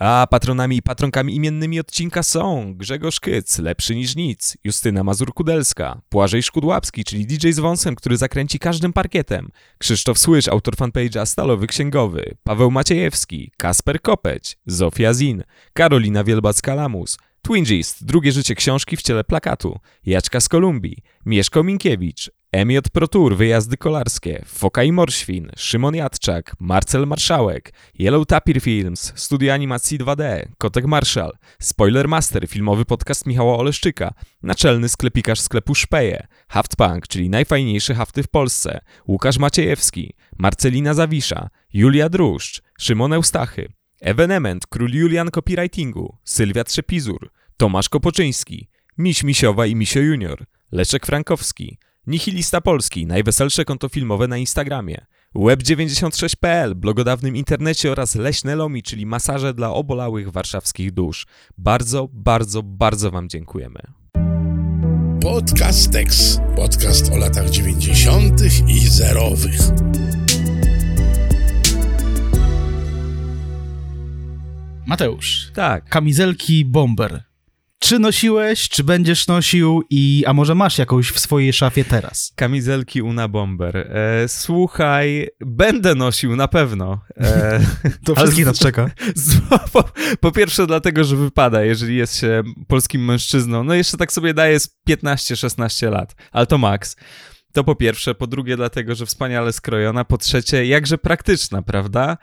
A patronami i patronkami imiennymi odcinka są Grzegorz Kyc, lepszy niż nic, Justyna Mazur-Kudelska, Płażej Szkudłapski, czyli DJ z wąsem, który zakręci każdym parkietem, Krzysztof Słysz, autor fanpage'a Stalowy Księgowy, Paweł Maciejewski, Kasper Kopeć, Zofia Zin, Karolina Wielbacka-Lamus, Twingist, drugie życie książki w ciele plakatu, Jaczka z Kolumbii, Mieszko Minkiewicz, Emiot Protur, wyjazdy kolarskie, Foka i Morświn, Szymon Jadczak, Marcel Marszałek, Yellow Tapir Films, studio animacji 2D, Kotek Marszal, Spoiler Master, filmowy podcast Michała Oleszczyka, naczelny sklepikarz sklepu Szpeje, Haftpunk, czyli najfajniejsze hafty w Polsce, Łukasz Maciejewski, Marcelina Zawisza, Julia Druszcz, Szymon Eustachy, Evenement, król Julian copywritingu, Sylwia Trzepizur, Tomasz Kopoczyński, Miś Misiowa i Misio Junior, Leszek Frankowski, Nihilista Polski, najweselsze konto filmowe na Instagramie, Web96.pl, blogodawnym internecie oraz Leśne Lomi, czyli masaże dla obolałych warszawskich dusz. Bardzo, bardzo, bardzo Wam dziękujemy. Podcast Tex. Podcast o latach 90. i zerowych. Mateusz, Tak. kamizelki bomber. Czy nosiłeś, czy będziesz nosił i a może masz jakąś w swojej szafie teraz? Kamizelki Una Bomber. E, słuchaj, będę nosił na pewno. E, To wszystkich nas czeka. z, po, po pierwsze dlatego, że wypada, jeżeli jest się polskim mężczyzną. No jeszcze tak sobie daje z 15-16 lat, ale to maks. To po pierwsze. Po drugie dlatego, że wspaniale skrojona. Po trzecie, jakże praktyczna, prawda?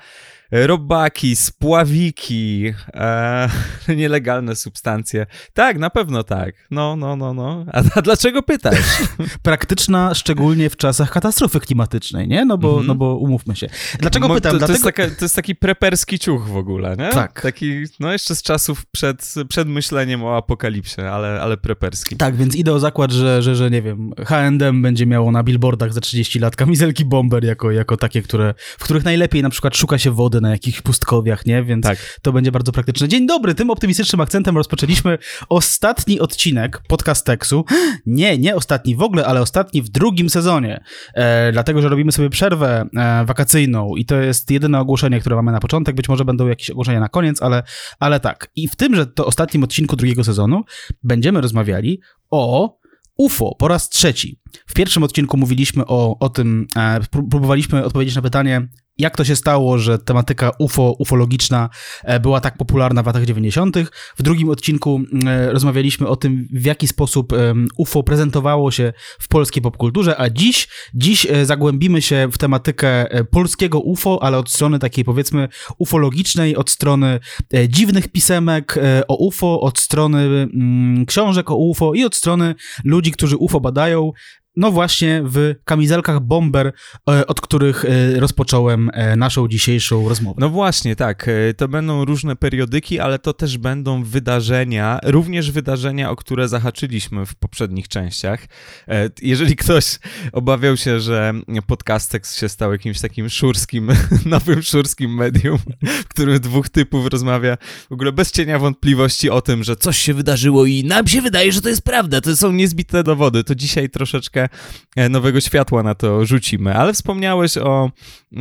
Robaki, spławiki, e, nielegalne substancje. Tak, na pewno tak. No, no, no, no. A, a dlaczego pytasz? Praktyczna szczególnie w czasach katastrofy klimatycznej, nie? No bo, Mhm. no bo umówmy się. Dlaczego Mo- pytam? To, to, Dlatego... jest taka, to jest taki preperski ciuch w ogóle, nie? Tak. Taki, no jeszcze z czasów przed, przed myśleniem o apokalipsie, ale, ale preperski. Tak, więc idę o zakład, że, że, że nie wiem, H&M będzie miało na billboardach za 30 lat kamizelki bomber jako, jako takie, które, w których najlepiej na przykład szuka się wody na jakichś pustkowiach, nie? Więc Tak. to będzie bardzo praktyczne. Dzień dobry, tym optymistycznym akcentem rozpoczęliśmy ostatni odcinek podcasteksu. Nie, nie ostatni w ogóle, ale ostatni w drugim sezonie. E, dlatego, że robimy sobie przerwę e, wakacyjną i to jest jedyne ogłoszenie, które mamy na początek. Być może będą jakieś ogłoszenia na koniec, ale, ale tak. I w tymże to ostatnim odcinku drugiego sezonu będziemy rozmawiali o UFO po raz trzeci. W pierwszym odcinku mówiliśmy o, o tym, e, pró- próbowaliśmy odpowiedzieć na pytanie, jak to się stało, że tematyka UFO, ufologiczna e, była tak popularna w latach 90. W drugim odcinku e, rozmawialiśmy o tym, w jaki sposób UFO prezentowało się w polskiej popkulturze, a dziś, dziś e, zagłębimy się w tematykę polskiego UFO, ale od strony takiej powiedzmy ufologicznej, od strony dziwnych pisemek o UFO, od strony mm, książek o UFO i od strony ludzi, którzy UFO badają. No właśnie w kamizelkach bomber, e, od których e, rozpocząłem e, naszą dzisiejszą rozmowę. No właśnie, tak. To będą różne periodyki, ale to też będą wydarzenia, również wydarzenia, o które zahaczyliśmy w poprzednich częściach. Jeżeli ktoś obawiał się, że Podcastex się stał jakimś takim szurskim, nowym szurskim medium, w którym dwóch typów rozmawia w ogóle bez cienia wątpliwości o tym, że coś się wydarzyło i nam się wydaje, że to jest prawda, to są niezbite dowody, to dzisiaj troszeczkę e, nowego światła na to rzucimy. Ale wspomniałeś o,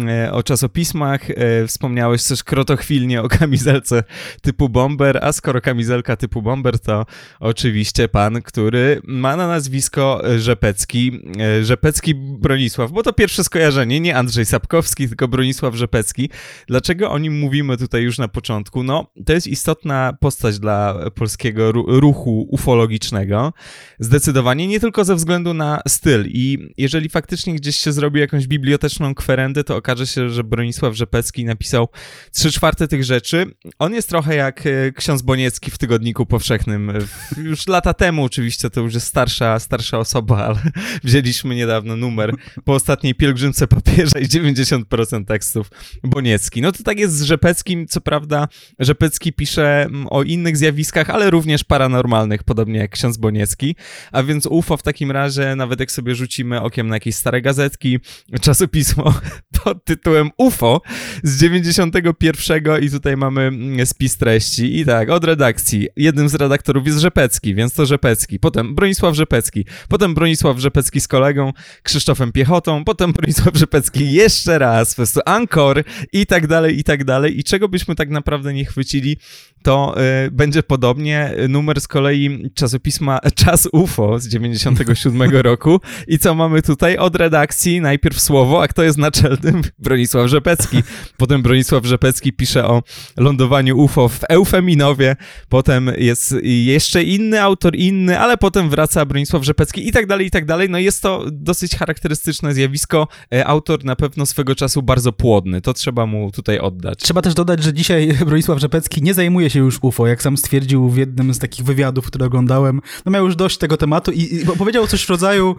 e, o czasopismach, e, wspomniałeś też krotochwilnie o kamizelce typu bomber, a skoro kamizelka typu bomber, to oczywiście pan, który ma na nazwisko Rzepecki, Rzepecki Bronisław, bo to pierwsze skojarzenie, nie Andrzej Sapkowski, tylko Bronisław Rzepecki. Dlaczego o nim mówimy tutaj już na początku? No, to jest istotna postać dla polskiego ru- ruchu ufologicznego. Zdecydowanie nie tylko ze względu na styl i jeżeli faktycznie gdzieś się zrobi jakąś biblioteczną kwerendę, to okaże się, że Bronisław Rzepecki napisał trzy czwarte tych rzeczy. On jest trochę jak e, ksiądz Boniecki w Tygodniku Powszechnym. Już lata temu oczywiście, to już jest starsza, starsza osoba, ale wzięliśmy niedawno numer po ostatniej pielgrzymce papieża i 90% tekstów Boniecki. No to tak jest z Rzepeckim, co prawda Rzepecki pisze o innych zjawiskach, ale również paranormalnych, podobnie jak ksiądz Boniecki, a więc UFO w takim razie, nawet Wojtek sobie rzucimy okiem na jakieś stare gazetki, czasopismo pod tytułem UFO z 91 i tutaj mamy mm, spis treści i tak, od redakcji. Jednym z redaktorów jest Rzepecki, więc to Rzepecki. Potem Bronisław Rzepecki. Potem Bronisław Rzepecki z kolegą Krzysztofem Piechotą. Potem Bronisław Rzepecki jeszcze raz, po prostu Ankor i tak dalej, i tak dalej. I czego byśmy tak naprawdę nie chwycili, to y, będzie podobnie. Numer z kolei czasopisma Czas UFO z 97 roku. I co mamy tutaj? Od redakcji najpierw słowo, a kto jest naczelnym? Bronisław Rzepecki. Potem Bronisław Rzepecki pisze o lądowaniu UFO w Eufeminowie. Potem jest jeszcze inny autor, inny, ale potem wraca Bronisław Rzepecki i tak dalej, i tak dalej. No jest to dosyć charakterystyczne zjawisko. E, autor na pewno swego czasu bardzo płodny. To trzeba mu tutaj oddać. Trzeba też dodać, że dzisiaj Bronisław Rzepecki nie zajmuje się już UFO, jak sam stwierdził w jednym z takich wywiadów, które oglądałem. No miał już dość tego tematu i, i powiedział coś w rodzaju,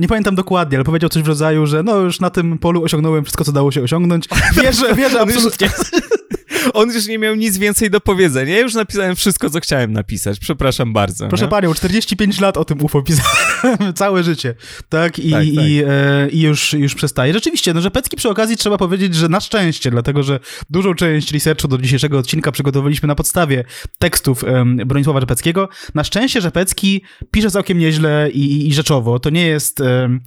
nie pamiętam dokładnie, ale powiedział coś w rodzaju, że no już na tym polu osiągnąłem wszystko, co dało się osiągnąć. Wierzę, wierzę absolutnie. On już nie miał nic więcej do powiedzenia. Ja już napisałem wszystko, co chciałem napisać. Przepraszam bardzo. Proszę nie? panią, 45 lat o tym UFO pisałem. Całe życie. Tak? I, tak, tak. i, e, i już, już przestaje. Rzeczywiście, no, że Pecki przy okazji trzeba powiedzieć, że na szczęście, dlatego że dużą część researchu do dzisiejszego odcinka przygotowaliśmy na podstawie tekstów um, Bronisława Rzepeckiego. Na szczęście Rzepecki pisze całkiem nieźle i, i rzeczowo. To nie jest um,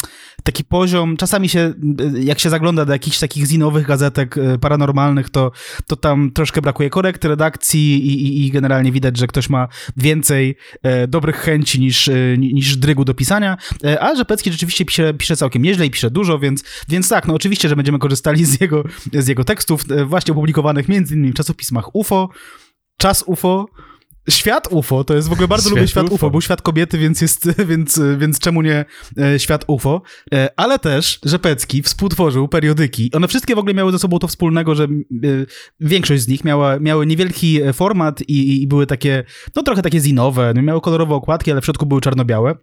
taki poziom, czasami się, jak się zagląda do jakichś takich zinowych gazetek e, paranormalnych, to, to tam troszkę brakuje korekt, redakcji i, i, i generalnie widać, że ktoś ma więcej e, dobrych chęci niż, e, niż drygu do pisania, e, a Rzepecki rzeczywiście pisze, pisze całkiem nieźle i pisze dużo, więc, więc tak, no oczywiście, że będziemy korzystali z jego, z jego tekstów, e, właśnie opublikowanych między innymi w czasopismach UFO, Czas UFO, Świat UFO, to jest w ogóle bardzo świat lubię świat UFO. UFO. Był świat kobiety, więc jest, więc, więc czemu nie e, świat UFO? E, ale też Rzepecki współtworzył periodyki. One wszystkie w ogóle miały ze sobą to wspólnego, że e, większość z nich miała, miały niewielki format i, i były takie, no trochę takie zinowe, no, miały kolorowe okładki, ale w środku były czarno-białe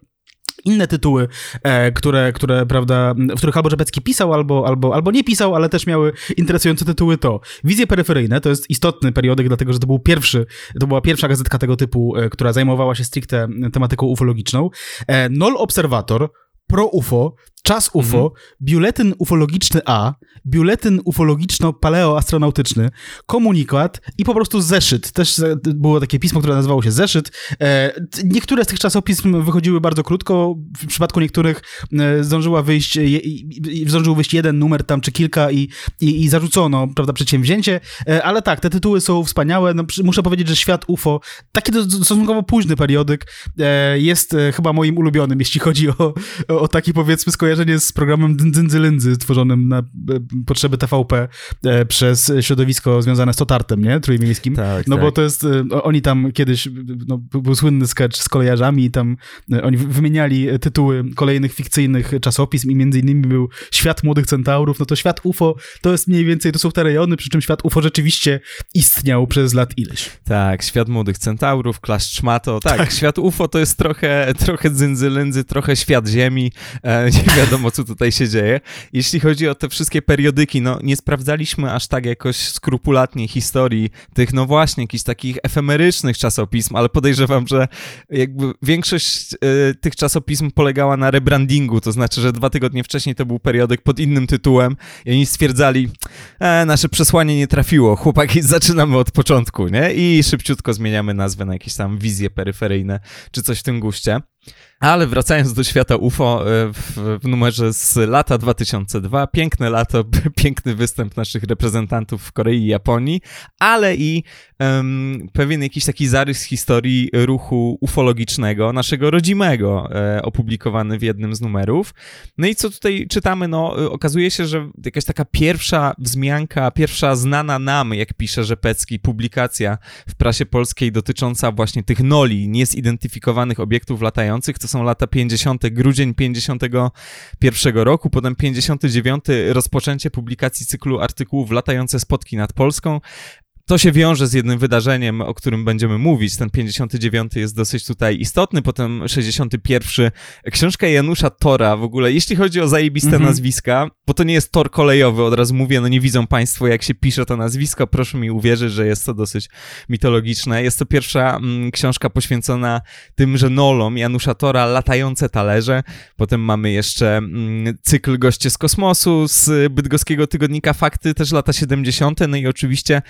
inne tytuły, e, które, które, prawda, w których albo Rzepecki pisał, albo, albo, albo nie pisał, ale też miały interesujące tytuły to Wizje peryferyjne, to jest istotny periodyk, dlatego, że to był pierwszy, to była pierwsza gazetka tego typu, e, która zajmowała się stricte tematyką ufologiczną. E, Nol Obserwator, Pro UFO, Czas UFO, mhm. Biuletyn Ufologiczny A, Biuletyn Ufologiczno-Paleoastronautyczny, Komunikat i po prostu Zeszyt. Też było takie pismo, które nazywało się Zeszyt. E, niektóre z tych czasopism wychodziły bardzo krótko, w przypadku niektórych e, zdążyła wyjść, zdążył wyjść jeden numer tam czy kilka i, i, i zarzucono, prawda, przedsięwzięcie, e, ale tak, te tytuły są wspaniałe. No, muszę powiedzieć, że Świat UFO, taki stosunkowo późny periodyk, jest chyba moim ulubionym, jeśli chodzi o, o taki powiedzmy skojarzenie skojarzenie z programem Dzyndzy tworzonym na e, potrzeby TVP e, przez środowisko związane z Totartem, nie? Trójmiejskim. Tak, no tak. bo to jest, e, oni tam kiedyś, no, był słynny sketch z kolejarzami i tam oni wymieniali tytuły kolejnych fikcyjnych czasopism i między innymi był Świat Młodych Centaurów, no to Świat UFO to jest mniej więcej, to są te rejony, przy czym Świat UFO rzeczywiście istniał przez lat ileś. Tak, Świat Młodych Centaurów, Klaszcz Szmato, tak, tak, Świat UFO to jest trochę, trochę Dzyndzylędzy, trochę Świat Ziemi, e, nie wiadomo, co tutaj się dzieje. Jeśli chodzi o te wszystkie periodyki, no nie sprawdzaliśmy aż tak jakoś skrupulatnie historii tych, no właśnie, jakichś takich efemerycznych czasopism, ale podejrzewam, że jakby większość y, tych czasopism polegała na rebrandingu, to znaczy, że dwa tygodnie wcześniej to był periodyk pod innym tytułem i oni stwierdzali, e, nasze przesłanie nie trafiło, chłopaki, zaczynamy od początku, nie? I szybciutko zmieniamy nazwę na jakieś tam wizje peryferyjne, czy coś w tym guście. Ale wracając do świata UFO, e, w, w, numerze z lata 2002, piękne lato, piękny występ naszych reprezentantów w Korei i Japonii, ale i um, pewien jakiś taki zarys historii ruchu ufologicznego, naszego rodzimego, e, opublikowany w jednym z numerów. No i co tutaj czytamy? No, e, okazuje się, że jakaś taka pierwsza wzmianka, pierwsza znana nam, jak pisze Rzepecki, publikacja w prasie polskiej dotycząca właśnie tych noli, niezidentyfikowanych obiektów latających, to są lata 50., grudzień 51 roku, potem 59 rozpoczęcie publikacji cyklu artykułów Latające spotki nad Polską, to się wiąże z jednym wydarzeniem, o którym będziemy mówić. Ten 59 jest dosyć tutaj istotny, potem 61. Książka Janusza Tora w ogóle, jeśli chodzi o zajebiste mhm. nazwiska, bo to nie jest tor kolejowy, od razu mówię, no nie widzą państwo jak się pisze to nazwisko, proszę mi uwierzyć, że jest to dosyć mitologiczne. Jest to pierwsza mm, książka poświęcona tymże nolom Janusza Tora, Latające talerze. Potem mamy jeszcze mm, cykl Goście z kosmosu z bydgoskiego tygodnika Fakty, też lata 70. No i oczywiście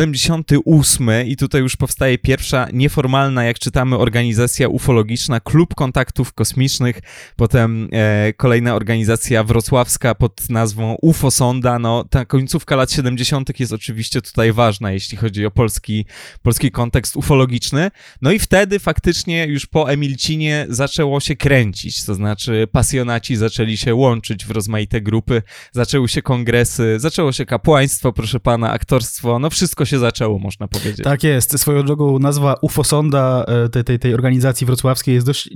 78 i tutaj już powstaje pierwsza nieformalna, jak czytamy, organizacja ufologiczna, Klub Kontaktów Kosmicznych, potem e, kolejna organizacja wrocławska pod nazwą UFO Sonda. No, ta końcówka lat 70. jest oczywiście tutaj ważna, jeśli chodzi o polski, polski kontekst ufologiczny. No i wtedy faktycznie już po Emilcinie zaczęło się kręcić, to znaczy pasjonaci zaczęli się łączyć w rozmaite grupy, zaczęły się kongresy, zaczęło się kapłaństwo, proszę pana, aktorstwo, no wszystko zaczęło, można powiedzieć. Tak jest. Swoją drogą nazwa UFO Sonda e, tej, tej, tej organizacji wrocławskiej jest dość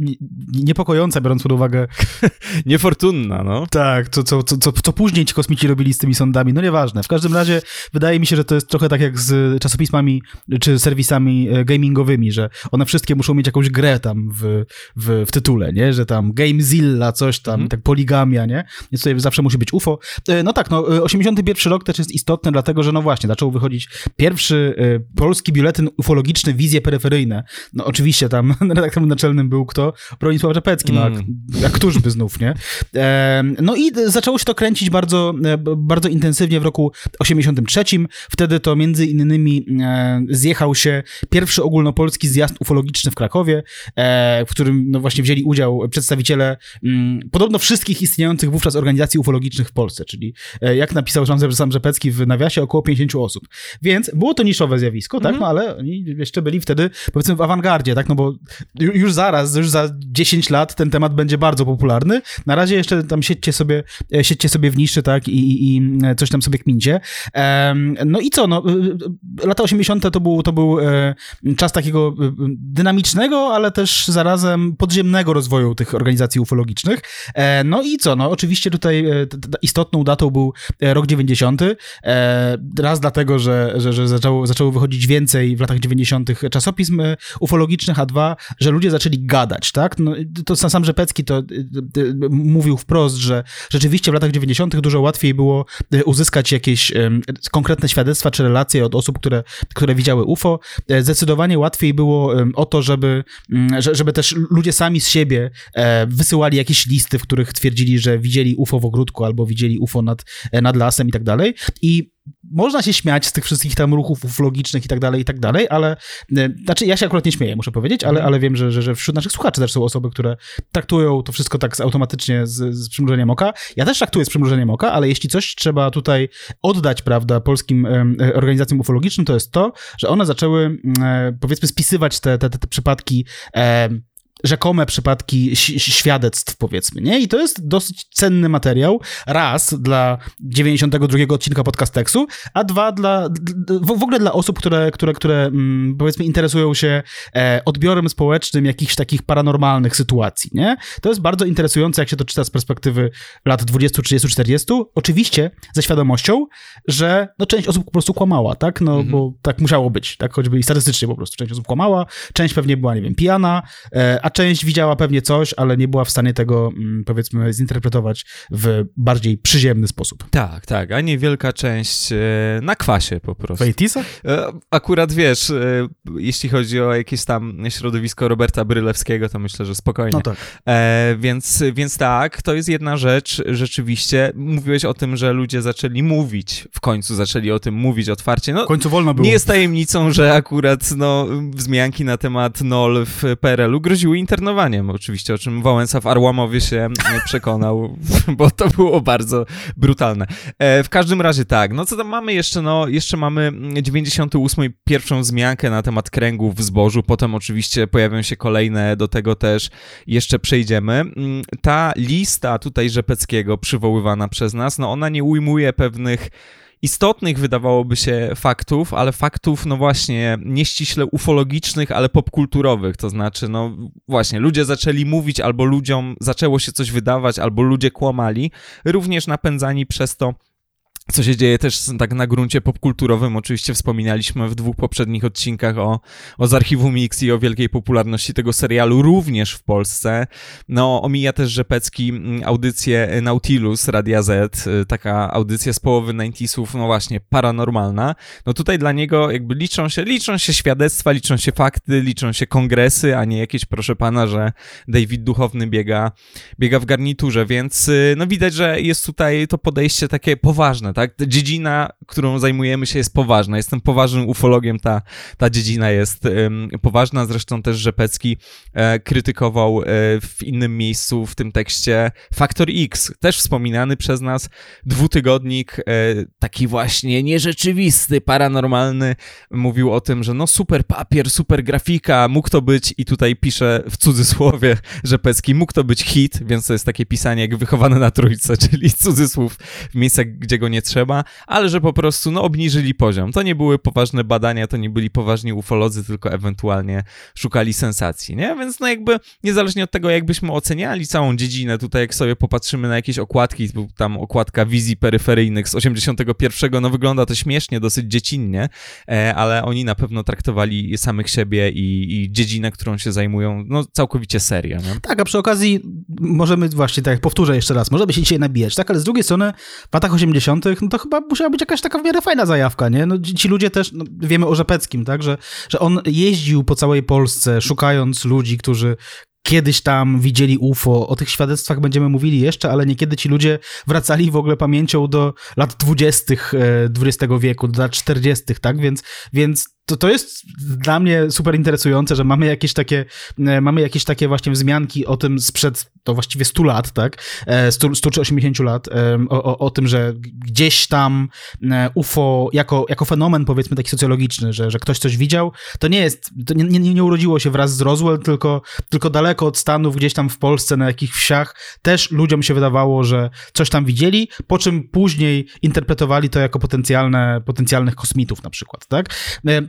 niepokojąca, biorąc pod uwagę... Niefortunna, no. Tak, co, co, co, co, co później ci kosmici robili z tymi sondami, no nieważne. W każdym razie wydaje mi się, że to jest trochę tak jak z czasopismami czy serwisami e, gamingowymi, że one wszystkie muszą mieć jakąś grę tam w, w, w tytule, nie? Że tam Gamezilla, coś tam, mm. tak poligamia, nie? Więc tutaj zawsze musi być UFO. E, no tak, no 81 rok też jest istotny, dlatego że no właśnie, zaczął wychodzić pierwszy y, polski biuletyn ufologiczny Wizje Peryferyjne. No oczywiście tam redaktorem naczelnym był kto? Bronisław Rzepecki, no mm. jak, jak któż by znów, nie? No i zaczęło się to kręcić bardzo, e, bardzo intensywnie w roku 83. Wtedy to między innymi e, zjechał się pierwszy ogólnopolski zjazd ufologiczny w Krakowie, e, w którym no właśnie wzięli udział przedstawiciele mm, podobno wszystkich istniejących wówczas organizacji ufologicznych w Polsce, czyli jak napisał sam Rzepecki w nawiasie około 50 osób. Więc było to niszowe zjawisko, tak, -hmm. no ale oni jeszcze byli wtedy, powiedzmy, w awangardzie, tak, no bo już zaraz, już za 10 lat ten temat będzie bardzo popularny. Na razie jeszcze tam siedźcie sobie, e, siedźcie sobie w niszy, tak, i, i, i coś tam sobie kmincie. No i co, no, y, lata 80. to był, to był e, czas takiego dynamicznego, ale też zarazem podziemnego rozwoju tych organizacji ufologicznych. E, no i co, no oczywiście tutaj istotną datą był rok 90. Raz dlatego, że, że, że zaczęło, zaczęło wychodzić więcej w latach 90. czasopism e, ufologicznych, a dwa, że ludzie zaczęli gadać, tak? No, to sam Rzepecki to e, e, mówił wprost, że rzeczywiście w latach 90. dużo łatwiej było uzyskać jakieś konkretne świadectwa czy relacje od osób, które, które widziały UFO. Zdecydowanie łatwiej było o to, żeby, mm, żeby też ludzie sami z siebie wysyłali jakieś listy, w których twierdzili, że widzieli UFO w ogródku albo widzieli UFO nad, nad lasem i tak dalej. I można się śmiać z tych wszystkich tam ruchów ufologicznych i tak dalej, i tak dalej, ale e, znaczy ja się akurat nie śmieję, muszę powiedzieć, ale, mhm. ale wiem, że, że, że wśród naszych słuchaczy też są osoby, które traktują to wszystko tak automatycznie z, z przymrużeniem oka. Ja też traktuję z przymrużeniem oka, ale jeśli coś trzeba tutaj oddać, prawda, polskim e, organizacjom ufologicznym, to jest to, że one zaczęły, e, powiedzmy, spisywać te, te, te, te przypadki rzekome przypadki świadectw, powiedzmy, nie? I to jest dosyć cenny materiał. Raz dla 92 odcinka podcasteksu, a dwa dla, w ogóle dla osób, które, które, które mm, powiedzmy interesują się e, odbiorem społecznym jakichś takich paranormalnych sytuacji, nie? To jest bardzo interesujące, jak się to czyta z perspektywy lat 20, 30, 40. Oczywiście ze świadomością, że no, część osób po prostu kłamała, tak? No, mhm. bo tak musiało być, tak? Choćby i statystycznie po prostu. Część osób kłamała, część pewnie była, nie wiem, pijana, e, a część widziała pewnie coś, ale nie była w stanie tego, mm, powiedzmy, zinterpretować w bardziej przyziemny sposób. Tak, tak, a nie wielka część e, na kwasie po prostu. W e, Akurat wiesz, e, jeśli chodzi o jakieś tam środowisko Roberta Brylewskiego, to myślę, że spokojnie. No tak. więc, więc tak, to jest jedna rzecz, rzeczywiście. Mówiłeś o tym, że ludzie zaczęli mówić, w końcu zaczęli o tym mówić otwarcie. No, w końcu wolno było. Nie jest tajemnicą, że akurat no, wzmianki na temat NOL w PRL-u groziły internowaniem, oczywiście, o czym Wałęsa w Arłamowie się przekonał, bo to było bardzo brutalne. E, w każdym razie tak, no co tam mamy jeszcze? No, jeszcze mamy 98 pierwszą wzmiankę na temat kręgów w zbożu, potem oczywiście pojawią się kolejne, do tego też jeszcze przejdziemy. Mm, ta lista tutaj Rzepeckiego przywoływana przez nas, no ona nie ujmuje pewnych istotnych, wydawałoby się, faktów, ale faktów, no właśnie, nieściśle ufologicznych, ale popkulturowych. To znaczy, no właśnie, ludzie zaczęli mówić, albo ludziom zaczęło się coś wydawać, albo ludzie kłamali, również napędzani przez to, co się dzieje też tak na gruncie popkulturowym. Oczywiście wspominaliśmy w dwóch poprzednich odcinkach o, o z archiwum Mix i o wielkiej popularności tego serialu również w Polsce. No, omija też Rzepecki mm, audycję Nautilus Radia Z, y, taka audycja z połowy 90sów, no właśnie, paranormalna. No tutaj dla niego jakby liczą się, liczą się świadectwa, liczą się fakty, liczą się kongresy, a nie jakieś, proszę pana, że David Duchowny biega, biega w garniturze, więc y, no widać, że jest tutaj to podejście takie poważne, tak? Dziedzina, którą zajmujemy się jest poważna. Jestem poważnym ufologiem, ta, ta dziedzina jest um, poważna. Zresztą też Rzepecki e, krytykował e, w innym miejscu w tym tekście Faktor X, też wspominany przez nas dwutygodnik, e, taki właśnie nierzeczywisty, paranormalny. Mówił o tym, że no super papier, super grafika, mógł to być i tutaj pisze w cudzysłowie Rzepecki, mógł to być hit, więc to jest takie pisanie jak wychowane na trójce, czyli cudzysłów w miejscach, gdzie go nie trzeba, ale że po prostu no, obniżyli poziom. To nie były poważne badania, to nie byli poważni ufolodzy, tylko ewentualnie szukali sensacji, nie? Więc no jakby niezależnie od tego, jakbyśmy oceniali całą dziedzinę, tutaj jak sobie popatrzymy na jakieś okładki, tam okładka wizji peryferyjnych z 81, no wygląda to śmiesznie, dosyć dziecinnie, e, ale oni na pewno traktowali samych siebie i, i dziedzinę, którą się zajmują, no całkowicie serio, nie? Tak, a przy okazji możemy właśnie, tak powtórzę jeszcze raz, możemy się dzisiaj nabijać, tak? Ale z drugiej strony w latach 80 no to chyba musiała być jakaś taka w miarę fajna zajawka, nie? No, ci ludzie też, no, wiemy o Rzepeckim, tak? Że, że on jeździł po całej Polsce, szukając ludzi, którzy kiedyś tam widzieli UFO. O tych świadectwach będziemy mówili jeszcze, ale niekiedy ci ludzie wracali w ogóle pamięcią do lat dwudziestych XX e, wieku, do lat czterdziestych, tak? Więc, więc to, to jest dla mnie super interesujące, że mamy jakieś takie, e, mamy jakieś takie właśnie wzmianki o tym sprzed, to właściwie 100 lat, tak? 100, 100 czy 80 lat, o, o, o tym, że gdzieś tam e, UFO jako, jako fenomen, powiedzmy, taki socjologiczny, że, że ktoś coś widział, to nie jest, to nie, nie, nie urodziło się wraz z Roswell, tylko, tylko daleko od Stanów, gdzieś tam w Polsce, na jakichś wsiach, też ludziom się wydawało, że coś tam widzieli, po czym później interpretowali to jako potencjalne, potencjalnych kosmitów na przykład, tak?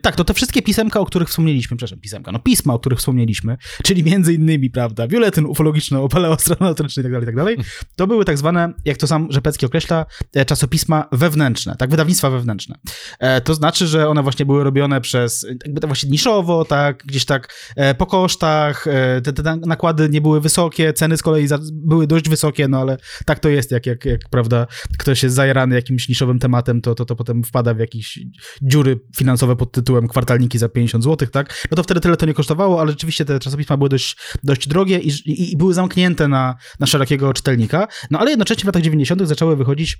Tak, to te wszystkie pisemka, o których wspomnieliśmy, przepraszam, pisemka, no pisma, o których wspomnieliśmy, czyli między innymi, prawda, biuletyn ufologiczno-paleoastronautyczny i tak dalej, i tak dalej, to były tak zwane, jak to sam Rzepecki określa, e, czasopisma wewnętrzne, tak, wydawnictwa wewnętrzne. E, to znaczy, że one właśnie były robione przez, jakby to właśnie niszowo, tak, gdzieś tak e, po kosztach, te, te, nakłady nie były wysokie, ceny z kolei były dość wysokie, no ale tak to jest, jak, jak, jak prawda, ktoś jest zajarany jakimś niszowym tematem, to, to, to potem wpada w jakieś dziury finansowe pod tytułem kwartalniki za 50 zł, tak? No to wtedy tyle to nie kosztowało, ale rzeczywiście te czasopisma były dość, dość drogie i, i, i były zamknięte na, na szerokiego czytelnika. No ale jednocześnie w latach 90. zaczęły wychodzić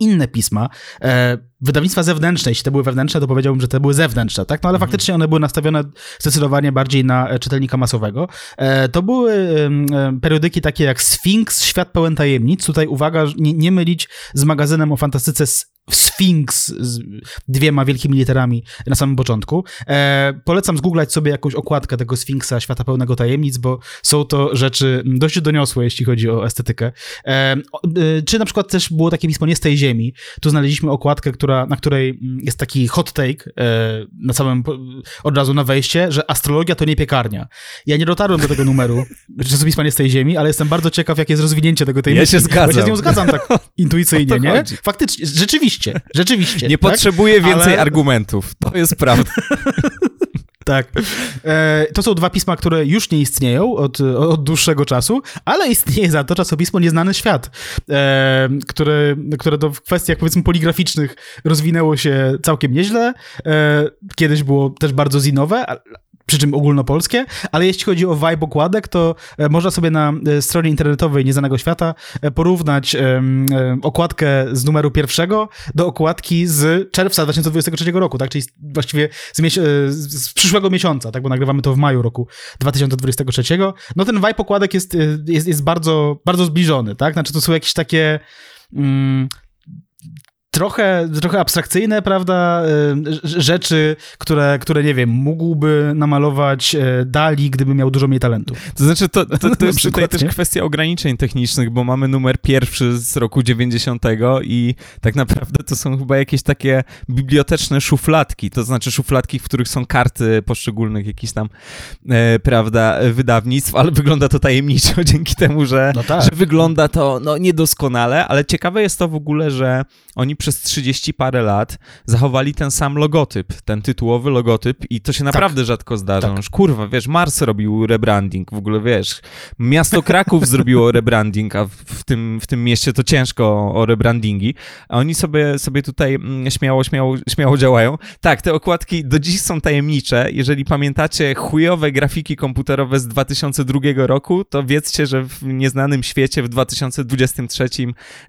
inne pisma, e, wydawnictwa zewnętrzne, jeśli te były wewnętrzne, to powiedziałbym, że te były zewnętrzne, tak? No ale mhm. faktycznie one były nastawione zdecydowanie bardziej na e, czytelnika masowego. E, to były e, periodyki takie jak Sphinx, Świat pełen tajemnic. Tutaj uwaga, nie, nie mylić z magazynem o fantastyce Sphinx z dwiema wielkimi literami na samym początku. E, polecam zgooglać sobie jakąś okładkę tego Sfinksa Świata Pełnego Tajemnic, bo są to rzeczy dość doniosłe, jeśli chodzi o estetykę. E, e, czy na przykład też było takie pismo Nie z tej ziemi. Tu znaleźliśmy okładkę, która, na której jest taki hot take e, na samym, od razu na wejście, że astrologia to nie piekarnia. Ja nie dotarłem do tego numeru czasopisma Nie z tej ziemi, ale jestem bardzo ciekaw, jakie jest rozwinięcie tego tej Ja myśli. się zgadzam. Ja się z nią zgadzam tak intuicyjnie, nie? Faktycznie, rzeczywiście Rzeczywiście, rzeczywiście. Nie tak? potrzebuję więcej Ale... argumentów. To jest prawda. Tak. E, to są dwa pisma, które już nie istnieją od, od dłuższego czasu, ale istnieje za to czasopismo Nieznany Świat, e, które, które to w kwestiach powiedzmy poligraficznych rozwinęło się całkiem nieźle. E, kiedyś było też bardzo zinowe, przy czym ogólnopolskie, ale jeśli chodzi o vibe okładek, to e, można sobie na e, stronie internetowej Nieznanego Świata e, porównać okładkę z numeru pierwszego do okładki z czerwca 2023 roku, tak, czyli właściwie z, z, przyszłego miesiąca, tak, bo nagrywamy to w maju roku 2023. No ten vibe okładek jest, jest, jest bardzo, bardzo zbliżony, tak, znaczy to są jakieś takie... Mm, trochę, trochę abstrakcyjne, prawda, y, rzeczy, które, które, nie wiem, mógłby namalować e, Dali, gdyby miał dużo mniej talentu. To znaczy, to, to, to jest tutaj też kwestia ograniczeń technicznych, bo mamy numer pierwszy z roku 90 i tak naprawdę to są chyba jakieś takie biblioteczne szufladki, to znaczy szufladki, w których są karty poszczególnych jakichś tam, e, prawda, wydawnictw, ale wygląda to tajemniczo dzięki temu, że, no tak. że wygląda to no, niedoskonale, ale ciekawe jest to w ogóle, że oni przez 30 parę lat zachowali ten sam logotyp, ten tytułowy logotyp i to się naprawdę tak. rzadko zdarza. Tak. Kurwa, wiesz, Mars robił rebranding, w ogóle wiesz, miasto Kraków zrobiło rebranding, a w tym, w tym mieście to ciężko o rebrandingi, a oni sobie, sobie tutaj mm, śmiało, śmiało, śmiało działają. Tak, te okładki do dziś są tajemnicze. Jeżeli pamiętacie chujowe grafiki komputerowe z 2002 roku, to wiedzcie, że w nieznanym świecie w 2023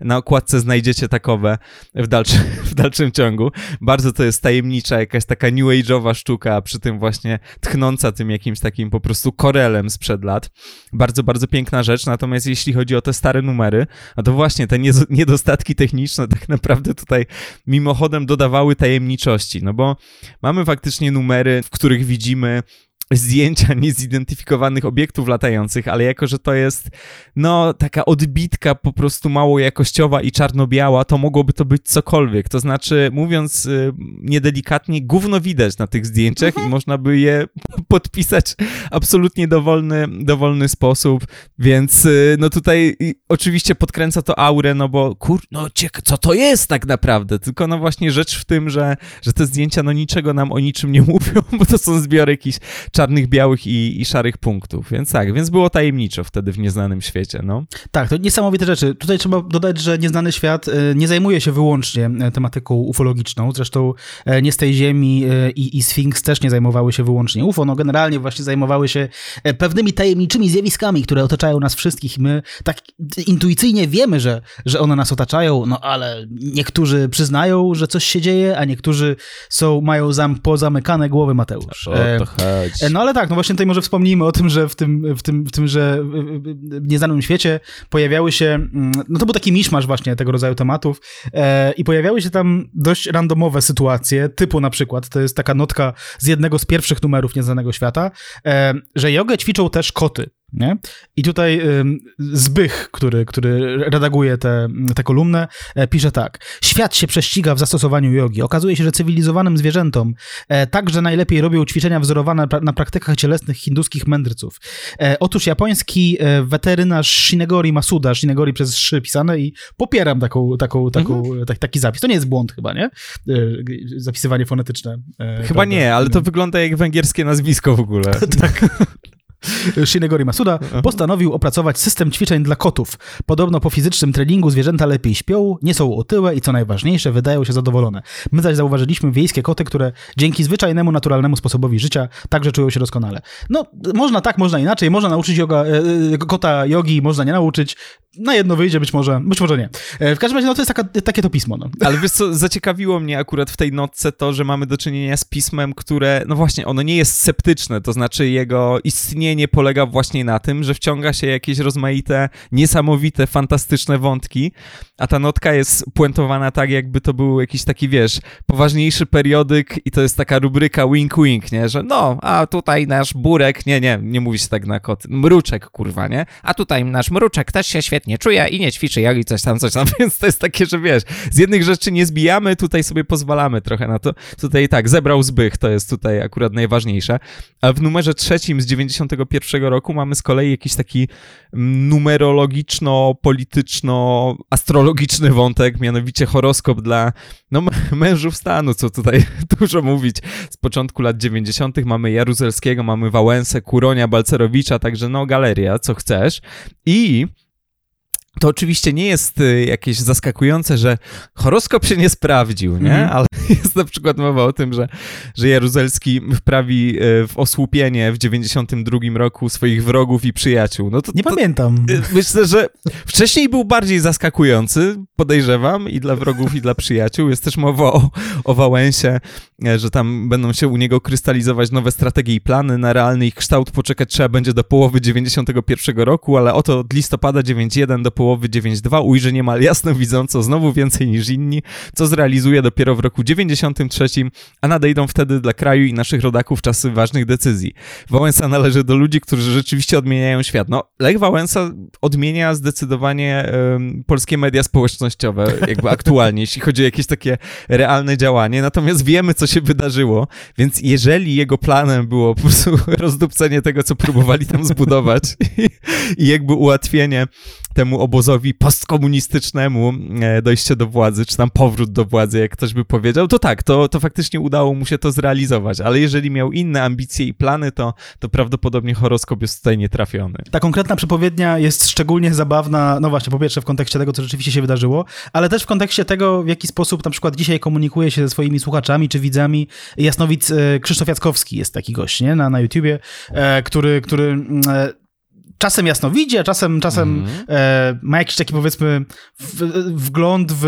na okładce znajdziecie takowe w dalszym, w dalszym ciągu. Bardzo to jest tajemnicza, jakaś taka new age'owa sztuka, przy tym właśnie tchnąca tym jakimś takim po prostu korelem sprzed lat. Bardzo, bardzo piękna rzecz, natomiast jeśli chodzi o te stare numery, a to właśnie te niedostatki techniczne tak naprawdę tutaj mimochodem dodawały tajemniczości, no bo mamy faktycznie numery, w których widzimy zdjęcia niezidentyfikowanych obiektów latających, ale jako, że to jest no taka odbitka po prostu mało jakościowa i czarno-biała, to mogłoby to być cokolwiek. To znaczy, mówiąc y, niedelikatnie, gówno widać na tych zdjęciach mhm. i można by je podpisać absolutnie dowolny, dowolny sposób, więc y, no tutaj y, oczywiście podkręca to aurę, no bo kur, no ciek, co to jest tak naprawdę? Tylko no właśnie rzecz w tym, że, że te zdjęcia no niczego nam o niczym nie mówią, bo to są zbiory jakichś czarnych, białych i, i szarych punktów. Więc tak, więc było tajemniczo wtedy w nieznanym świecie, no. Tak, to niesamowite rzeczy. Tutaj trzeba dodać, że nieznany świat e, nie zajmuje się wyłącznie e, tematyką ufologiczną. Zresztą e, nie z tej ziemi i, i Sphinx też nie zajmowały się wyłącznie UFO. No generalnie właśnie zajmowały się pewnymi tajemniczymi zjawiskami, które otaczają nas wszystkich i my tak intuicyjnie wiemy, że, że one nas otaczają, no ale niektórzy przyznają, że coś się dzieje, a niektórzy są, mają zam, pozamykane głowy Mateusz. O to chodzi. No ale tak, no właśnie tutaj może wspomnijmy o tym, że w tym, w tym, w tym że w nieznanym świecie pojawiały się, mm, no to był taki miszmasz właśnie tego rodzaju tematów e, i pojawiały się tam dość randomowe sytuacje, typu na przykład, to jest taka notka z jednego z pierwszych numerów Nieznanego Świata, e, że jogę ćwiczą też koty. Nie? I tutaj Zbych, który, który redaguje tę te, te kolumnę, e, pisze tak. Świat się prześciga w zastosowaniu jogi. Okazuje się, że cywilizowanym zwierzętom e, także najlepiej robią ćwiczenia wzorowane na praktykach cielesnych hinduskich mędrców. E, otóż japoński weterynarz Shinegori Masuda, Shinegori przez szy pisane i popieram taką, taką, taką, mhm. tak, taki zapis. To nie jest błąd chyba, nie? Zapisywanie fonetyczne. Chyba prawda? nie, ale to wygląda jak węgierskie nazwisko w ogóle. tak. Shinegori Masuda postanowił opracować system ćwiczeń dla kotów. Podobno po fizycznym treningu zwierzęta lepiej śpią, nie są otyłe i co najważniejsze, wydają się zadowolone. My zaś zauważyliśmy wiejskie koty, które dzięki zwyczajnemu, naturalnemu sposobowi życia także czują się doskonale. No, można tak, można inaczej, można nauczyć yoga, e, e, kota jogi, można nie nauczyć na jedno wyjdzie, być może, być może nie. E, w każdym razie, no to jest taka, takie to pismo. No. Ale wiesz co, zaciekawiło mnie akurat w tej notce to, że mamy do czynienia z pismem, które, no właśnie, ono nie jest sceptyczne, to znaczy jego istnienie polega właśnie na tym, że wciąga się jakieś rozmaite, niesamowite, fantastyczne wątki, a ta notka jest puentowana tak, jakby to był jakiś taki, wiesz, poważniejszy periodyk i to jest taka rubryka wink-wink, nie, że no, a tutaj nasz burek, nie, nie, nie mówi się tak na kot, mruczek, kurwa, nie, a tutaj nasz mruczek też się świetnie czuje i nie ćwiczy jogi, coś tam, coś tam, więc to jest takie, że wiesz, z jednych rzeczy nie zbijamy, tutaj sobie pozwalamy trochę na to. Tutaj tak, zebrał zbych, to jest tutaj akurat najważniejsze. A w numerze trzecim z 91 roku mamy z kolei jakiś taki numerologiczno-polityczno-astrologiczny wątek, mianowicie horoskop dla no, mężów stanu, co tutaj dużo mówić. Z początku lat 90. mamy Jaruzelskiego, mamy Wałęsę, Kuronia, Balcerowicza, także no galeria, co chcesz. I to oczywiście nie jest y, jakieś zaskakujące, że horoskop się nie sprawdził, nie? Mm. Ale jest na przykład mowa o tym, że, że Jaruzelski wprawi y, w osłupienie w 92 roku swoich wrogów i przyjaciół. No to, nie to, pamiętam. Y, myślę, że wcześniej był bardziej zaskakujący, podejrzewam, i dla wrogów, i dla przyjaciół. Jest też mowa o, o Wałęsie, że tam będą się u niego krystalizować nowe strategie i plany. Na realny ich kształt poczekać trzeba będzie do połowy 91 roku, ale oto od listopada 91 do połowy 9.2 ujrzy niemal jasno widząco znowu więcej niż inni, co zrealizuje dopiero w roku 93, a nadejdą wtedy dla kraju i naszych rodaków czasy ważnych decyzji. Wałęsa należy do ludzi, którzy rzeczywiście odmieniają świat. No, Lech Wałęsa odmienia zdecydowanie polskie media społecznościowe, jakby aktualnie, jeśli chodzi o jakieś takie realne działanie, natomiast wiemy, co się wydarzyło, więc jeżeli jego planem było po prostu rozdupcenie tego, co próbowali tam zbudować i, i jakby ułatwienie temu obozowi postkomunistycznemu e, dojście do władzy, czy tam powrót do władzy, jak ktoś by powiedział, to tak, to, to faktycznie udało mu się to zrealizować, ale jeżeli miał inne ambicje i plany, to, to prawdopodobnie horoskop jest tutaj nietrafiony. Ta konkretna przepowiednia jest szczególnie zabawna, no właśnie, po pierwsze w kontekście tego, co rzeczywiście się wydarzyło, ale też w kontekście tego, w jaki sposób na przykład dzisiaj komunikuje się ze swoimi słuchaczami czy widzami. Jasnowic e, Krzysztof Jackowski jest taki gość, nie? Na, na YouTubie, e, który, który mm, czasem jasno widzi, a czasem, czasem mm. e, ma jakiś taki powiedzmy w, wgląd w,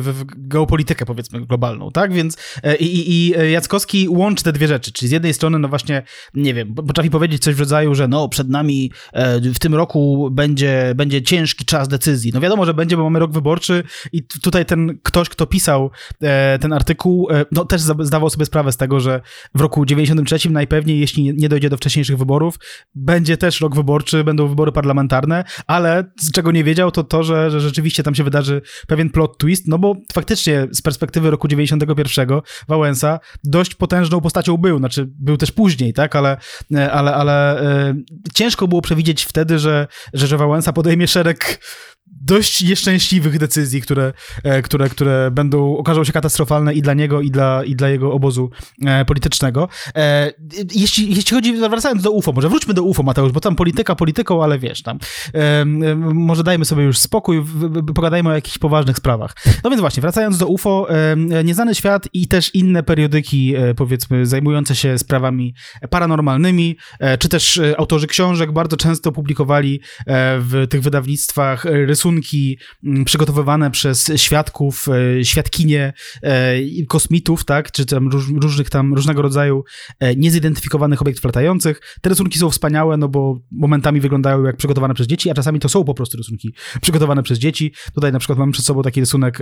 w, w, geopolitykę powiedzmy globalną, tak? Więc e, i, i Jackowski łączy te dwie rzeczy, czyli z jednej strony no właśnie, nie wiem, potrafi powiedzieć coś w rodzaju, że no przed nami e, w tym roku będzie, będzie ciężki czas decyzji. No wiadomo, że będzie, bo mamy rok wyborczy i tutaj ten ktoś, kto pisał e, ten artykuł, e, no też zdawał sobie sprawę z tego, że w roku 93 najpewniej, jeśli nie dojdzie do wcześniejszych wyborów, będzie też rok wyborczy, będą wybory parlamentarne, ale z czego nie wiedział, to to, że, że rzeczywiście tam się wydarzy pewien plot twist, no bo faktycznie z perspektywy roku 91 Wałęsa dość potężną postacią był, znaczy był też później, tak, ale, ale, ale e, ciężko było przewidzieć wtedy, że, że, że Wałęsa podejmie szereg dość nieszczęśliwych decyzji, które, e, które, które będą, okażą się katastrofalne i dla niego, i dla, i dla jego obozu e, politycznego. E, jeśli, jeśli chodzi, wracając do UFO, może wróćmy do UFO, Mateusz, bo tam polityka polityką, ale wiesz, tam może dajmy sobie już spokój, pogadajmy o jakichś poważnych sprawach. No więc właśnie, wracając do UFO, Nieznany Świat i też inne periodyki, powiedzmy, zajmujące się sprawami paranormalnymi, czy też autorzy książek bardzo często publikowali w tych wydawnictwach rysunki rysunki mm, przygotowywane przez świadków, e, świadkinie e, kosmitów, tak, czy tam różnych tam, różnego rodzaju e, niezidentyfikowanych obiektów latających. Te rysunki są wspaniałe, no bo momentami wyglądają jak przygotowane przez dzieci, a czasami to są po prostu rysunki przygotowane przez dzieci. Tutaj na przykład mamy przed sobą taki rysunek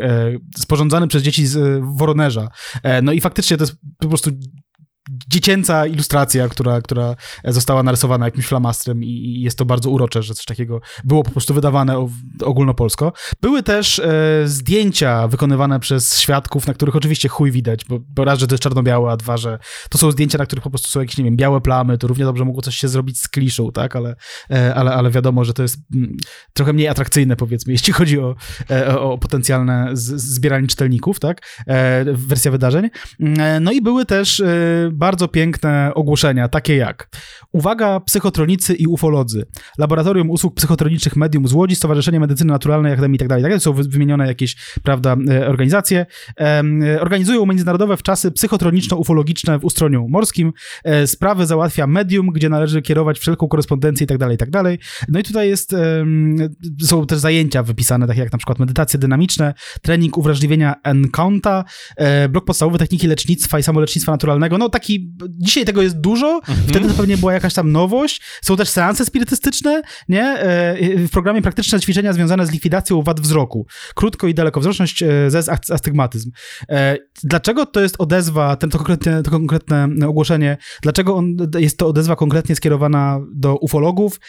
sporządzany przez dzieci z Woronerza. No i faktycznie to jest po prostu dziecięca ilustracja, która, która została narysowana jakimś flamastrem i jest to bardzo urocze, że coś takiego było po prostu wydawane ogólnopolsko. Były też e, zdjęcia wykonywane przez świadków, na których oczywiście chuj widać, bo, bo raz, że to jest czarno-białe, a dwa, że to są zdjęcia, na których po prostu są jakieś, nie wiem, białe plamy, to równie dobrze mogło coś się zrobić z kliszą, tak, ale, e, ale, ale wiadomo, że to jest m, mm, trochę mniej atrakcyjne, powiedzmy, jeśli chodzi o, e, o potencjalne z, zbieranie czytelników, tak, e, wersja wydarzeń. E, no i były też e, bardzo piękne ogłoszenia, takie jak Uwaga, psychotronicy i ufolodzy. Laboratorium Usług Psychotronicznych Medium z Łodzi, Stowarzyszenie Medycyny Naturalnej Akademii itd. Tak itd. Są wymienione jakieś, prawda, e, organizacje. Organizują międzynarodowe wczasy psychotroniczno-ufologiczne w Ustroniu Morskim. E, sprawy załatwia medium, gdzie należy kierować wszelką korespondencję itd. Tak itd. Tak no i tutaj jest, są też zajęcia wypisane, takie jak na przykład medytacje dynamiczne, trening uwrażliwienia Encounta, e, blok podstawowy techniki lecznictwa i samolecznictwa naturalnego. No taki, dzisiaj tego jest dużo, mhm. wtedy to pewnie była jakaś tam nowość. Są też seanse spirytystyczne, nie? E, w programie praktyczne ćwiczenia związane z likwidacją wad wzroku. Krótko i dalekowzroczność e, ze astygmatyzm. E, dlaczego to jest odezwa, ten, to, konkretne, to konkretne ogłoszenie, dlaczego on, jest to odezwa konkretnie skierowana do ufologów?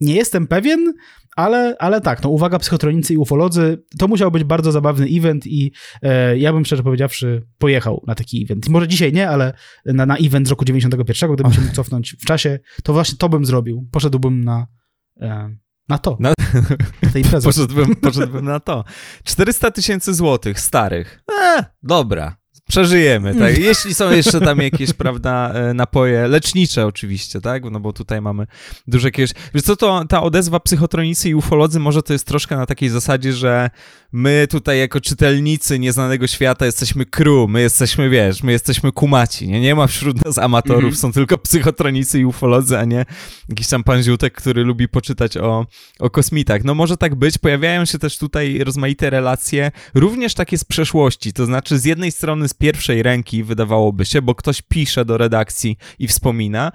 Nie jestem pewien, ale, ale tak, no uwaga, psychotronicy i ufolodzy, to musiał być bardzo zabawny event i e, ja bym szczerze powiedziawszy pojechał na taki event. Może dzisiaj nie, ale na, na event z roku 91, gdybym się mógł cofnąć w czasie, to właśnie to bym zrobił. Poszedłbym na... E, na to. Na, poszedłbym, poszedłbym na to. 400 tysięcy złotych starych. E, dobra. Przeżyjemy, tak? Mm. Jeśli są jeszcze tam jakieś, prawda, e, napoje lecznicze oczywiście, tak? No bo tutaj mamy dużo jakiegoś... Wiesz co, to ta odezwa psychotronicy i ufolodzy może to jest troszkę na takiej zasadzie, że my tutaj jako czytelnicy nieznanego świata jesteśmy crew, my jesteśmy, wiesz, my jesteśmy kumaci, nie? Nie ma wśród nas amatorów, mm -hmm. są tylko psychotronicy i ufolodzy, a nie jakiś tam pan Ziutek, który lubi poczytać o, o kosmitach. No może tak być, pojawiają się też tutaj rozmaite relacje, również takie z przeszłości, to znaczy z jednej strony z pierwszej ręki wydawałoby się, bo ktoś pisze do redakcji i wspomina,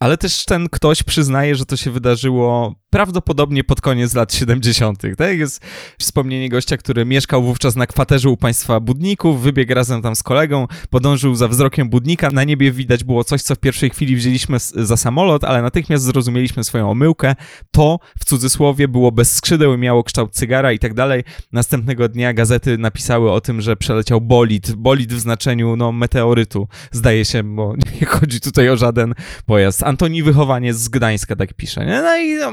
ale też ten ktoś przyznaje, że to się wydarzyło prawdopodobnie pod koniec lat 70. Tak? Jest wspomnienie gościa, który mieszkał wówczas na kwaterze u państwa budników, wybiegł razem tam z kolegą, podążył za wzrokiem budnika. Na niebie widać było coś, co w pierwszej chwili wzięliśmy za samolot, ale natychmiast zrozumieliśmy swoją omyłkę. To w cudzysłowie było bez skrzydeł, miało kształt cygara i tak dalej. Następnego dnia gazety napisały o tym, że przeleciał bolid. Bolid w znaczeniu no, meteorytu, zdaje się, bo nie chodzi tutaj o żaden pojazd. Antoni Wychowanie z Gdańska tak pisze. Nie? No i no,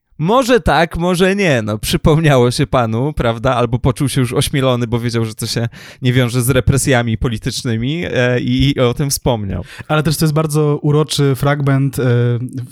Może tak, może nie. No, przypomniało się panu, prawda? Albo poczuł się już ośmielony, bo wiedział, że to się nie wiąże z represjami politycznymi e, i, i o tym wspomniał. Ale też to jest bardzo uroczy fragment e,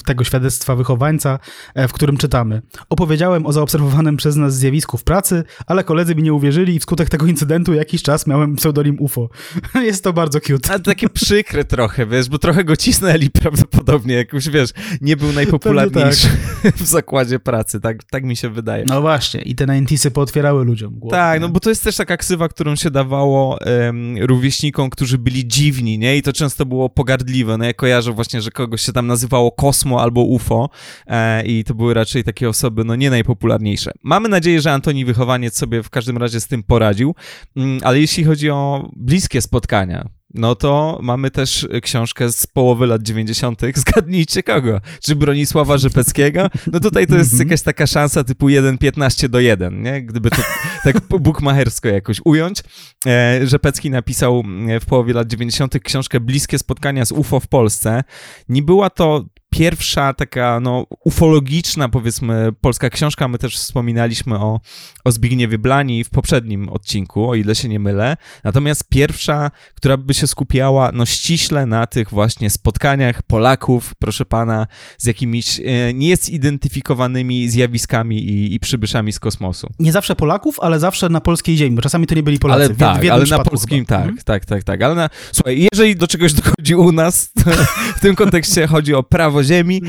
tego świadectwa wychowańca, e, w którym czytamy. Opowiedziałem o zaobserwowanym przez nas zjawisku w pracy, ale koledzy mi nie uwierzyli i wskutek tego incydentu jakiś czas miałem pseudonim UFO. jest to bardzo cute. Ale takie przykre trochę, wiesz, bo trochę go cisnęli prawdopodobnie, jakoś, wiesz, nie był najpopularniejszy tak. w zakładzie pracy, tak, tak mi się wydaje. No właśnie, i te 90 pootwierały ludziom głowę. Tak, no bo to jest też taka ksywa, którą się dawało um, rówieśnikom, którzy byli dziwni, nie? I to często było pogardliwe, no ja kojarzę właśnie, że kogoś się tam nazywało Kosmo albo UFO e, i to były raczej takie osoby, no nie najpopularniejsze. Mamy nadzieję, że Antoni Wychowaniec sobie w każdym razie z tym poradził, mm, ale jeśli chodzi o bliskie spotkania, no to mamy też książkę z połowy lat 90. Zgadnijcie kogo? Czy Bronisława Rzepeckiego? No tutaj to jest mhm. jakaś taka szansa typu 1,15 do 1, nie? Gdyby to tak bukmachersko jakoś ująć. E, Rzepecki napisał w połowie lat 90. książkę Bliskie spotkania z UFO w Polsce. Nie była to pierwsza taka no, ufologiczna, powiedzmy, polska książka. My też wspominaliśmy o, o Zbigniewie Blani w poprzednim odcinku, o ile się nie mylę. Natomiast pierwsza, która by się skupiała no, ściśle na tych właśnie spotkaniach Polaków, proszę pana, z jakimiś e, niezidentyfikowanymi zjawiskami i, i przybyszami z kosmosu. Nie zawsze Polaków, ale zawsze na polskiej ziemi, bo czasami to nie byli Polacy. Ale tak, ale na polskim chyba. tak, mhm. tak, tak, tak. Ale na, słuchaj, jeżeli do czegoś dochodzi u nas, w tym kontekście chodzi o prawo prawo ziemi.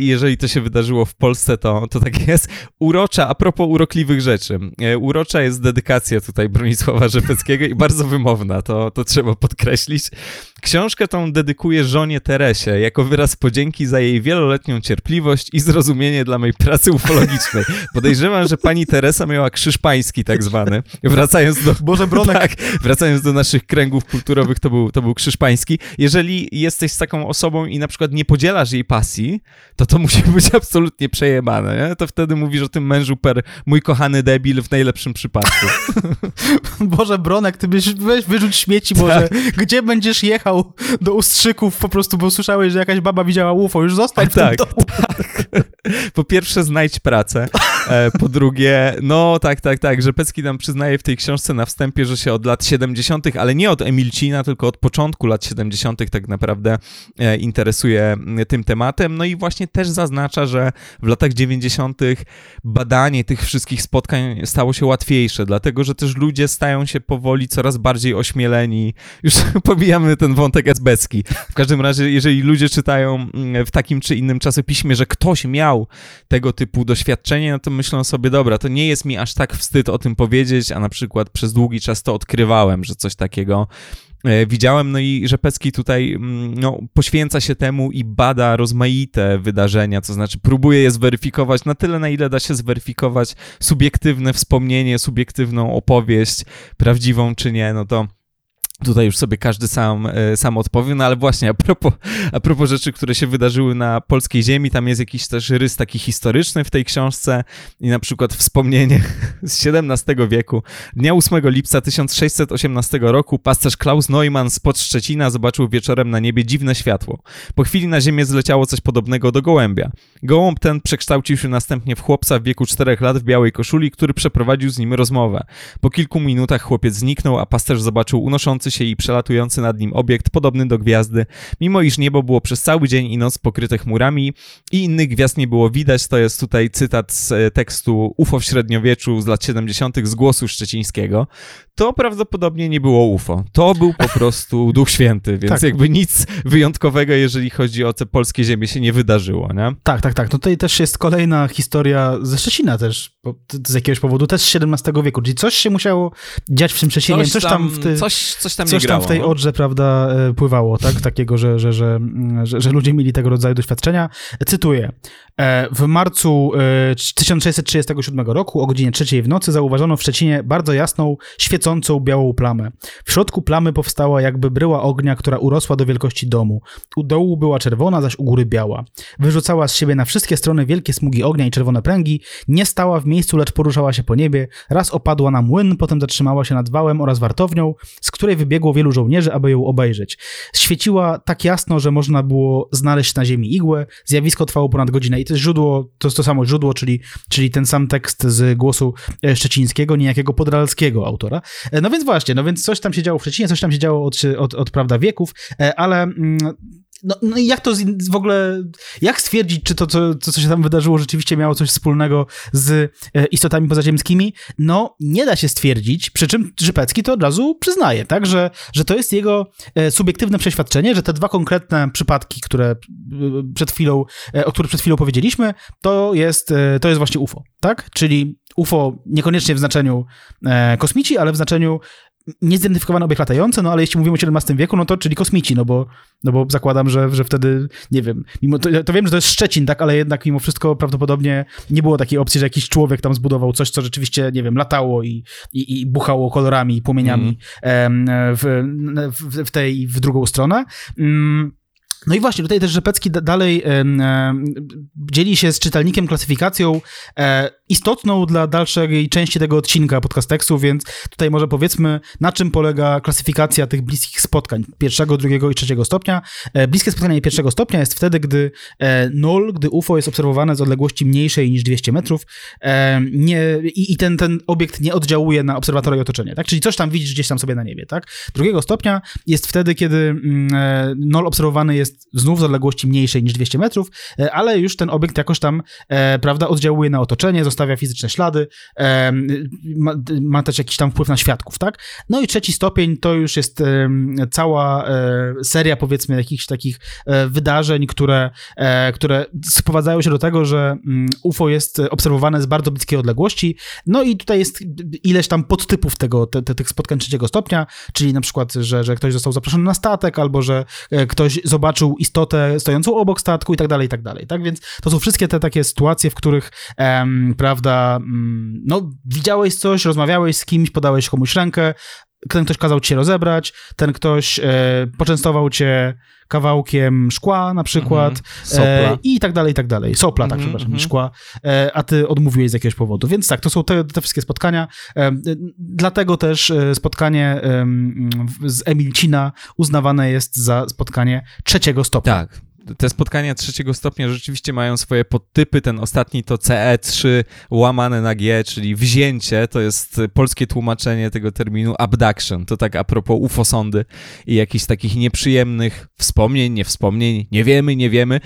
Jeżeli to się wydarzyło w Polsce, to, to tak jest. Urocza, a propos urokliwych rzeczy. E, urocza jest dedykacja tutaj Bronisława Rzepeckiego i bardzo wymowna, to, to trzeba podkreślić. Książkę tą dedykuję żonie Teresie jako wyraz podzięki za jej wieloletnią cierpliwość i zrozumienie dla mojej pracy ufologicznej. Podejrzewam, że pani Teresa miała krzyż pański tak zwany. Wracając do... Boże Bronek. Tak, wracając do naszych kręgów kulturowych, to był, to był krzyż pański. Jeżeli jesteś z taką osobą i na przykład nie podzielasz jej pasji, to to musi być absolutnie przejebane, nie? To wtedy mówisz o tym mężu per mój kochany debil w najlepszym przypadku. Boże Bronek, ty byś, weź wyrzuć śmieci może. Tak. Gdzie będziesz jechał do ustrzyków po prostu, bo słyszałeś, że jakaś baba widziała UFO, już zostań w tak. Tak. Po pierwsze znajdź pracę, e, po drugie, no tak, tak, tak, że Pecki nam przyznaje w tej książce na wstępie, że się od lat 70., ale nie od Emilcina, tylko od początku lat 70. tak naprawdę e, interesuje tym tematem, no i właśnie też zaznacza, że w latach 90. badanie tych wszystkich spotkań stało się łatwiejsze, dlatego, że też ludzie stają się powoli coraz bardziej ośmieleni, już pomijamy ten wątek esbecki. W każdym razie, jeżeli ludzie czytają w takim czy innym czasopiśmie, że ktoś miał tego typu doświadczenie, no to myślą sobie, dobra, to nie jest mi aż tak wstyd o tym powiedzieć, a na przykład przez długi czas to odkrywałem, że coś takiego e, widziałem, no i Rzepecki tutaj mm, no, poświęca się temu i bada rozmaite wydarzenia, to znaczy próbuje je zweryfikować na tyle, na ile da się zweryfikować subiektywne wspomnienie, subiektywną opowieść, prawdziwą czy nie, no to Tutaj już sobie każdy sam, e, sam odpowie, no ale właśnie a propos, a propos rzeczy, które się wydarzyły na polskiej ziemi, tam jest jakiś też rys taki historyczny w tej książce i na przykład wspomnienie z XVII wieku. Dnia 8 lipca 1618 roku pasterz Klaus Neumann spod Szczecina zobaczył wieczorem na niebie dziwne światło. Po chwili na ziemię zleciało coś podobnego do gołębia. Gołąb ten przekształcił się następnie w chłopca w wieku 4 lat w białej koszuli, który przeprowadził z nim rozmowę. Po kilku minutach chłopiec zniknął, a pasterz zobaczył unoszący się i przelatujący nad nim obiekt podobny do gwiazdy, mimo iż niebo było przez cały dzień i noc pokryte chmurami i innych gwiazd nie było widać. To jest tutaj cytat z e, tekstu UFO w średniowieczu z lat 70. z głosu szczecińskiego. To prawdopodobnie nie było UFO. To był po prostu Duch Święty, więc tak. jakby nic wyjątkowego, jeżeli chodzi o te polskie ziemie, się nie wydarzyło, nie? Tak, tak, tak. No tutaj też jest kolejna historia ze Szczecina też, z jakiegoś powodu, też z XVII wieku, czyli coś się musiało dziać w tym Szczecinie, coś, coś tam, w ty... coś, coś tam coś tam w tej odrze, prawda, e, pływało, tak? Takiego, że, że, że, że, że ludzie mieli tego rodzaju doświadczenia. Cytuję. E, w marcu 1637 e, roku o godzinie trzeciej w nocy zauważono w Szczecinie bardzo jasną, świecącą białą plamę. W środku plamy powstała jakby bryła ognia, która urosła do wielkości domu. U dołu była czerwona, zaś u góry biała. Wyrzucała z siebie na wszystkie strony wielkie smugi ognia i czerwone pręgi, nie stała w miejscu, lecz poruszała się po niebie, raz opadła na młyn, potem zatrzymała się nad wałem oraz wartownią, z której wybiegło wielu żołnierzy, aby ją obejrzeć. Świeciła tak jasno, że można było znaleźć na ziemi igłę. Zjawisko trwało ponad godzinę to źródło, to jest to samo źródło, czyli, czyli ten sam tekst z głosu e, szczecińskiego, niejakiego podralskiego autora. E, No więc właśnie, no więc coś tam się działo w Szczecinie, coś tam się działo od, od, od prawda wieków, e, ale mm, no, no i jak to z, w ogóle, jak stwierdzić, czy to, co, co się tam wydarzyło, rzeczywiście miało coś wspólnego z e, istotami pozaziemskimi? No, nie da się stwierdzić, przy czym Żypecki to od razu przyznaje, tak, że, że to jest jego e, subiektywne przeświadczenie, że te dwa konkretne przypadki, które e, przed chwilą, o których przed chwilą powiedzieliśmy, to jest, to jest właśnie UFO, tak? Czyli UFO niekoniecznie w znaczeniu kosmici, ale w znaczeniu niezidentyfikowany obiekt latający, no ale jeśli mówimy o XVII wieku, no to czyli kosmici, no bo, no bo zakładam, że, że wtedy, nie wiem, mimo to, to wiem, że to jest Szczecin, tak, ale jednak mimo wszystko prawdopodobnie nie było takiej opcji, że jakiś człowiek tam zbudował coś, co rzeczywiście, nie wiem, latało i, i, i buchało kolorami i płomieniami em, w, w, w tej, w drugą stronę. Mm, no i właśnie, tutaj też Rzepecki da- dalej em, dzieli się z czytelnikiem klasyfikacją e, istotną dla dalszej części tego odcinka podcasteksu, więc tutaj może powiedzmy, na czym polega klasyfikacja tych bliskich spotkań pierwszego, drugiego i trzeciego stopnia. E, bliskie spotkanie pierwszego stopnia jest wtedy, gdy e, gdy UFO jest obserwowane z odległości mniejszej niż 200 metrów e, nie, i, i ten, ten obiekt nie oddziałuje na obserwatora i otoczenie, tak? Czyli coś tam widzisz gdzieś tam sobie na niebie, tak? Drugiego stopnia jest wtedy, kiedy mm, e, null obserwowany jest znów z odległości mniejszej niż 200 metrów, e, ale już ten obiekt jakoś tam, e, prawda, oddziałuje na otoczenie, zostawia fizyczne ślady, e, ma, ma też jakiś tam wpływ na świadków, tak? No i trzeci stopień to już jest cała seria, powiedzmy, jakichś takich wydarzeń, które, które sprowadzają się do tego, że mm, UFO jest obserwowane z bardzo bliskiej odległości, no i tutaj jest ileś tam podtypów tego, te, te, tych spotkań trzeciego stopnia, czyli na przykład, że, że ktoś został zaproszony na statek, albo że ktoś zobaczył istotę stojącą obok statku i tak dalej, i tak dalej, tak? Więc to są wszystkie te takie sytuacje, w których, em, prawda, mm, no, widziałeś coś, rozmawiałeś z kimś, podałeś komuś rękę, ten ktoś kazał ci się rozebrać, ten ktoś e, poczęstował cię kawałkiem szkła na przykład. Sopla. e, i tak dalej, i tak dalej. Sopla, tak, Mhm, przepraszam, mhm. nie szkła, e, a ty odmówiłeś z jakiegoś powodu. Więc tak, to są te, te wszystkie spotkania. E, dlatego też spotkanie z Emilcina uznawane jest za spotkanie trzeciego stopnia. Tak. Te spotkania trzeciego stopnia rzeczywiście mają swoje podtypy. Ten ostatni to CE3 łamane na G, czyli wzięcie. To jest polskie tłumaczenie tego terminu abduction. To tak a propos UFO-sondy i jakichś takich nieprzyjemnych wspomnień, niewspomnień. Nie wiemy, nie wiemy.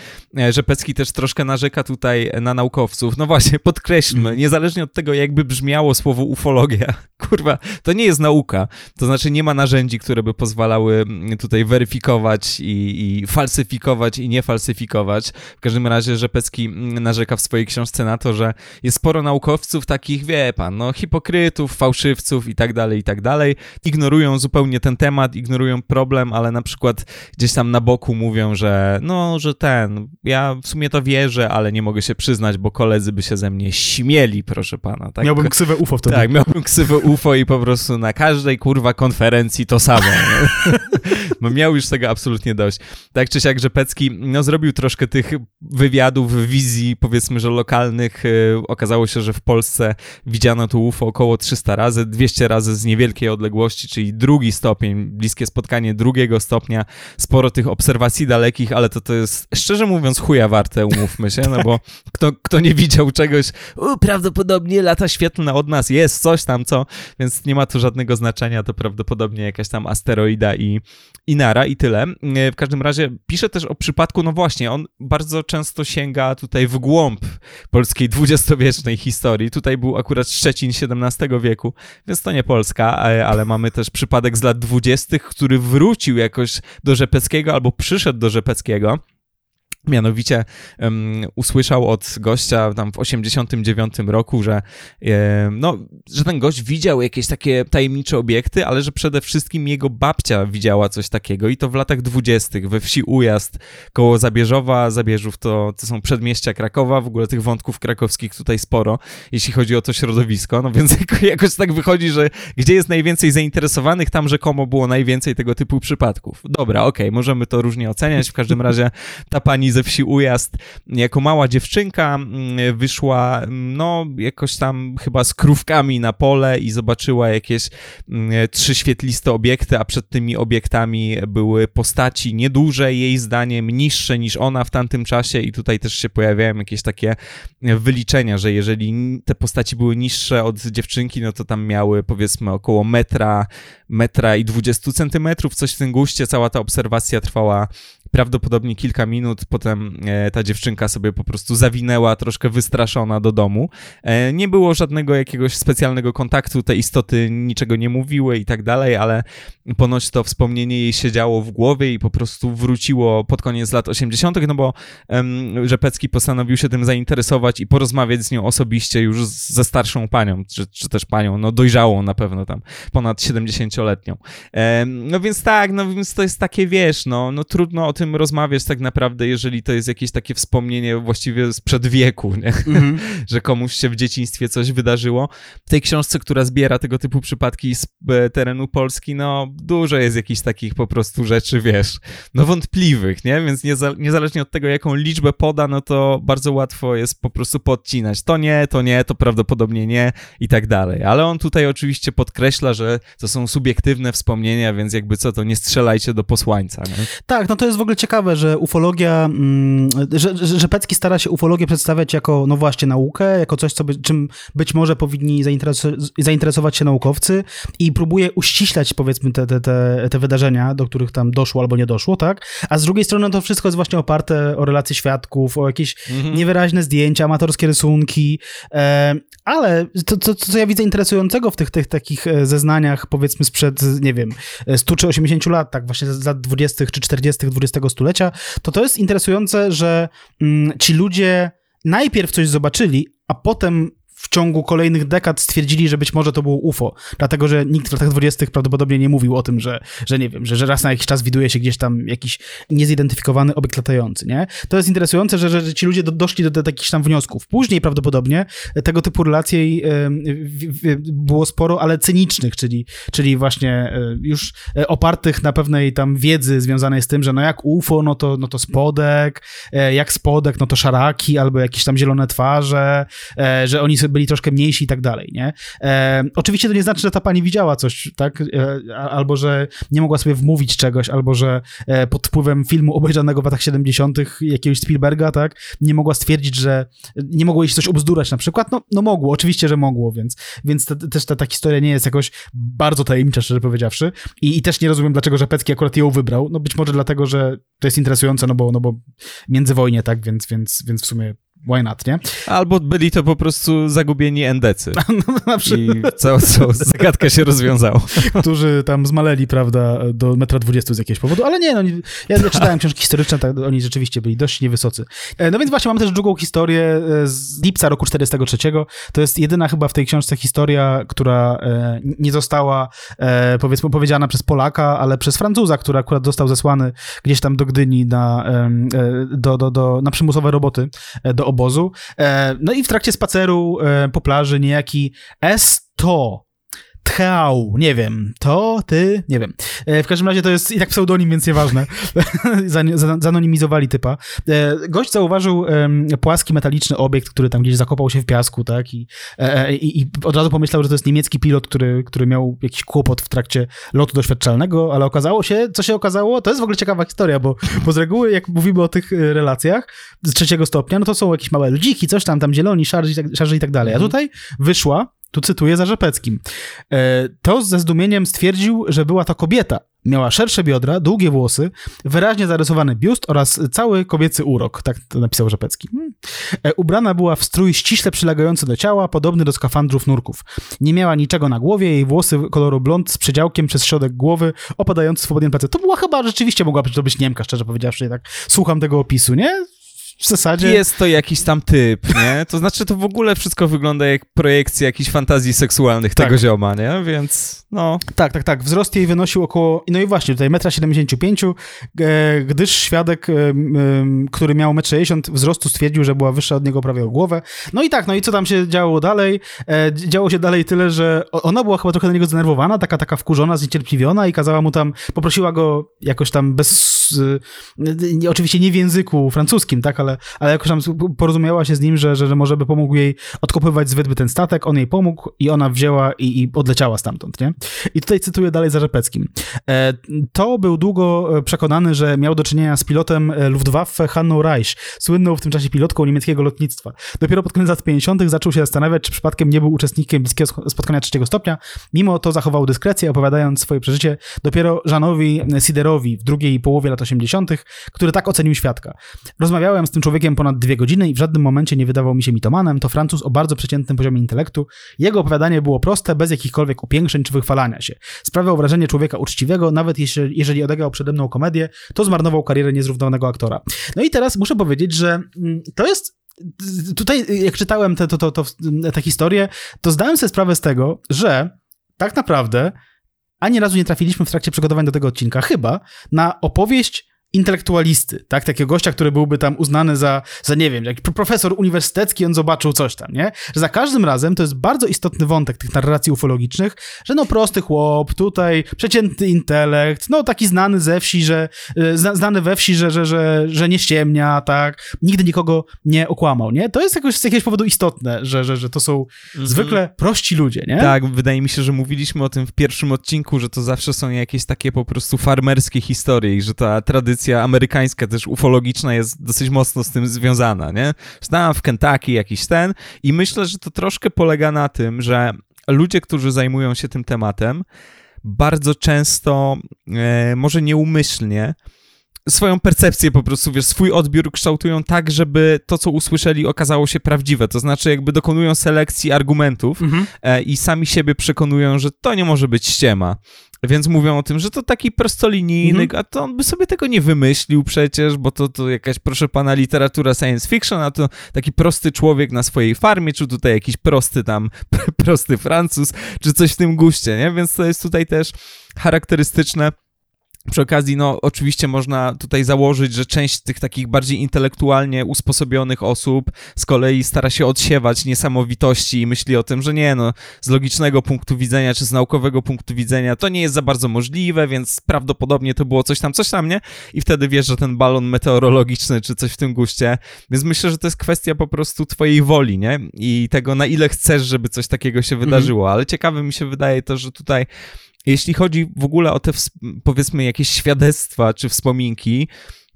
Rzepecki też troszkę narzeka tutaj na naukowców. No właśnie, podkreślmy, niezależnie od tego, jakby brzmiało słowo ufologia, kurwa, to nie jest nauka. To znaczy nie ma narzędzi, które by pozwalały mm, tutaj weryfikować i, i falsyfikować i nie falsyfikować. W każdym razie Rzepecki narzeka w swojej książce na to, że jest sporo naukowców takich, wie pan, no hipokrytów, fałszywców i tak dalej, i tak dalej. Ignorują zupełnie ten temat, ignorują problem, ale na przykład gdzieś tam na boku mówią, że no, że ten, ja w sumie to wierzę, ale nie mogę się przyznać, bo koledzy by się ze mnie śmieli, proszę pana. Tak? Miałbym ksywę UFO wtedy. Tak, miałbym ksywę UFO i po prostu na każdej kurwa konferencji to samo. Bo miał już tego absolutnie dość. Tak czy siak Rzepecki no, zrobił troszkę tych wywiadów, wizji powiedzmy, że lokalnych. Yy, Okazało się, że w Polsce widziano tu UFO około 300 razy, 200 razy z niewielkiej odległości, czyli drugi stopień, bliskie spotkanie drugiego stopnia. Sporo tych obserwacji dalekich, ale to to jest szczerze mówiąc chuja warte, umówmy się, no bo kto, kto nie widział czegoś, u, prawdopodobnie lata świetlne od nas jest, coś tam, co, więc nie ma to żadnego znaczenia, to prawdopodobnie jakaś tam asteroida i, i nara i tyle. E, W każdym razie pisze też o przypadku, no właśnie, on bardzo często sięga tutaj w głąb polskiej dwudziestowiecznej historii. Tutaj był akurat Szczecin XVII wieku, więc to nie Polska, e, ale mamy też przypadek z lat dwudziestych, który wrócił jakoś do Rzepeckiego albo przyszedł do Rzepeckiego. Mianowicie um, usłyszał od gościa tam w 89 roku, że, e, no, że ten gość widział jakieś takie tajemnicze obiekty, ale że przede wszystkim jego babcia widziała coś takiego i to w latach 20. we wsi Ujazd koło Zabierzowa. Zabierzów to, to są przedmieścia Krakowa, w ogóle tych wątków krakowskich tutaj sporo, jeśli chodzi o to środowisko, no więc jakoś tak wychodzi, że gdzie jest najwięcej zainteresowanych, tam rzekomo było najwięcej tego typu przypadków. Dobra, okej, okay, możemy to różnie oceniać, w każdym razie ta pani ze wsi Ujazd. Jako mała dziewczynka mm, wyszła, mm, no, jakoś tam chyba z krówkami na pole i zobaczyła jakieś mm, trzy świetliste obiekty, a przed tymi obiektami były postaci nieduże, jej zdaniem niższe niż ona w tamtym czasie. I tutaj też się pojawiają jakieś takie wyliczenia, że jeżeli te postaci były niższe od dziewczynki, no to tam miały powiedzmy około metra, metra i 20 centymetrów, coś w tym guście, cała ta obserwacja trwała prawdopodobnie kilka minut, potem e, ta dziewczynka sobie po prostu zawinęła, troszkę wystraszona do domu. E, nie było żadnego jakiegoś specjalnego kontaktu, te istoty niczego nie mówiły i tak dalej, ale ponoć to wspomnienie jej siedziało w głowie i po prostu wróciło pod koniec lat 80., no bo Rzepecki postanowił się tym zainteresować i porozmawiać z nią osobiście już ze starszą panią, czy, czy też panią, no dojrzałą na pewno tam, ponad 70-letnią. Um, no więc tak, no więc to jest takie, wiesz, no, no trudno o tym rozmawiać tak naprawdę, jeżeli to jest jakieś takie wspomnienie właściwie sprzed wieku, nie? Mm -hmm. że komuś się w dzieciństwie coś wydarzyło. W tej książce, która zbiera tego typu przypadki z e, terenu Polski, no dużo jest jakichś takich po prostu rzeczy, wiesz, no wątpliwych, nie? Więc nieza niezależnie od tego, jaką liczbę poda, no to bardzo łatwo jest po prostu podcinać. To nie, to nie, to prawdopodobnie nie i tak dalej. Ale on tutaj oczywiście podkreśla, że to są subiektywne wspomnienia, więc jakby co, to nie strzelajcie do posłańca, nie? Tak, no to jest w ogóle ciekawe, że ufologia, mm, że, że, Pecki stara się ufologię przedstawiać jako, no właśnie, naukę, jako coś, co by, czym być może powinni zainteresować, się naukowcy i próbuje uściślać, powiedzmy, te, te, te, te wydarzenia, do których tam doszło albo nie doszło, tak? A z drugiej strony to wszystko jest właśnie oparte o relacje świadków, o jakieś mhm. niewyraźne zdjęcia, amatorskie rysunki, e, ale to, to, co ja widzę interesującego w tych, tych takich e, zeznaniach, powiedzmy sprzed, nie wiem, 100 czy 80 lat, tak właśnie z lat 20. czy 40. XX stulecia, to to jest interesujące, że mm, ci ludzie najpierw coś zobaczyli, a potem w ciągu kolejnych dekad stwierdzili, że być może to było UFO, dlatego że nikt w latach dwudziestych prawdopodobnie nie mówił o tym, że, że nie wiem, że, że raz na jakiś czas widuje się gdzieś tam jakiś niezidentyfikowany obiekt latający, nie? To jest interesujące, że, że, ci ludzie do, doszli do, do takich tam wniosków. Później prawdopodobnie tego typu relacji było sporo, ale cynicznych, czyli, czyli właśnie e, już e, opartych na pewnej tam wiedzy związanej z tym, że no jak UFO, no to, no to spodek, e, jak spodek, no to szaraki, albo jakieś tam zielone twarze, że oni sobie byli troszkę mniejsi i tak dalej, nie? E, oczywiście to nie znaczy, że ta pani widziała coś, tak? E, albo, że nie mogła sobie wmówić czegoś, albo, że e, pod wpływem filmu obejrzanego w latach 70. jakiegoś Spielberga, tak? Nie mogła stwierdzić, że nie mogło jej coś obzdurać na przykład. No, no mogło, oczywiście, że mogło, więc, więc te, też ta, ta historia nie jest jakoś bardzo tajemnicza, szczerze powiedziawszy. I, I też nie rozumiem, dlaczego Rzepecki akurat ją wybrał. No być może dlatego, że to jest interesujące, no bo, no bo międzywojnie, tak? Więc, więc, więc w sumie why not, nie? Albo byli to po prostu zagubieni endecy. No, I cała, cała zagadka się rozwiązała. Którzy tam zmaleli, prawda, do metra dwudziestu z jakiegoś powodu, ale nie, no, ja, ja czytałem książki historyczne, tak, oni rzeczywiście byli dość niewysocy. E, no więc właśnie mam też drugą historię e, z lipca roku 43. To jest jedyna chyba w tej książce historia, która e, nie została, powiedzmy, opowiedziana przez Polaka, ale przez Francuza, który akurat został zesłany gdzieś tam do Gdyni na, do, do, do, na przymusowe roboty, do obozu. E, no i w trakcie spaceru e, po plaży niejaki S-to Tchał, nie wiem, to, ty, nie wiem. E, w każdym razie to jest i tak pseudonim, więc nieważne. Zanonimizowali typa. E, gość zauważył płaski metaliczny obiekt, który tam gdzieś zakopał się w piasku, tak? I, e, i, i od razu pomyślał, że to jest niemiecki pilot, który, który miał jakiś kłopot w trakcie lotu doświadczalnego, ale okazało się, co się okazało, to jest w ogóle ciekawa historia, bo, bo z reguły, jak mówimy o tych relacjach z trzeciego stopnia, no to są jakieś małe ludziki, coś tam, tam zieloni, szarzy, szarzy i tak dalej. A mhm. tutaj wyszła tu cytuję za Rzepeckim. E, to ze zdumieniem stwierdził, że była to kobieta. Miała szersze biodra, długie włosy, wyraźnie zarysowany biust oraz cały kobiecy urok, tak napisał Rzepecki. Hmm. E, ubrana była w strój ściśle przylegający do ciała, podobny do skafandrów nurków. Nie miała niczego na głowie, jej włosy koloru blond z przedziałkiem przez środek głowy, opadający swobodnie na plecy. To była chyba, rzeczywiście mogła to być Niemka, szczerze powiedziawszy, tak słucham tego opisu, nie? W zasadzie... Jest to jakiś tam typ, nie? To znaczy, to w ogóle wszystko wygląda jak projekcja jakichś fantazji seksualnych Tak. tego zioma, nie? Więc, no... Tak, tak, tak. Wzrost jej wynosił około, no i właśnie, tutaj 1,75 m, gdyż świadek, który miał 1,60 m wzrostu stwierdził, że była wyższa od niego prawie o głowę. No i tak, no i co tam się działo dalej? E, działo się dalej tyle, że ona była chyba trochę na niego zdenerwowana, taka taka wkurzona, zniecierpliwiona i kazała mu tam, poprosiła go jakoś tam bez, oczywiście nie w języku francuskim, tak, ale, ale jakoś tam porozumiała się z nim, że, że, że może by pomógł jej odkopywać z wydmy ten statek, on jej pomógł i ona wzięła i, i odleciała stamtąd, nie? I tutaj cytuję dalej za Rzepeckim. E, to był długo e, przekonany, że miał do czynienia z pilotem e, Luftwaffe Hanną Reich, słynną w tym czasie pilotką niemieckiego lotnictwa. Dopiero pod koniec lat 50. zaczął się zastanawiać, czy przypadkiem nie był uczestnikiem bliskiego spotkania trzeciego stopnia. Mimo to zachował dyskrecję, opowiadając swoje przeżycie dopiero Żanowi Siderowi w drugiej połowie lat 80., który tak ocenił świadka. Rozmawiałem z tym człowiekiem ponad dwie godziny i w żadnym momencie nie wydawał mi się mitomanem. To Francuz o bardzo przeciętnym poziomie intelektu. Jego opowiadanie było proste, bez jakichkolwiek upiększeń czy wychwalania się. Sprawiał wrażenie człowieka uczciwego, nawet jeśli, jeżeli odegrał przede mną komedię, to zmarnował karierę niezrównowanego aktora. No i teraz muszę powiedzieć, że mm, to jest tutaj, jak czytałem te, to, to, to, tę historię, to zdałem sobie sprawę z tego, że tak naprawdę ani razu nie trafiliśmy w trakcie przygotowań do tego odcinka, chyba na opowieść intelektualisty, tak? Takiego gościa, który byłby tam uznany za, za nie wiem, jak profesor uniwersytecki, on zobaczył coś tam, nie? Że za każdym razem to jest bardzo istotny wątek tych narracji ufologicznych, że no prosty chłop, tutaj przeciętny intelekt, no taki znany ze wsi, że y, zna, znany we wsi, że, że, że, że nie ściemnia, tak? Nigdy nikogo nie okłamał, nie? To jest jakoś, z jakiegoś powodu istotne, że, że, że to są zwykle prości ludzie, nie? Tak, wydaje mi się, że mówiliśmy o tym w pierwszym odcinku, że to zawsze są jakieś takie po prostu farmerskie historie i że ta tradycja amerykańska też ufologiczna jest dosyć mocno z tym związana, nie? Tam w Kentucky jakiś ten i myślę, że to troszkę polega na tym, że ludzie, którzy zajmują się tym tematem, bardzo często, e, może nieumyślnie, swoją percepcję po prostu, wiesz, swój odbiór kształtują tak, żeby to, co usłyszeli, okazało się prawdziwe. To znaczy, jakby dokonują selekcji argumentów Mhm. e, i sami siebie przekonują, że to nie może być ściema. Więc mówią o tym, że to taki prostolinijny, Mhm. a to on by sobie tego nie wymyślił przecież, bo to, to jakaś, proszę pana, literatura science fiction, a to taki prosty człowiek na swojej farmie, czy tutaj jakiś prosty tam, prosty Francuz, czy coś w tym guście, nie? Więc to jest tutaj też charakterystyczne. Przy okazji, no, oczywiście można tutaj założyć, że część tych takich bardziej intelektualnie usposobionych osób z kolei stara się odsiewać niesamowitości i myśli o tym, że nie, no, z logicznego punktu widzenia czy z naukowego punktu widzenia to nie jest za bardzo możliwe, więc prawdopodobnie to było coś tam, coś tam, nie? I wtedy wiesz, że ten balon meteorologiczny czy coś w tym guście. Więc myślę, że to jest kwestia po prostu twojej woli, nie? I tego, na ile chcesz, żeby coś takiego się wydarzyło. Ale ciekawe mi się wydaje to, że tutaj jeśli chodzi w ogóle o te, powiedzmy, jakieś świadectwa czy wspominki,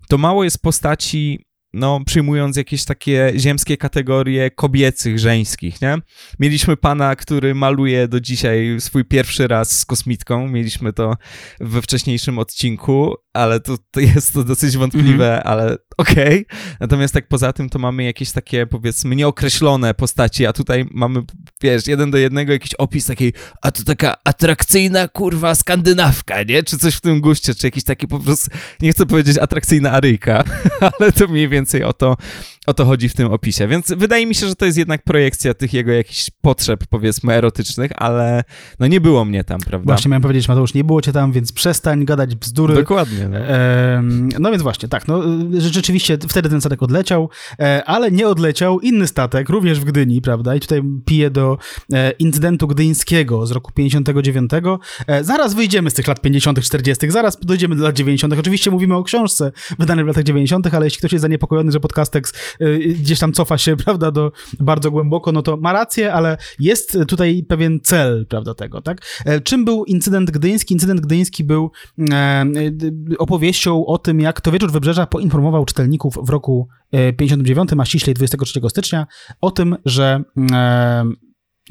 to mało jest postaci, no, przyjmując jakieś takie ziemskie kategorie kobiecych, żeńskich, nie? Mieliśmy pana, który maluje do dzisiaj swój pierwszy raz z kosmitką, mieliśmy to we wcześniejszym odcinku, ale to, to jest to dosyć wątpliwe, ale okej. Natomiast tak poza tym to mamy jakieś takie, powiedzmy, nieokreślone postaci, a tutaj mamy, wiesz, jeden do jednego jakiś opis takiej, a to taka atrakcyjna, kurwa, skandynawka, nie? Czy coś w tym guście, czy jakiś taki po prostu, nie chcę powiedzieć atrakcyjna aryjka, ale to mniej więcej o to, o to chodzi w tym opisie. Więc wydaje mi się, że to jest jednak projekcja tych jego jakichś potrzeb, powiedzmy, erotycznych, ale no nie było mnie tam, prawda? Właśnie miałem powiedzieć, Mateusz, nie było cię tam, więc przestań gadać bzdury. Dokładnie. No. No więc właśnie, tak, no y, rzeczywiście wtedy ten statek odleciał, e, ale nie odleciał inny statek, również w Gdyni, prawda, i tutaj piję do e, incydentu gdyńskiego z roku 59. E, Zaraz wyjdziemy z tych lat 50., 40., zaraz dojdziemy do lat 90. Oczywiście mówimy o książce wydanej w latach 90., ale jeśli ktoś jest zaniepokojony, że podcastek y, gdzieś tam cofa się, prawda, do bardzo głęboko, no to ma rację, ale jest tutaj pewien cel, prawda, tego, tak? E, Czym był incydent gdyński? Incydent gdyński był e, y, opowieścią o tym, jak to Wieczór Wybrzeża poinformował czytelników w roku e, 59, a ściślej 23 stycznia, o tym, że e,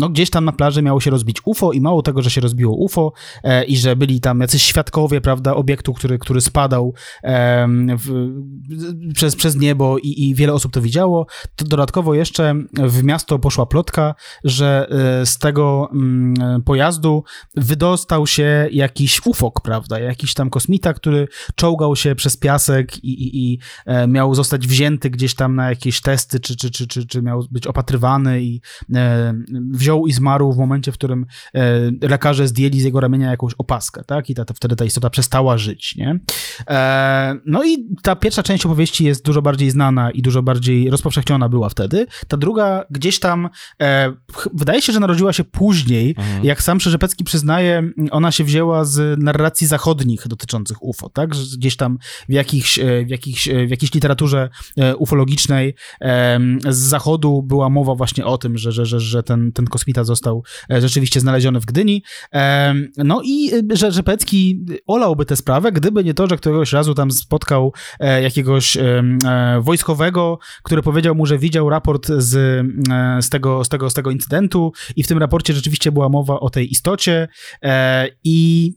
no gdzieś tam na plaży miało się rozbić UFO i mało tego, że się rozbiło UFO e, i że byli tam jacyś świadkowie, prawda, obiektu, który, który spadał e, w, przez, przez niebo i, i wiele osób to widziało, to dodatkowo jeszcze w miasto poszła plotka, że e, z tego m, mm, pojazdu wydostał się jakiś ufok, prawda, jakiś tam kosmita, który czołgał się przez piasek i, i, i e, miał zostać wzięty gdzieś tam na jakieś testy, czy, czy, czy, czy, czy miał być opatrywany i e, wziął i zmarł w momencie, w którym e, lekarze zdjęli z jego ramienia jakąś opaskę, tak? I ta, ta, wtedy ta istota przestała żyć, nie? E, no i ta pierwsza część opowieści jest dużo bardziej znana i dużo bardziej rozpowszechniona była wtedy. Ta druga gdzieś tam, e, wydaje się, że narodziła się później. Mhm. Jak sam Szerzepecki przyznaje, ona się wzięła z narracji zachodnich dotyczących UFO, tak? Że gdzieś tam w jakichś, e, w jakichś, e, w jakiejś literaturze e, ufologicznej z zachodu była mowa właśnie o tym, że, że, że, że ten, ten kosmita został rzeczywiście znaleziony w Gdyni. No i że Rzepecki olałby tę sprawę, gdyby nie to, że któregoś razu tam spotkał jakiegoś wojskowego, który powiedział mu, że widział raport z, z, tego, z, tego, z tego incydentu i w tym raporcie rzeczywiście była mowa o tej istocie i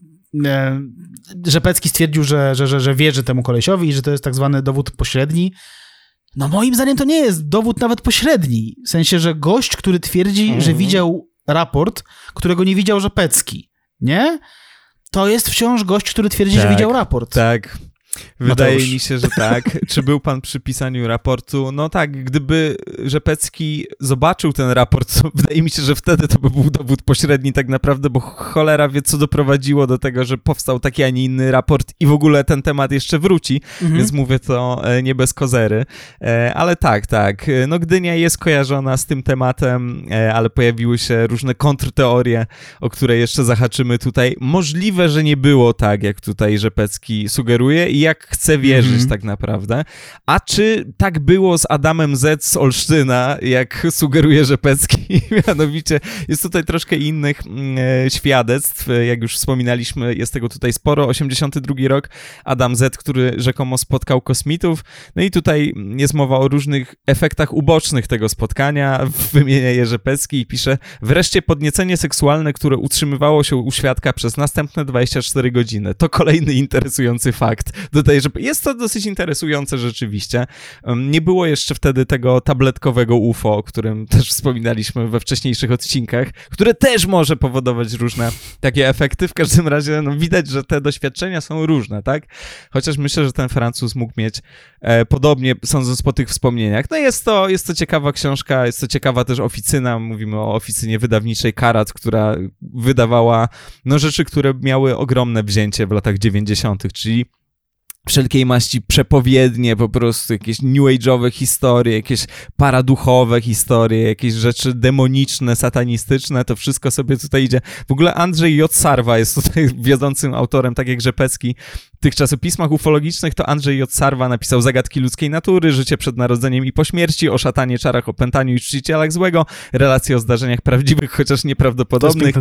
Rzepecki stwierdził, że, że, że, że wierzy temu kolesiowi i że to jest tak zwany dowód pośredni. No moim zdaniem to nie jest dowód nawet pośredni. W sensie, że gość, który twierdzi, że mhm. widział raport, którego nie widział Rzepecki, nie? To jest wciąż gość, który twierdzi, tak, że widział raport. Tak. Wydaje Mateusz. mi się, że tak. Czy był pan przy pisaniu raportu? No tak, gdyby Rzepecki zobaczył ten raport, to wydaje mi się, że wtedy to by był dowód pośredni tak naprawdę, bo cholera wie, co doprowadziło do tego, że powstał taki, a nie inny raport i w ogóle ten temat jeszcze wróci, mhm. więc mówię to e, nie bez kozery. E, ale tak, tak. No Gdynia jest kojarzona z tym tematem, e, ale pojawiły się różne kontrteorie, o które jeszcze zahaczymy tutaj. Możliwe, że nie było tak, jak tutaj Rzepecki sugeruje i jak chce wierzyć mm -hmm. tak naprawdę. A czy tak było z Adamem Z z Olsztyna, jak sugeruje Rzepecki? Mianowicie jest tutaj troszkę innych mm, e, świadectw. Jak już wspominaliśmy, jest tego tutaj sporo. 82 rok, Adam Z, który rzekomo spotkał kosmitów. No i tutaj jest mowa o różnych efektach ubocznych tego spotkania. Wymienia je Rzepecki i pisze wreszcie podniecenie seksualne, które utrzymywało się u świadka przez następne 24 godziny. To kolejny interesujący fakt dodaję, że jest to dosyć interesujące rzeczywiście. Nie było jeszcze wtedy tego tabletkowego UFO, o którym też wspominaliśmy we wcześniejszych odcinkach, które też może powodować różne takie efekty. W każdym razie no, widać, że te doświadczenia są różne, tak? Chociaż myślę, że ten Francuz mógł mieć e, podobnie, sądząc po tych wspomnieniach. No jest to, jest to ciekawa książka, jest to ciekawa też oficyna, mówimy o oficynie wydawniczej Karat, która wydawała no, rzeczy, które miały ogromne wzięcie w latach 90., czyli wszelkiej maści przepowiednie, po prostu jakieś new age'owe historie, jakieś paraduchowe historie, jakieś rzeczy demoniczne, satanistyczne, to wszystko sobie tutaj idzie. W ogóle Andrzej J. Sarwa jest tutaj wiodącym autorem, tak jak Rzepecki. Tych czasopismach ufologicznych to Andrzej J. Sarwa napisał Zagadki ludzkiej natury, Życie przed narodzeniem i po śmierci, o szatanie, czarach, opętaniu i czcicielach złego, relacje o zdarzeniach prawdziwych, chociaż nieprawdopodobnych.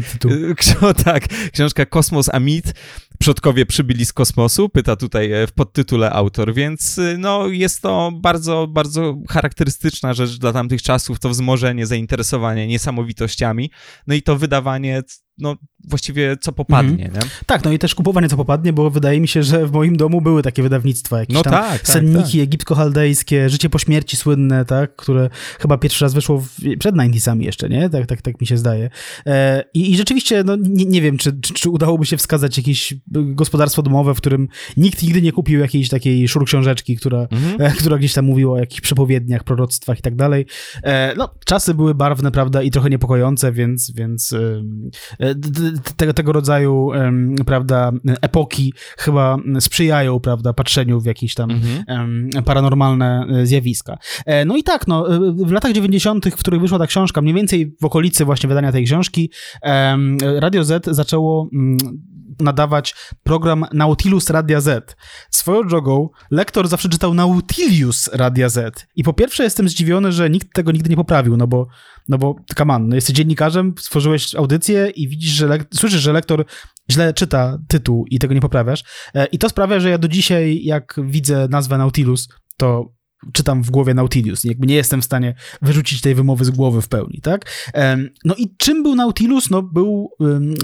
To tak, książka Kosmos a Mit, Przodkowie przybyli z kosmosu, pyta tutaj e, w podtytule autor, więc y, no, jest to bardzo, bardzo charakterystyczna rzecz dla tamtych czasów, to wzmożenie zainteresowania niesamowitościami, no i to wydawanie no właściwie co popadnie, mhm. Tak, no i też kupowanie co popadnie, bo wydaje mi się, że w moim domu były takie wydawnictwa, jakieś no tam tak, tak senniki tak, tak. egipsko-chaldejskie, Życie po śmierci słynne, tak, które chyba pierwszy raz wyszło w, przed 90 jeszcze, nie? Tak, tak, tak mi się zdaje. E, i, I rzeczywiście, no nie, nie wiem, czy, czy, czy, udałoby się wskazać jakieś gospodarstwo domowe, w którym nikt nigdy nie kupił jakiejś takiej szur książeczki, która, mhm. e, która gdzieś tam mówiła o jakichś przepowiedniach, proroctwach i tak dalej. E, no, czasy były barwne, prawda, i trochę niepokojące, więc, więc tego, tego rodzaju, prawda, epoki chyba sprzyjają, prawda, patrzeniu w jakieś tam mhm. paranormalne e, zjawiska. E, no i tak, no, w latach 90., w których wyszła ta książka, mniej więcej w okolicy właśnie wydania tej książki, Radio Z zaczęło mm, nadawać program Nautilus Radia Z. Swoją drogą, lektor zawsze czytał Nautilius Radia Z. I po pierwsze jestem zdziwiony, że nikt tego nigdy nie poprawił, no bo, no bo come no jesteś dziennikarzem, stworzyłeś audycję i widzisz, że słyszysz, że lektor źle czyta tytuł i tego nie poprawiasz. E, I to sprawia, że ja do dzisiaj, jak widzę nazwę Nautilus, to czytam w głowie Nautilus. Jakby nie jestem w stanie wyrzucić tej wymowy z głowy w pełni, tak? No i czym był Nautilus? No był,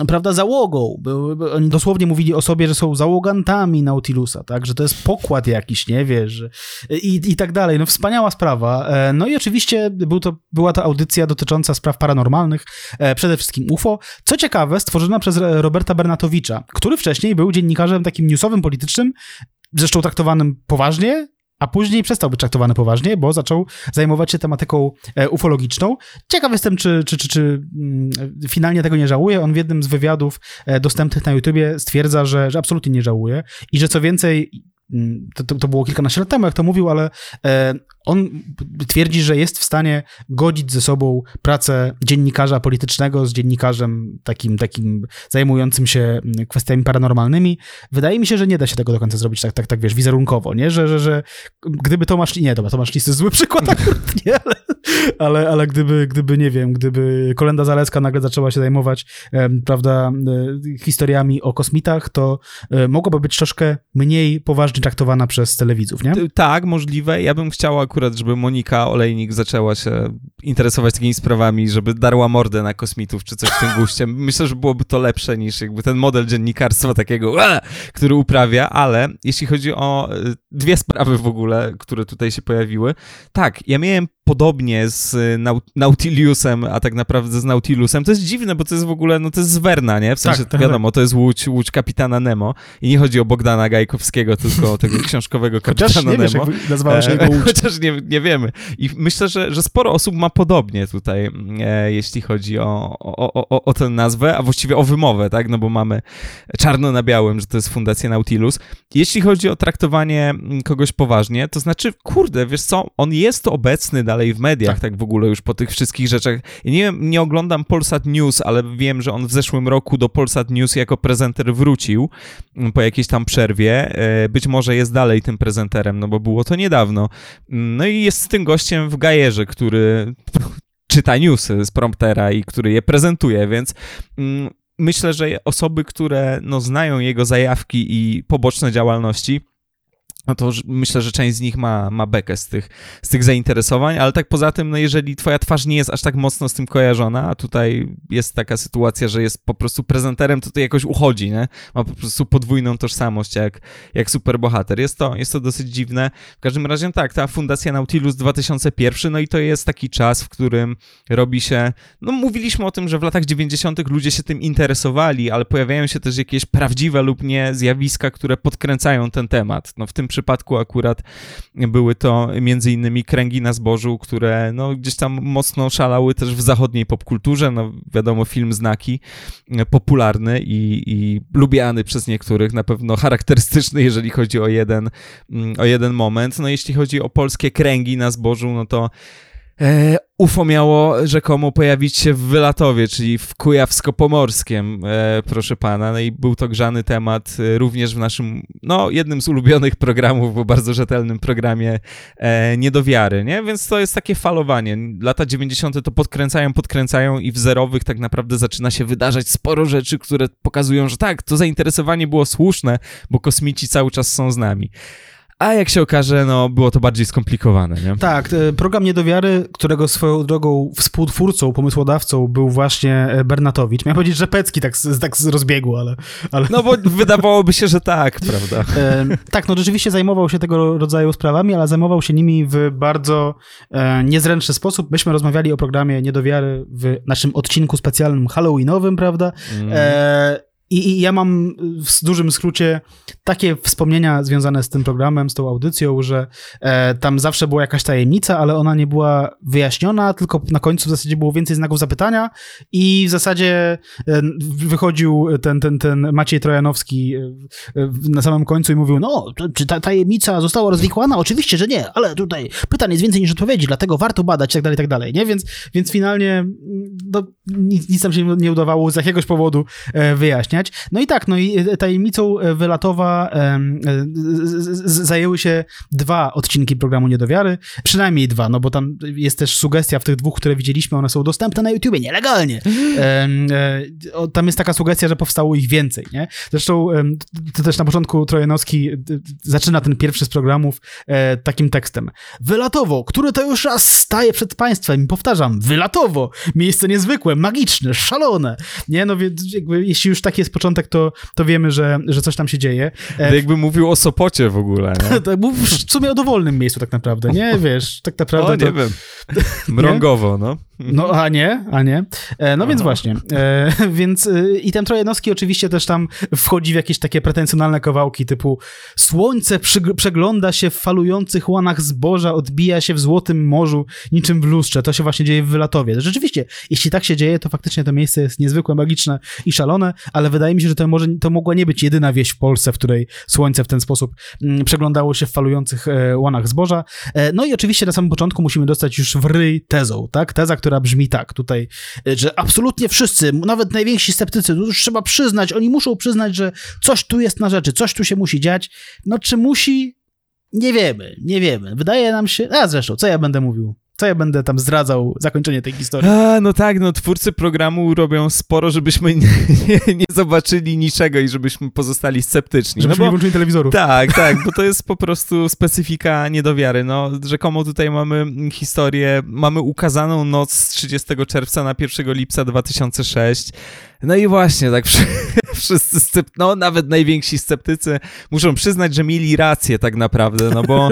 prawda, załogą. Był, oni dosłownie mówili o sobie, że są załogantami Nautilusa, tak? Że to jest pokład jakiś, nie wiesz? I, i tak dalej. No wspaniała sprawa. E, no i oczywiście był to, była to audycja dotycząca spraw paranormalnych, e, przede wszystkim UFO. Co ciekawe, stworzona przez Roberta Bernatowicza, który wcześniej był dziennikarzem takim newsowym, politycznym, zresztą traktowanym poważnie, a później przestał być traktowany poważnie, bo zaczął zajmować się tematyką e, ufologiczną. Ciekaw jestem, czy, czy, czy, czy mm, finalnie tego nie żałuje. On w jednym z wywiadów e, dostępnych na YouTubie stwierdza, że, że absolutnie nie żałuje i że co więcej, to, to, było kilkanaście lat temu, jak to mówił, ale e, on twierdzi, że jest w stanie godzić ze sobą pracę dziennikarza politycznego z dziennikarzem takim, takim zajmującym się mm, kwestiami paranormalnymi. Wydaje mi się, że nie da się tego do końca zrobić tak, tak, tak wiesz, wizerunkowo, nie? Że, że, że gdyby Tomasz... Nie, dobra, Tomasz Lis to jest zły przykład akurat, nie? Ale, ale, ale gdyby, gdyby, nie wiem, gdyby Kolenda Zaleska nagle zaczęła się zajmować, prawda, e, historiami o kosmitach, to e, mogłaby być troszkę mniej poważnie traktowana przez telewidzów, nie? Tak, możliwe. Ja bym chciała akurat, żeby Monika Olejnik zaczęła się interesować takimi sprawami, żeby darła mordę na kosmitów czy coś w tym guście. Myślę, że byłoby to lepsze niż jakby ten model dziennikarstwa takiego, który uprawia, ale jeśli chodzi o y, dwie sprawy w ogóle, które tutaj się pojawiły, tak, ja miałem podobnie z Nautiliusem, a tak naprawdę z Nautilusem. To jest dziwne, bo to jest w ogóle, no to jest z Verna, nie? W sensie, tak, tak, wiadomo, to jest łódź, łódź kapitana Nemo i nie chodzi o Bogdana Gajkowskiego, tylko o tego książkowego kapitana Chociaż nie Nemo. Wiesz, jak nazwała się jego łódź. Chociaż nie, nie wiemy. I myślę, że, że sporo osób ma podobnie tutaj, e, jeśli chodzi o, o, o, o tę nazwę, a właściwie o wymowę, tak? No bo mamy czarno na białym, że to jest Fundacja Nautilus. Jeśli chodzi o traktowanie kogoś poważnie, to znaczy, kurde, wiesz co, on jest obecny dalej dalej w mediach, tak. tak, w ogóle już po tych wszystkich rzeczach. Ja nie, nie oglądam Polsat News, ale wiem, że on w zeszłym roku do Polsat News jako prezenter wrócił mm, po jakiejś tam przerwie. E, być może jest dalej tym prezenterem, no bo było to niedawno. Mm, no i jest z tym gościem w Gajerze, który czyta newsy z promptera i który je prezentuje, więc mm, myślę, że osoby, które no, znają jego zajawki i poboczne działalności, no to myślę, że część z nich ma, ma bekę z tych, z tych zainteresowań, ale tak poza tym, no jeżeli twoja twarz nie jest aż tak mocno z tym kojarzona, a tutaj jest taka sytuacja, że jest po prostu prezenterem, to to jakoś uchodzi, nie? Ma po prostu podwójną tożsamość jak, jak superbohater. Jest to, jest to dosyć dziwne. W każdym razie tak, ta Fundacja Nautilus 2001, no i to jest taki czas, w którym robi się, no mówiliśmy o tym, że w latach 90. ludzie się tym interesowali, ale pojawiają się też jakieś prawdziwe lub nie zjawiska, które podkręcają ten temat. No w tym przypadku akurat były to między innymi kręgi na zbożu, które no, gdzieś tam mocno szalały też w zachodniej popkulturze. No, wiadomo, film Znaki, popularny i, i lubiany przez niektórych, na pewno charakterystyczny, jeżeli chodzi o jeden, o jeden moment. No, jeśli chodzi o polskie kręgi na zbożu, no to E, UFO miało rzekomo pojawić się w Wylatowie, czyli w Kujawsko-Pomorskiem, e, proszę pana. No i był to grzany temat e, również w naszym, no, jednym z ulubionych programów, bo bardzo rzetelnym programie e, Niedowiary, nie? Więc to jest takie falowanie. Lata 90. to podkręcają, podkręcają i w zerowych tak naprawdę zaczyna się wydarzać sporo rzeczy, które pokazują, że tak, to zainteresowanie było słuszne, bo kosmici cały czas są z nami. A jak się okaże, no było to bardziej skomplikowane, nie? Tak, e, program Niedowiary, którego swoją drogą współtwórcą, pomysłodawcą był właśnie e, Bernatowicz. Miałem powiedzieć, że Pecki tak, tak z rozbiegu, ale, ale... No bo wydawałoby się, że tak, prawda? E, tak, no rzeczywiście zajmował się tego rodzaju sprawami, ale zajmował się nimi w bardzo niezręczny sposób. Myśmy rozmawiali o programie Niedowiary w naszym odcinku specjalnym halloweenowym, prawda? Mm. E, i, I, ja mam w dużym skrócie takie wspomnienia związane z tym programem, z tą audycją, że e, tam zawsze była jakaś tajemnica, ale ona nie była wyjaśniona, tylko na końcu w zasadzie było więcej znaków zapytania i w zasadzie e, wychodził ten, ten, ten Maciej Trojanowski e, e na samym końcu i mówił, no, czy ta tajemnica została rozwikłana? Oczywiście, że nie, ale tutaj pytań jest więcej niż odpowiedzi, dlatego warto badać tak dalej, tak dalej, nie? Więc, więc finalnie no, nic, nic tam się nie udawało z jakiegoś powodu e, wyjaśniać. No i tak, no i e, tajemnicą e, Wylatowa e, zajęły się dwa odcinki programu Niedowiary, przynajmniej dwa, no bo tam jest też sugestia w tych dwóch, które widzieliśmy, one są dostępne na YouTubie nielegalnie. O, tam jest taka sugestia, że powstało ich więcej, nie? Zresztą to też na początku Trojanowski zaczyna ten pierwszy z programów takim tekstem. Wylatowo, który to już raz staje przed państwem i powtarzam, wylatowo, miejsce niezwykłe, magiczne, szalone. Nie, no więc jakby, jeśli już taki jest początek, to, to wiemy, że, że coś tam się dzieje. To jakby mówił o Sopocie w ogóle, nie? To był w sumie o dowolnym miejscu tak naprawdę, nie? Wiesz, tak naprawdę O, to... nie wiem. Mrągowo, no. No, a nie, a nie. E, no więc właśnie. E, więc e, i ten Trojanowski oczywiście też tam wchodzi w jakieś takie pretensjonalne kawałki typu słońce przegląda się w falujących łanach zboża, odbija się w złotym morzu niczym w lustrze. To się właśnie dzieje w Wylatowie. Rzeczywiście, jeśli tak się dzieje, to faktycznie to miejsce jest niezwykłe, magiczne i szalone, ale wydaje mi się, że to, może, to mogła nie być jedyna wieś w Polsce, w której słońce w ten sposób mm, przeglądało się w falujących e, łanach zboża. E, no i oczywiście na samym początku musimy dostać już w ryj tezą, tak? Teza, która brzmi tak tutaj, e, że absolutnie wszyscy, nawet najwięksi sceptycy, to już trzeba przyznać, oni muszą przyznać, że coś tu jest na rzeczy, coś tu się musi dziać. No czy musi? Nie wiemy, nie wiemy. Wydaje nam się, a zresztą, co ja będę mówił? Co ja będę tam zdradzał zakończenie tej historii? A, no tak, no twórcy programu robią sporo, żebyśmy nie, nie, nie zobaczyli niczego i żebyśmy pozostali sceptyczni. Żebyśmy no nie bo, włączyli telewizorów. tak, tak, bo to jest po prostu specyfika niedowiary. No, rzekomo tutaj mamy historię, mamy ukazaną noc z 30 czerwca na 1 lipca 2006. No i właśnie, tak wszy- wszyscy, scept- no nawet najwięksi sceptycy muszą przyznać, że mieli rację tak naprawdę, no bo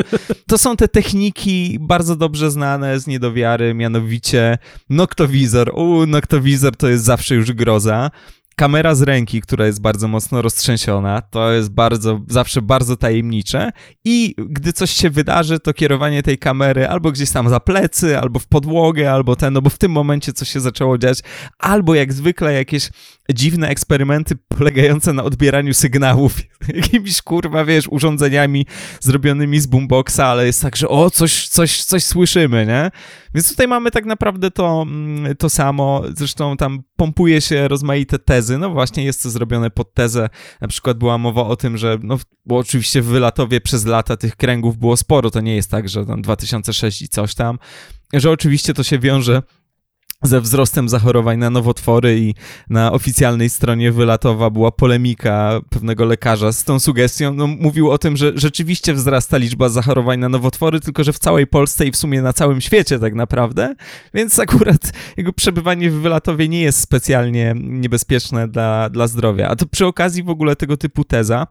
to są te techniki bardzo dobrze znane z niedowiary, mianowicie noktowizor. U, noktowizor to jest zawsze już groza. Kamera z ręki, która jest bardzo mocno roztrzęsiona, to jest bardzo, zawsze bardzo tajemnicze i gdy coś się wydarzy, to kierowanie tej kamery albo gdzieś tam za plecy, albo w podłogę, albo ten, no bo w tym momencie coś się zaczęło dziać, albo jak zwykle jakieś dziwne eksperymenty polegające na odbieraniu sygnałów jakimiś, kurwa, wiesz, urządzeniami zrobionymi z boomboxa, ale jest tak, że o, coś, coś, coś słyszymy, nie? Więc tutaj mamy tak naprawdę to, mm, to samo, zresztą tam pompuje się rozmaite tezy, no właśnie jest to zrobione pod tezę, na przykład była mowa o tym, że, no bo oczywiście w Wylatowie przez lata tych kręgów było sporo, to nie jest tak, że tam 2006 i coś tam, że oczywiście to się wiąże ze wzrostem zachorowań na nowotwory i na oficjalnej stronie Wylatowa była polemika pewnego lekarza z tą sugestią. No, mówił o tym, że rzeczywiście wzrasta liczba zachorowań na nowotwory, tylko że w całej Polsce i w sumie na całym świecie tak naprawdę, więc akurat jego przebywanie w Wylatowie nie jest specjalnie niebezpieczne dla, dla zdrowia. A to przy okazji w ogóle tego typu teza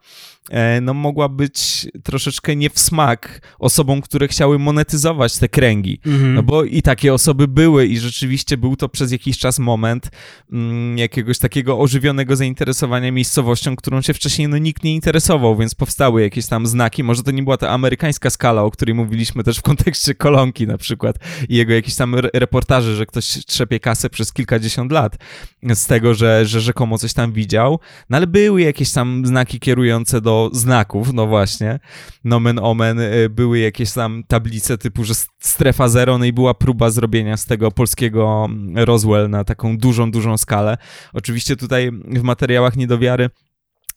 no mogła być troszeczkę nie w smak osobom, które chciały monetyzować te kręgi. Mhm. No bo i takie osoby były i rzeczywiście był to przez jakiś czas moment mm, jakiegoś takiego ożywionego zainteresowania miejscowością, którą się wcześniej no, nikt nie interesował, więc powstały jakieś tam znaki. Może to nie była ta amerykańska skala, o której mówiliśmy też w kontekście Kolonki na przykład i jego jakichś tam re- reportaży, że ktoś trzepie kasę przez kilkadziesiąt lat z tego, że, że rzekomo coś tam widział. No ale były jakieś tam znaki kierujące do znaków, no właśnie. Nomen omen, y, były jakieś tam tablice typu, że strefa zero, no i była próba zrobienia z tego polskiego mm, Roswell na taką dużą, dużą skalę. Oczywiście tutaj w materiałach niedowiary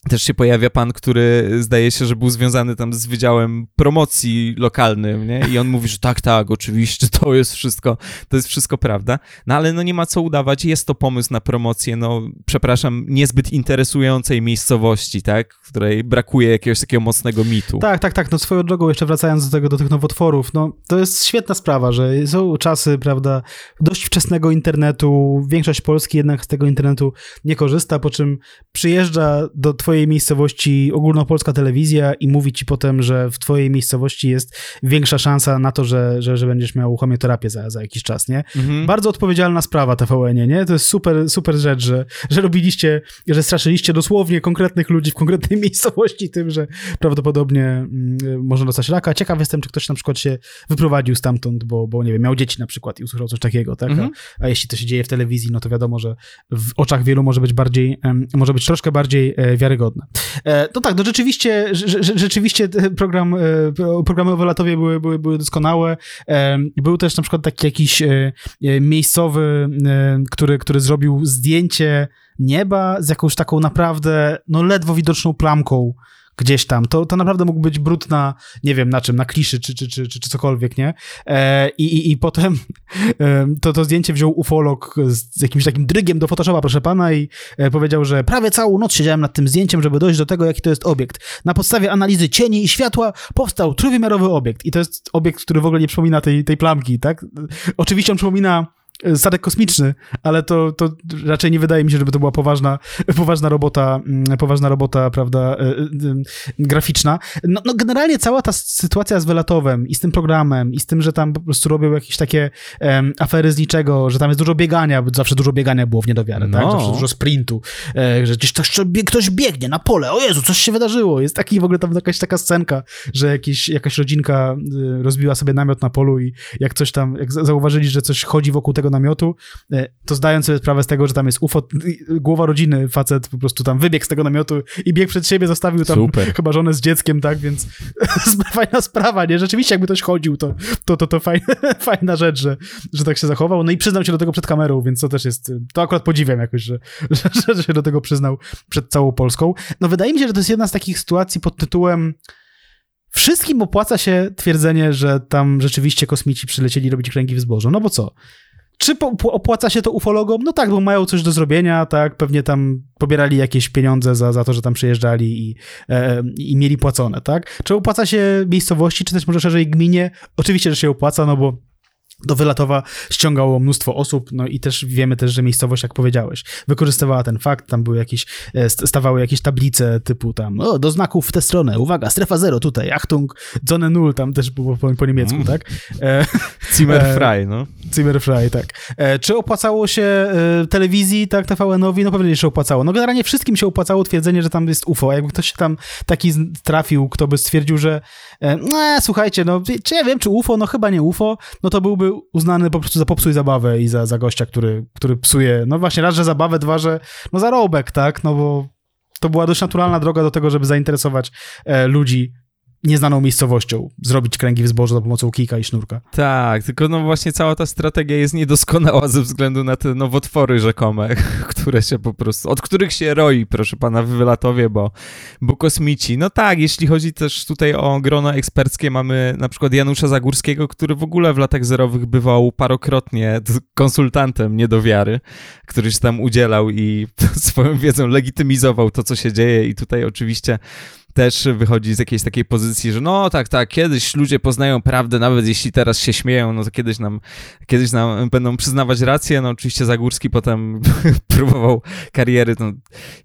też się pojawia pan, który zdaje się, że był związany tam z wydziałem promocji lokalnym, nie? I on mówi, że tak, tak, oczywiście, to jest wszystko, to jest wszystko prawda. No ale no nie ma co udawać, jest to pomysł na promocję, no przepraszam, niezbyt interesującej miejscowości, tak? W której brakuje jakiegoś takiego mocnego mitu. Tak, tak, tak. No swoją drogą, jeszcze wracając do tego, do tych nowotworów, no to jest świetna sprawa, że są czasy, prawda, dość wczesnego internetu. Większość Polski jednak z tego internetu nie korzysta, po czym przyjeżdża do twojej miejscowości ogólnopolska telewizja i mówi ci potem, że w twojej miejscowości jest większa szansa na to, że, że, że będziesz miał chemioterapię za, za jakiś czas, nie? Mhm. Bardzo odpowiedzialna sprawa TVN, nie? To jest super, super rzecz, że, że robiliście, że straszyliście dosłownie konkretnych ludzi w konkretnej miejscowości tym, że prawdopodobnie mm, można dostać raka. Ciekaw jestem, czy ktoś na przykład się wyprowadził stamtąd, bo, bo nie wiem, miał dzieci na przykład i usłyszał coś takiego, tak? Mhm. A, a jeśli to się dzieje w telewizji, no to wiadomo, że w oczach wielu może być bardziej, może być troszkę bardziej e, wiarygodne. Niewiarygodne. E, no tak, no rzeczywiście, rzeczywiście program, programy o wylatowie były, były, były doskonałe. Był też na przykład taki jakiś miejscowy, który, który zrobił zdjęcie nieba z jakąś taką naprawdę, no ledwo widoczną plamką gdzieś tam. To, to naprawdę mógł być brud na, nie wiem na czym, na kliszy czy, czy, czy, czy, czy cokolwiek, nie? E, i, i, I potem e, to, to zdjęcie wziął ufolog z jakimś takim drygiem do Photoshopa, proszę pana, i e, powiedział, że prawie całą noc siedziałem nad tym zdjęciem, żeby dojść do tego, jaki to jest obiekt. Na podstawie analizy cieni i światła powstał trójwymiarowy obiekt. I to jest obiekt, który w ogóle nie przypomina tej, tej plamki, tak? Oczywiście on przypomina statek kosmiczny, ale to, to raczej nie wydaje mi się, żeby to była poważna, poważna robota, mm, poważna robota, prawda, e, e, graficzna. No, no generalnie cała ta sytuacja z Welatowem i z tym programem i z tym, że tam po prostu robią jakieś takie um, afery z niczego, że tam jest dużo biegania, bo zawsze dużo biegania było w niedowiarę, tak? no. tak? Zawsze dużo sprintu, e, że gdzieś ktoś, ktoś biegnie na pole, o Jezu, coś się wydarzyło. Jest taki w ogóle tam jakaś taka scenka, że jakiś, jakaś rodzinka rozbiła sobie namiot na polu i jak coś tam, jak zauważyli, że coś chodzi wokół tego namiotu, e, to zdając sobie sprawę z tego, że tam jest UFO, głowa rodziny, facet po prostu tam wybiegł z tego namiotu i biegł przed siebie, zostawił tam Super. chyba żonę z dzieckiem, tak, więc fajna sprawa, nie? Rzeczywiście jakby ktoś chodził, to to, to, to fajna, fajna rzecz, że, że tak się zachował. No i przyznał się do tego przed kamerą, więc to też jest, to akurat podziwiam jakoś, że, że, że się do tego przyznał przed całą Polską. No wydaje mi się, że to jest jedna z takich sytuacji pod tytułem Wszystkim opłaca się twierdzenie, że tam rzeczywiście kosmici przylecieli robić kręgi w zbożu. No bo co? Czy opłaca się to ufologom? No tak, bo mają coś do zrobienia, tak, pewnie tam pobierali jakieś pieniądze za, za to, że tam przyjeżdżali i, e, i mieli płacone, tak? Czy opłaca się miejscowości, czy też może szerzej gminie? Oczywiście, że się opłaca, no bo do Wylatowa ściągało mnóstwo osób, no i też wiemy też, że miejscowość, jak powiedziałeś, wykorzystywała ten fakt, tam były jakieś, e, stawały jakieś tablice typu tam, o, do znaków w tę stronę, uwaga, strefa zero tutaj, Achtung, Zone Null, tam też było po, po niemiecku, mm. tak? E, Zimmerfrei, no. Zimmerfrei, tak. E, czy opłacało się e, telewizji, tak, TVN-owi? No pewnie się opłacało. No generalnie wszystkim się opłacało twierdzenie, że tam jest UFO, a jakby ktoś się tam taki trafił, kto by stwierdził, że e, no, słuchajcie, no, czy ja wiem, czy UFO? No chyba nie UFO, no to byłby uznany po prostu za popsuj zabawę i za, za gościa, który, który psuje, no właśnie raz, że zabawę, dwa, że no zarobek, tak, no bo to była dość naturalna droga do tego, żeby zainteresować e, ludzi nieznaną miejscowością zrobić kręgi w zbożu za pomocą kika i sznurka. Tak, tylko no właśnie cała ta strategia jest niedoskonała ze względu na te nowotwory rzekome, które się po prostu, od których się roi, proszę pana, wylatowie, bo, bo kosmici. No tak, jeśli chodzi też tutaj o grona eksperckie, mamy na przykład Janusza Zagórskiego, który w ogóle w latach zerowych bywał parokrotnie konsultantem niedowiary, który się tam udzielał i swoją wiedzą legitymizował to, co się dzieje i tutaj oczywiście też wychodzi z jakiejś takiej pozycji, że no tak, tak, kiedyś ludzie poznają prawdę, nawet jeśli teraz się śmieją, no to kiedyś nam, kiedyś nam będą przyznawać rację. No oczywiście Zagórski potem próbował kariery no,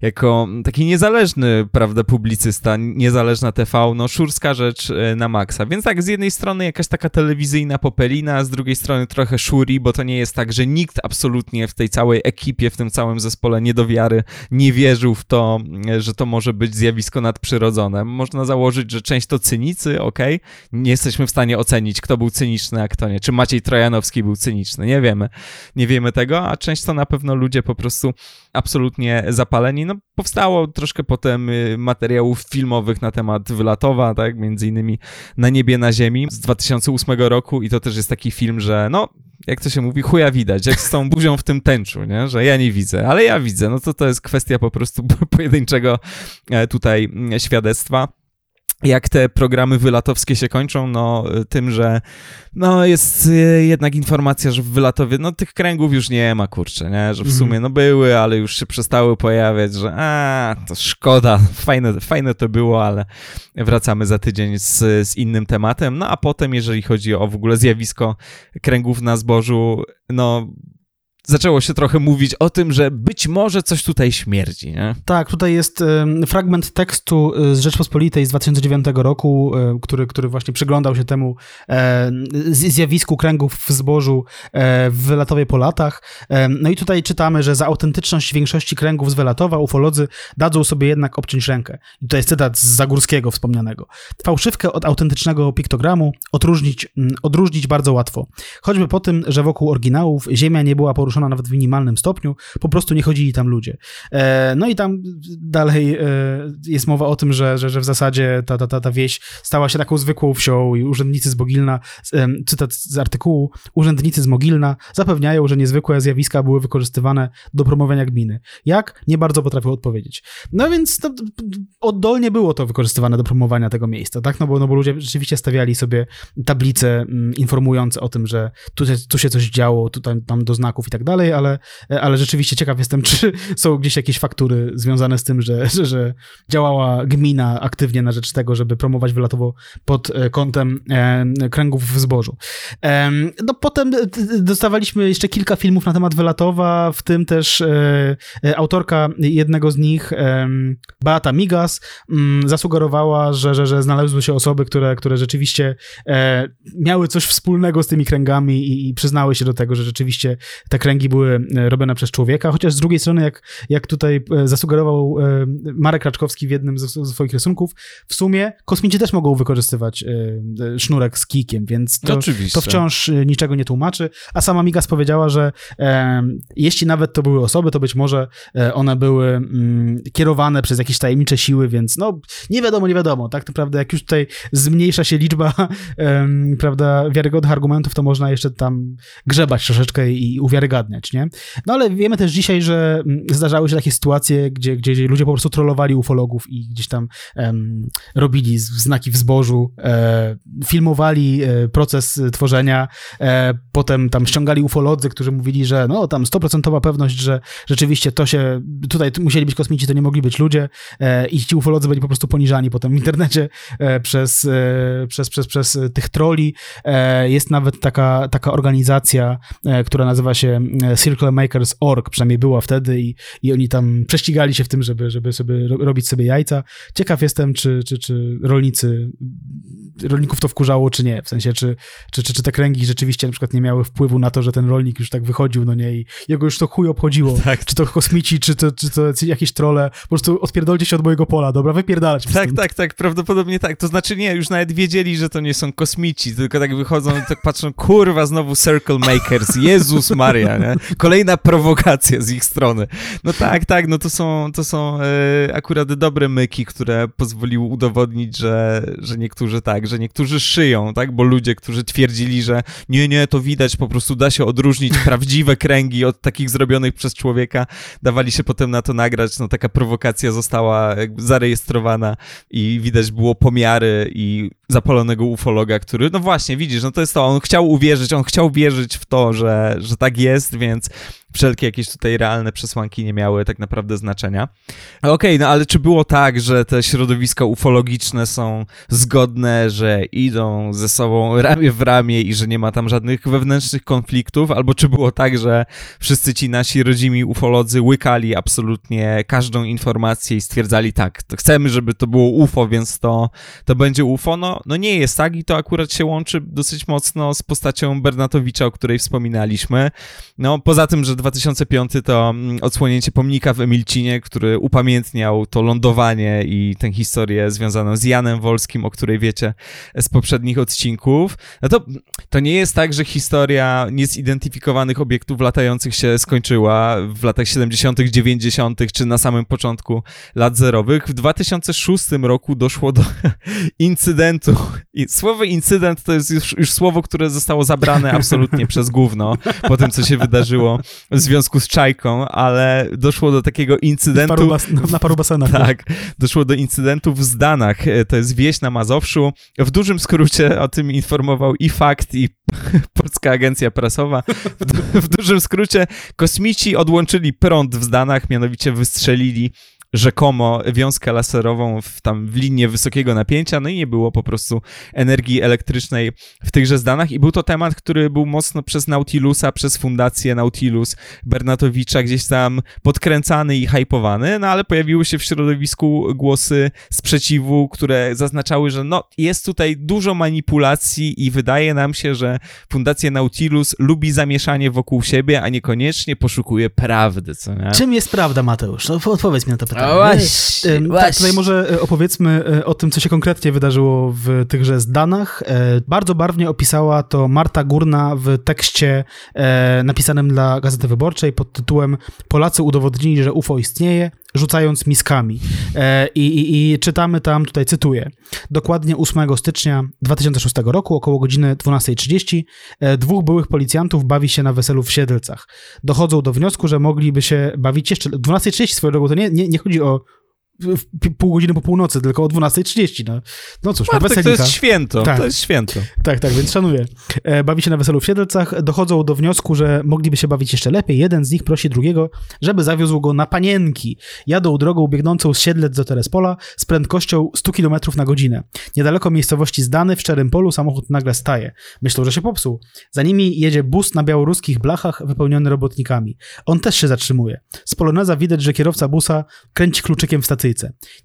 jako taki niezależny, prawda, publicysta, niezależna TV, no szurska rzecz e, na maksa. Więc tak, z jednej strony jakaś taka telewizyjna popelina, z drugiej strony trochę szuri, bo to nie jest tak, że nikt absolutnie w tej całej ekipie, w tym całym zespole niedowiary nie wierzył w to, że to może być zjawisko nadprzyrodzone można założyć, że część to cynicy, ok? Nie jesteśmy w stanie ocenić, kto był cyniczny, a kto nie. Czy Maciej Trojanowski był cyniczny? Nie wiemy. Nie wiemy tego, a część to na pewno ludzie po prostu absolutnie zapaleni. No, powstało troszkę potem y, materiałów filmowych na temat Wylatowa, tak? Między innymi Na niebie, na ziemi z 2008 roku i to też jest taki film, że no, jak to się mówi, chuja widać, jak z tą buzią w tym tęczu, nie? że ja nie widzę, ale ja widzę, no to to jest kwestia po prostu pojedynczego e, tutaj mm, świadectwa jak te programy wylatowskie się kończą, no tym, że no jest e, jednak informacja, że w wylatowie, no tych kręgów już nie ma, kurczę, nie? Że w mhm. sumie no były, ale już się przestały pojawiać, że a, to szkoda, fajne, fajne to było, ale wracamy za tydzień z, z innym tematem. No a potem, jeżeli chodzi o w ogóle zjawisko kręgów na zbożu, no zaczęło się trochę mówić o tym, że być może coś tutaj śmierdzi. Nie? Tak, tutaj jest fragment tekstu y, z Rzeczpospolitej z 2009 roku, y, który, który właśnie przyglądał się temu e, zjawisku kręgów w zbożu e, w Wylatowie po latach. No i tutaj czytamy, że za autentyczność większości kręgów z Wylatowa ufolodzy dadzą sobie jednak obciąć rękę. I to jest cytat z Zagórskiego wspomnianego. Fałszywkę od autentycznego piktogramu odróżnić, odróżnić bardzo łatwo. Choćby po tym, że wokół oryginałów ziemia nie była poruszona naruszona nawet w minimalnym stopniu, po prostu nie chodzili tam ludzie. E, no i tam dalej e, jest mowa o tym, że, że, że w zasadzie ta, ta, ta, ta wieś stała się taką zwykłą wsią i urzędnicy z Mogilna, e, cytat z artykułu, urzędnicy z Mogilna zapewniają, że niezwykłe zjawiska były wykorzystywane do promowania gminy. Jak? Nie bardzo potrafią odpowiedzieć. No więc to, oddolnie było to wykorzystywane do promowania tego miejsca, tak? No bo, no bo ludzie rzeczywiście stawiali sobie tablice mm, informujące o tym, że tu, tu się coś działo, tutaj tam do znaków i tak dalej, ale, ale rzeczywiście ciekaw jestem, czy są gdzieś jakieś faktury związane z tym, że, że, że działała gmina aktywnie na rzecz tego, żeby promować wylatowo pod e, kątem e, kręgów w zbożu. No potem dostawaliśmy jeszcze kilka filmów na temat wylatowa, w tym też e, autorka jednego z nich, Beata Migas, mm, zasugerowała, że, że, że znalazły się osoby, które, które rzeczywiście miały coś wspólnego z tymi kręgami i, i przyznały się do tego, że rzeczywiście te kręgi były robione przez człowieka, chociaż z drugiej strony, jak, jak tutaj zasugerował Marek Raczkowski w jednym ze swoich rysunków, w sumie kosmici też mogą wykorzystywać sznurek z kikiem, więc to, to wciąż niczego nie tłumaczy, a sama Migas powiedziała, że e, jeśli nawet to były osoby, to być może one były mm, kierowane przez jakieś tajemnicze siły, więc no nie wiadomo, nie wiadomo. Tak naprawdę jak już tutaj zmniejsza się liczba prawda, wiarygodnych argumentów, to można jeszcze tam grzebać troszeczkę i uwiarygadniać, nie? No ale wiemy też dzisiaj, że mm, zdarzały się takie sytuacje, gdzie, gdzie ludzie po prostu trollowali ufologów i gdzieś tam robili znaki w zbożu, e, filmowali e, proces tworzenia, e, potem tam ściągali ufolodzy, którzy mówili, że no tam 100% pewność, że rzeczywiście to się, tutaj musieli być kosmici, to nie mogli być ludzie e, i ci ufolodzy byli po prostu poniżani potem w internecie e, przez, e, przez, przez, przez tych troli. Jest nawet taka, taka organizacja, która nazywa się CircleMakers.org, przynajmniej była wtedy i, i oni tam prześcigali się w tym, żeby, żeby sobie robić sobie jajca. Ciekaw jestem, czy, czy, czy rolnicy, rolników to wkurzało, czy nie, w sensie, czy, czy, czy, czy te kręgi rzeczywiście na przykład nie miały wpływu na to, że ten rolnik już tak wychodził, no nie, i jego już to chuj obchodziło, tak. czy to kosmici, czy to, czy to jakieś trole, po prostu odpierdolcie się od mojego pola, dobra, wypierdalać. Tak, tak, tak, prawdopodobnie tak. To znaczy nie, już nawet wiedzieli, że to nie są kosmici, tylko tak wychodzą i tak patrzą, kurwa, znowu Circle Makers, Jezus Maria, nie? Kolejna prowokacja z ich strony. No tak, tak, no to są, to są e, akurat dobre myki, które pozwoliły udowodnić, że, że niektórzy tak, że niektórzy szyją, tak, bo ludzie, którzy twierdzili, że nie, nie, to widać, po prostu da się odróżnić prawdziwe kręgi od takich zrobionych przez człowieka, dawali się potem na to nagrać, no taka prowokacja została zarejestrowana i widać było pomiary i zapalonego ufologa, który, no właśnie, widzisz, no to jest to, on chciał uwierzyć, on chciał wierzyć w to, że, że tak jest, więc wszelkie jakieś tutaj realne przesłanki nie miały tak naprawdę znaczenia. Okej, okay, no ale czy było tak, że te środowiska ufologiczne są zgodne, że idą ze sobą ramię w ramię i że nie ma tam żadnych wewnętrznych konfliktów, albo czy było tak, że wszyscy ci nasi rodzimi ufolodzy łykali absolutnie każdą informację i stwierdzali tak, chcemy, żeby to było UFO, więc to, to będzie UFO? No, no nie jest tak i to akurat się łączy dosyć mocno z postacią Bernatowicza, o której wspominaliśmy. No poza tym, że 2005 to mm, odsłonięcie pomnika w Emilcinie, który upamiętniał to lądowanie i tę historię związaną z Janem Wolskim, o której wiecie z poprzednich odcinków. No to, to nie jest tak, że historia niezidentyfikowanych obiektów latających się skończyła w latach 70., 90., czy na samym początku lat zerowych. W 2006 roku doszło do incydentu. I słowo incydent to jest już, już słowo, które zostało zabrane absolutnie przez gówno po tym, co się wydarzyło w związku z Czajką, ale doszło do takiego incydentu... Paru bas, na paru basenach. Tak, doszło do incydentu w Zdanach. E, to jest wieś na Mazowszu. W dużym skrócie o tym informował i Fakt, i Polska Agencja Prasowa. W, w dużym skrócie kosmici odłączyli prąd w Zdanach, mianowicie wystrzelili rzekomo wiązkę laserową w, tam w linię wysokiego napięcia, no i nie było po prostu energii elektrycznej w tychże zdanach i był to temat, który był mocno przez Nautilusa, przez fundację Nautilus Bernatowicza gdzieś tam podkręcany i hypowany, no ale pojawiły się w środowisku głosy sprzeciwu, które zaznaczały, że no jest tutaj dużo manipulacji i wydaje nam się, że fundacja Nautilus lubi zamieszanie wokół siebie, a niekoniecznie poszukuje prawdy, co nie? Czym jest prawda, Mateusz? No, odpowiedz mi na to pytanie pytanie. O, właśnie, Tak, właśnie. tutaj może e, opowiedzmy e, o tym, co się konkretnie wydarzyło w tychże zdanach. E, Bardzo barwnie opisała to Marta Górna w tekście napisanym dla Gazety Wyborczej pod tytułem Polacy udowodnili, że UFO istnieje, rzucając miskami. E, I, i, I czytamy tam, tutaj cytuję, dokładnie 8 stycznia 2006 roku, około godziny 12.30, e, dwóch byłych policjantów bawi się na weselu w Siedlcach. Dochodzą do wniosku, że mogliby się bawić jeszcze... 12.30 swoją drogą, to nie, nie, nie chodzi o pół godziny po północy, tylko o 12.30. No, no cóż, Bartek, to weselnika. jest święto, Tak. to jest święto. Tak, tak, więc szanuję. E, bawi się na weselu w Siedlcach, dochodzą do wniosku, że mogliby się bawić jeszcze lepiej. Jeden z nich prosi drugiego, żeby zawiózł go na panienki. Jadą drogą biegnącą z Siedlec do Terespola z prędkością 100 km na godzinę. Niedaleko miejscowości Zdany w Szczerym Polu samochód nagle staje. Myślą, że się popsuł. Za nimi jedzie bus na białoruskich blachach wypełniony robotnikami. On też się zatrzymuje. Z poloneza widać, że kierowca busa kręci kluczykiem w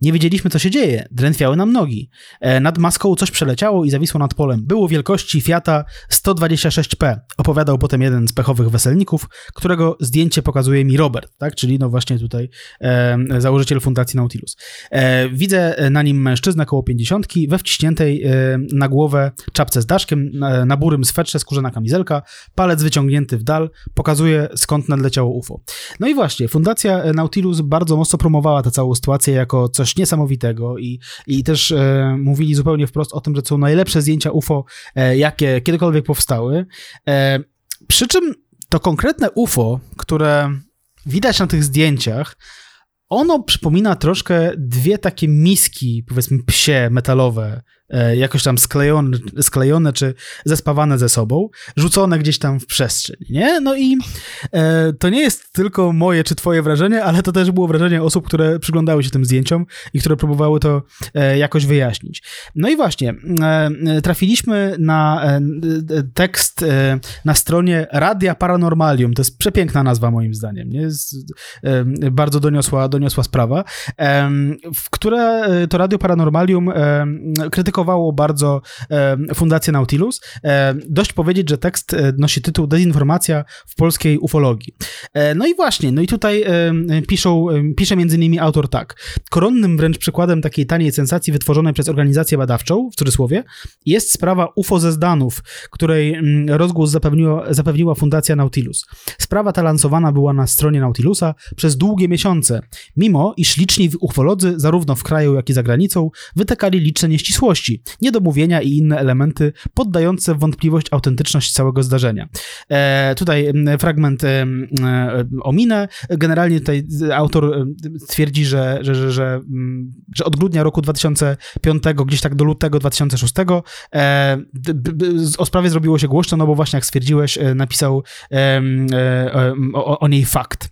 Nie wiedzieliśmy, co się dzieje. Drętwiały nam nogi. E, nad maską coś przeleciało i zawisło nad polem. Było wielkości Fiata 126P. Opowiadał potem jeden z pechowych weselników, którego zdjęcie pokazuje mi Robert, tak? czyli no właśnie tutaj e, założyciel Fundacji Nautilus. E, widzę na nim mężczyznę koło 50 we wciśniętej e, na głowę czapce z daszkiem, na, na burym swetrze skórzana kamizelka, palec wyciągnięty w dal, pokazuje skąd nadleciało UFO. No i właśnie, Fundacja Nautilus bardzo mocno promowała tę całą sytuację jako coś niesamowitego i, i też e, mówili zupełnie wprost o tym, że są najlepsze zdjęcia UFO, e, jakie kiedykolwiek powstały. E, przy czym to konkretne UFO, które widać na tych zdjęciach, ono przypomina troszkę dwie takie miski, powiedzmy psie, metalowe, jakoś tam sklejone, sklejone czy zespawane ze sobą, rzucone gdzieś tam w przestrzeń, nie? No i e, to nie jest tylko moje czy twoje wrażenie, ale to też było wrażenie osób, które przyglądały się tym zdjęciom i które próbowały to e, jakoś wyjaśnić. No i właśnie, e, trafiliśmy na e, e, tekst e, na stronie Radia Paranormalium, to jest przepiękna nazwa moim zdaniem, nie? Jest, e, bardzo doniosła, doniosła sprawa, w które e, to Radio Paranormalium em, krytykowało bardzo Fundację Nautilus. Dość powiedzieć, że tekst e, nosi tytuł Dezinformacja w polskiej ufologii. E, No i właśnie, no i tutaj piszą, pisze między innymi autor tak. Koronnym wręcz przykładem takiej taniej sensacji wytworzonej przez organizację badawczą, w cudzysłowie, jest sprawa UFO ze Zdanów, której mm, rozgłos zapewniła, zapewniła Fundacja Nautilus. Sprawa ta lansowana była na stronie Nautilusa przez długie miesiące, mimo iż liczni ufolodzy, zarówno w kraju, jak i za granicą, wytykali liczne nieścisłości, niedomówienia i inne elementy poddające wątpliwość autentyczność całego zdarzenia. E, tutaj fragment e, e, ominę. Generalnie tutaj autor e, twierdzi, że, że, że, że, że od grudnia roku 2005 gdzieś tak do lutego 2006 e, o sprawie zrobiło się głośno, no bo właśnie jak stwierdziłeś, e, napisał e, e, o, o niej fakt.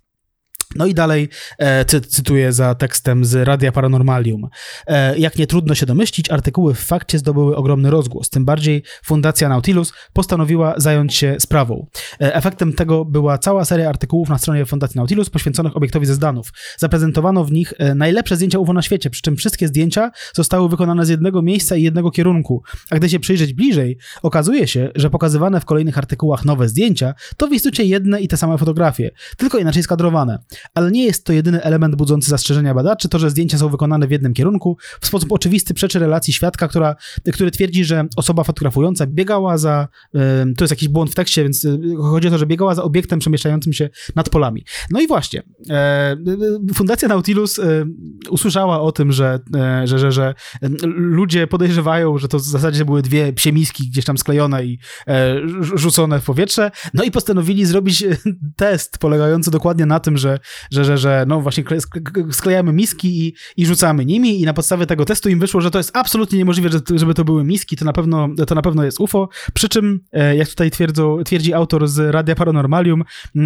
No i dalej e, cy, cytuję za tekstem z Radia Paranormalium. E, jak nie trudno się domyślić, artykuły w fakcie zdobyły ogromny rozgłos. Tym bardziej Fundacja Nautilus postanowiła zająć się sprawą. E, efektem tego była cała seria artykułów na stronie Fundacji Nautilus poświęconych obiektowi ze Zdanów. Zaprezentowano w nich e, najlepsze zdjęcia UFO na świecie, przy czym wszystkie zdjęcia zostały wykonane z jednego miejsca i jednego kierunku. A gdy się przyjrzeć bliżej, okazuje się, że pokazywane w kolejnych artykułach nowe zdjęcia to w istocie jedne i te same fotografie, tylko inaczej skadrowane. Ale nie jest to jedyny element budzący zastrzeżenia badaczy, to, że zdjęcia są wykonane w jednym kierunku, w sposób oczywisty przeczy relacji świadka, która, który twierdzi, że osoba fotografująca biegała za, to jest jakiś błąd w tekście, więc y, chodzi o to, że biegała za obiektem przemieszczającym się nad polami. No i właśnie, e, y, Fundacja Nautilus e, usłyszała o tym, że, e, że, że, że e, ludzie podejrzewają, że to w zasadzie były dwie psie miski gdzieś tam sklejone i e, rzu- rzucone w powietrze, no i postanowili zrobić e, test polegający dokładnie na tym, że, że, że, że no właśnie kle- sk- sklejamy miski i, i rzucamy nimi i na podstawie tego testu im wyszło, że to jest absolutnie niemożliwe, że, żeby to były miski, to na pewno, to na pewno jest UFO, przy czym, e, jak tutaj twierdzą, twierdzi autor z Radia Paranormalium,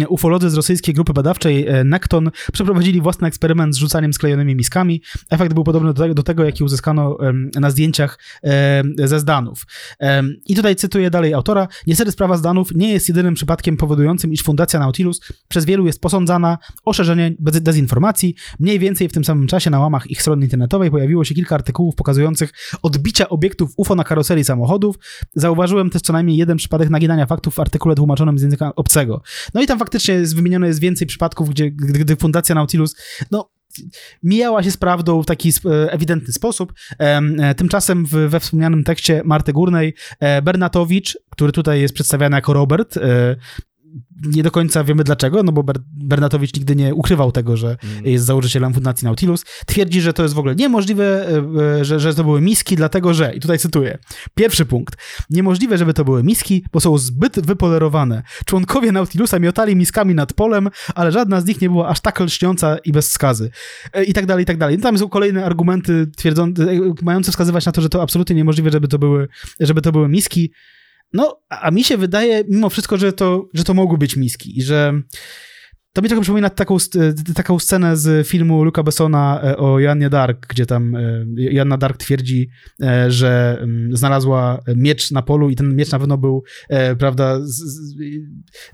ufolodzy z rosyjskiej grupy badawczej e, Nekton przeprowadzili własny eksperyment z rzucaniem sklejonymi miskami. Efekt był podobny do tego, do tego jaki uzyskano na zdjęciach em, ze Zdanów. I tutaj cytuję dalej autora. Niestety sprawa Zdanów nie jest jedynym przypadkiem powodującym, iż Fundacja Nautilus przez wielu jest posądzana o szerzenie bez- dezinformacji. Mniej więcej w tym samym czasie na łamach ich strony internetowej pojawiło się kilka artykułów pokazujących odbicia obiektów UFO na karoserii samochodów. Zauważyłem też co najmniej jeden przypadek naginania faktów w artykule tłumaczonym z języka obcego. No i tam faktycznie jest, wymienione jest więcej przypadków, gdzie gdy, Fundacja Nautilus, no mijała się z prawdą w taki e, ewidentny sposób. E, tymczasem we wspomnianym tekście Marty Górnej Bernatowicz, który tutaj jest przedstawiany jako Robert, nie do końca wiemy dlaczego, no bo Ber Bernatowicz nigdy nie ukrywał tego, że mm. jest założycielem Fundacji Nautilus. Twierdzi, że to jest w ogóle niemożliwe, e, e, że, że to były miski, dlatego że, i tutaj cytuję, pierwszy punkt, niemożliwe, żeby to były miski, bo są zbyt wypolerowane. Członkowie Nautilusa miotali miskami nad polem, ale żadna z nich nie była aż tak lśniąca i bez skazy. E, I tak dalej, i tak dalej. No tam są kolejne argumenty twierdzące, mające wskazywać na to, że to absolutnie niemożliwe, żeby to były, żeby to były miski. No, a mi się wydaje mimo wszystko, że to, że to mogły być miski i że to mi trochę przypomina taką, taką scenę z filmu Luca Bessona e, o Joannie Dark, gdzie tam e, Joanna Dark twierdzi, e, że mm, znalazła miecz na polu i ten miecz na pewno był, prawda,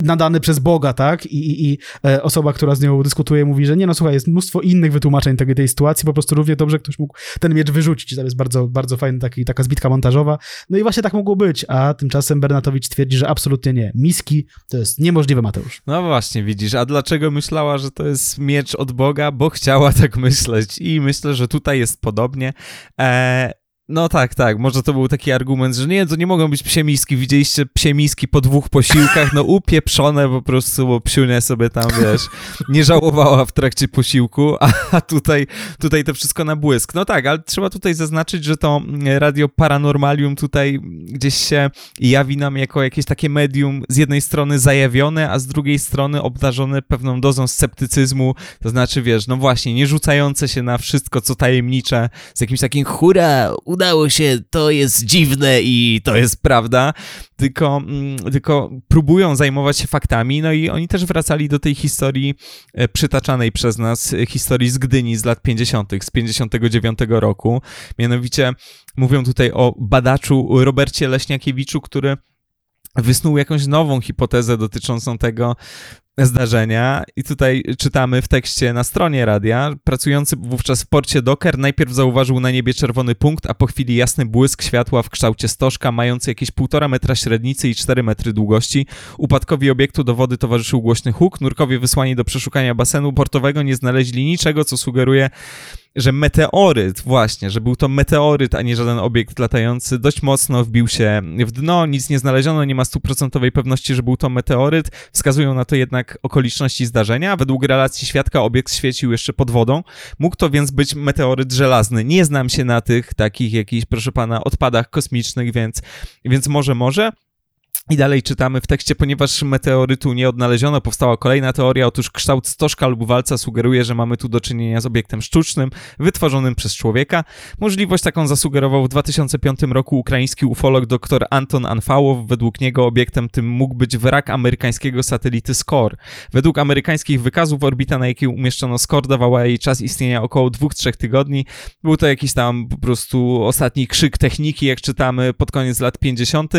nadany przez Boga, tak? I, i, osoba, która z nią dyskutuje, mówi, że nie, no słuchaj, jest mnóstwo innych wytłumaczeń tej, tej sytuacji, po prostu równie dobrze ktoś mógł ten miecz wyrzucić. To jest bardzo, bardzo fajna taki, taka zbitka montażowa. No i właśnie tak mogło być, a tymczasem Bernatowicz twierdzi, że absolutnie nie. Miski to jest niemożliwe, Mateusz. No właśnie, widzisz, a dlaczego dlaczego myślała, że to jest miecz od Boga, bo chciała tak myśleć i myślę, że tutaj jest podobnie. E, no tak, tak. Może to był taki argument, że nie, to nie mogą być psie miski. Widzieliście psie miski po dwóch posiłkach, no upieprzone po prostu, bo psiunia sobie tam, wiesz, nie żałowała w trakcie posiłku, a tutaj, tutaj to wszystko na błysk. No tak, ale trzeba tutaj zaznaczyć, że to Radio Paranormalium tutaj gdzieś się jawi nam jako jakieś takie medium z jednej strony zajawione, a z drugiej strony obdarzone pewną dozą sceptycyzmu, to znaczy, wiesz, no właśnie, nie rzucające się na wszystko, co tajemnicze, z jakimś takim hura, udało się, to jest dziwne i to jest prawda, tylko, mm, tylko próbują zajmować się faktami, no i oni też wracali do tej historii e, przytaczanej przez nas, e, historii z Gdyni z lat 50., z 59 roku. Mianowicie mówią tutaj o badaczu Robercie Leśniakiewiczu, który wysnuł jakąś nową hipotezę dotyczącą tego, zdarzenia i tutaj czytamy w tekście na stronie radia, pracujący wówczas w porcie Docker najpierw zauważył na niebie czerwony punkt, a po chwili jasny błysk światła w kształcie stożka mający jakieś 1,5 metra średnicy i 4 metry długości. Upadkowi obiektu do wody towarzyszył głośny huk, nurkowie wysłani do przeszukania basenu portowego nie znaleźli niczego, co sugeruje że meteoryt, właśnie, że był to meteoryt, a nie żaden obiekt latający, dość mocno wbił się w dno, nic nie znaleziono, nie ma stuprocentowej pewności, że był to meteoryt. Wskazują na to jednak okoliczności zdarzenia. Według relacji świadka obiekt świecił jeszcze pod wodą. Mógł to więc być meteoryt żelazny. Nie znam się na tych takich jakichś, proszę pana, odpadach kosmicznych, więc, więc może, może. I dalej czytamy w tekście, ponieważ meteorytu nie odnaleziono, powstała kolejna teoria. Otóż kształt stożka lub walca sugeruje, że mamy tu do czynienia z obiektem sztucznym, wytworzonym przez człowieka. Możliwość taką zasugerował w 2005 roku ukraiński ufolog dr Anton Anfałow. Według niego obiektem tym mógł być wrak amerykańskiego satelity SCORE. Według amerykańskich wykazów orbita, na jakiej umieszczono SCORE, dawała jej czas istnienia około 2-3 tygodni. Był to jakiś tam po prostu ostatni krzyk techniki, jak czytamy pod koniec lat 50.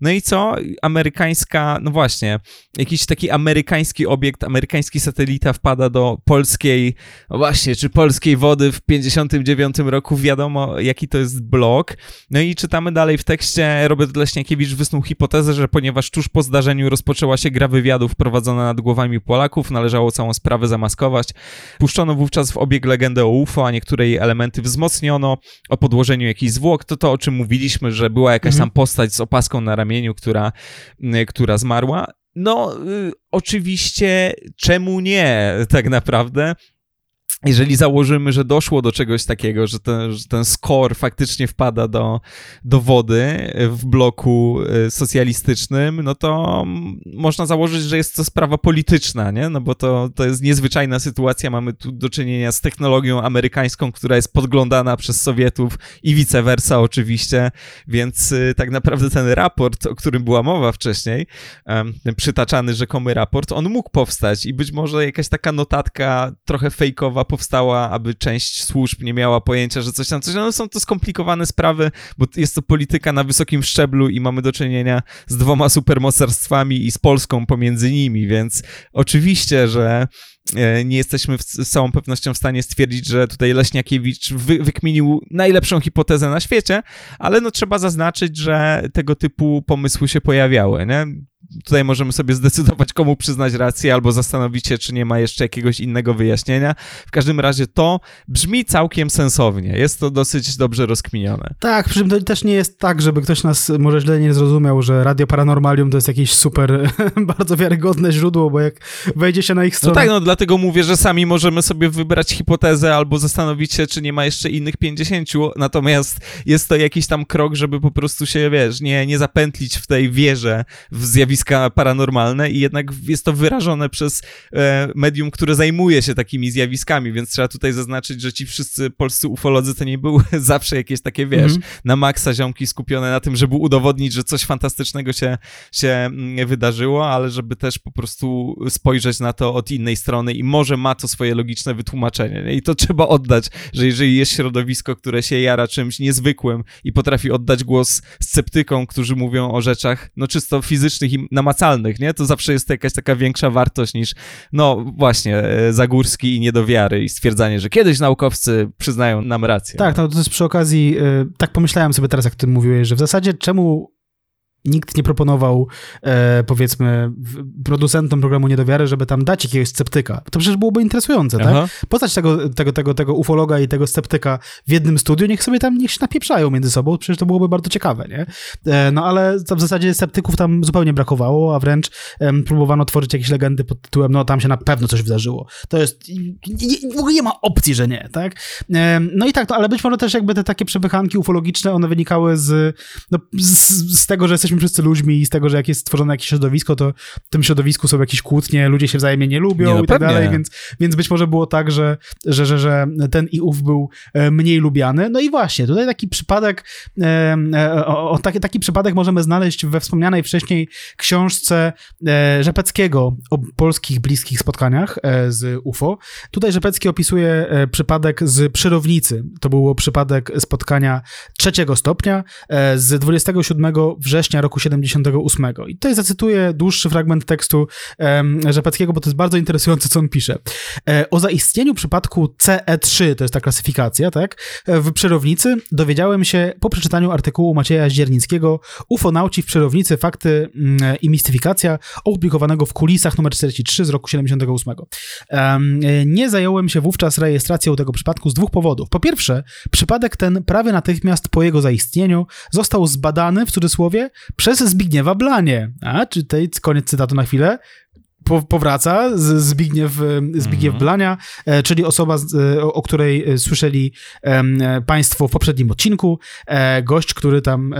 No i co? Amerykańska, no właśnie, jakiś taki amerykański obiekt, amerykański satelita wpada do polskiej, no właśnie, czy polskiej wody w 59 roku, wiadomo jaki to jest blok. No i czytamy dalej w tekście, Robert Leśniakiewicz wysnuł hipotezę, że ponieważ tuż po zdarzeniu rozpoczęła się gra wywiadów prowadzona nad głowami Polaków, należało całą sprawę zamaskować. Puszczono wówczas w obieg legendę o UFO, a niektóre jej elementy wzmocniono o podłożeniu jakichś zwłok. To to, o czym mówiliśmy, że była jakaś mhm. tam postać z opaską na ramieniu, która która, zmarła. No, y, oczywiście, czemu nie, tak naprawdę? Jeżeli założymy, że doszło do czegoś takiego, że ten, że ten faktycznie wpada do, do wody w bloku y, socjalistycznym, no to można założyć, że jest to sprawa polityczna, nie? No bo to, to jest niezwyczajna sytuacja. Mamy tu do czynienia z technologią amerykańską, która jest podglądana przez Sowietów i vice versa oczywiście, więc y, tak naprawdę ten raport, o którym była mowa wcześniej, ten przytaczany rzekomy raport, on mógł powstać i być może jakaś taka notatka trochę fejkowa powstała, aby część służb nie miała pojęcia, że coś tam, coś No są to skomplikowane sprawy, bo jest to polityka na wysokim szczeblu i mamy do czynienia z dwoma supermocarstwami i z Polską pomiędzy nimi, więc oczywiście, że e, nie jesteśmy z całą pewnością w stanie stwierdzić, że tutaj Leśniakiewicz wy, wykminił najlepszą hipotezę na świecie, ale no trzeba zaznaczyć, że tego typu pomysły się pojawiały, nie? Tutaj możemy sobie zdecydować, komu przyznać rację, albo zastanowić się, czy nie ma jeszcze jakiegoś innego wyjaśnienia. W każdym razie to brzmi całkiem sensownie. Jest to dosyć dobrze rozkminione. Tak, przy czym to też nie jest tak, żeby ktoś nas może źle nie zrozumiał, że Radio Paranormalium to jest jakieś super, bardzo wiarygodne źródło, bo jak wejdzie się na ich No stronę... tak, no dlatego mówię, że sami możemy sobie wybrać hipotezę albo zastanowić się, czy nie ma jeszcze innych 50, natomiast jest to jakiś tam krok, żeby po prostu się, wiesz, nie, nie zapętlić w tej wierze w zjawiska paranormalne i jednak jest to wyrażone przez e, medium, które zajmuje się takimi zjawiskami, więc trzeba tutaj zaznaczyć, że ci wszyscy polscy ufolodzy to nie były zawsze jakieś takie, wiesz, Mhm. na maksa ziomki skupione na tym, żeby udowodnić, że coś fantastycznego się, się mm, wydarzyło, ale żeby też po prostu spojrzeć na to od innej strony i może ma to swoje logiczne wytłumaczenie. Nie? I to trzeba oddać, że jeżeli jest środowisko, które się jara czymś niezwykłym i potrafi oddać głos sceptykom, którzy mówią o rzeczach no czysto fizycznych i namacalnych, nie? To zawsze jest jakaś taka większa wartość niż no właśnie e, Zagórski i niedowiary i stwierdzanie, że kiedyś naukowcy przyznają nam rację. Tak, no to jest przy okazji, y, tak pomyślałem sobie teraz, jak ty mówiłeś, że w zasadzie czemu nikt nie proponował, e, powiedzmy, producentom programu Niedowiary, żeby tam dać jakiegoś sceptyka. To przecież byłoby interesujące, tak? Aha. Postać tego, tego, tego, tego ufologa i tego sceptyka w jednym studiu, niech sobie tam, niech się napieprzają między sobą, przecież to byłoby bardzo ciekawe, nie? E, no ale w zasadzie sceptyków tam zupełnie brakowało, a wręcz em, próbowano tworzyć jakieś legendy pod tytułem, no tam się na pewno coś wydarzyło. To jest, nie, w ogóle nie ma opcji, że nie, tak? Em, no i tak, no, ale być może też jakby te takie przepychanki ufologiczne, one wynikały z, no, z, z tego, że jesteśmy wszyscy ludźmi i z tego, że jak jest stworzone jakieś środowisko, to w tym środowisku są jakieś kłótnie, ludzie się wzajemnie nie lubią Nie, no i tak dalej, więc, więc być może było tak, że, że, że, że ten i ów był e, mniej lubiany. No i właśnie, tutaj taki przypadek, e, e, o, o, taki, taki przypadek możemy znaleźć we wspomnianej wcześniej książce Rzepeckiego o polskich bliskich spotkaniach z UFO. Tutaj Rzepecki opisuje przypadek z Przyrownicy. To był przypadek spotkania trzeciego stopnia z 27 września roku 78. I tutaj zacytuję dłuższy fragment tekstu em, Rzepeckiego, bo to jest bardzo interesujące, co on pisze. E, O zaistnieniu przypadku CE3, to jest ta klasyfikacja, tak, e, w Przyrownicy dowiedziałem się po przeczytaniu artykułu Macieja Zdziernickiego Ufonauci w Przyrownicy, fakty mm, i mistyfikacja, opublikowanego w Kulisach nr 43 z roku 78. Em, e, Nie zająłem się wówczas rejestracją tego przypadku z dwóch powodów. Po pierwsze, przypadek ten prawie natychmiast po jego zaistnieniu został zbadany, w cudzysłowie, przez Zbigniewa Blanie. A, czy tutaj koniec cytatu na chwilę. Po, powraca Zbigniew, Zbigniew Mhm. Blania, e, czyli osoba, e, o której e, słyszeli Państwo w poprzednim odcinku. Gość, który tam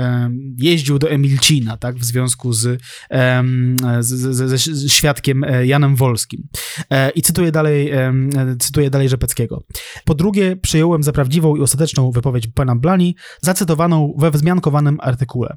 jeździł do Emilcina, tak, w związku z, z, z, z świadkiem Janem Wolskim. I cytuję dalej, cytuję dalej Rzepeckiego. Po drugie, przyjąłem za prawdziwą i ostateczną wypowiedź pana Blani, zacytowaną we wzmiankowanym artykule.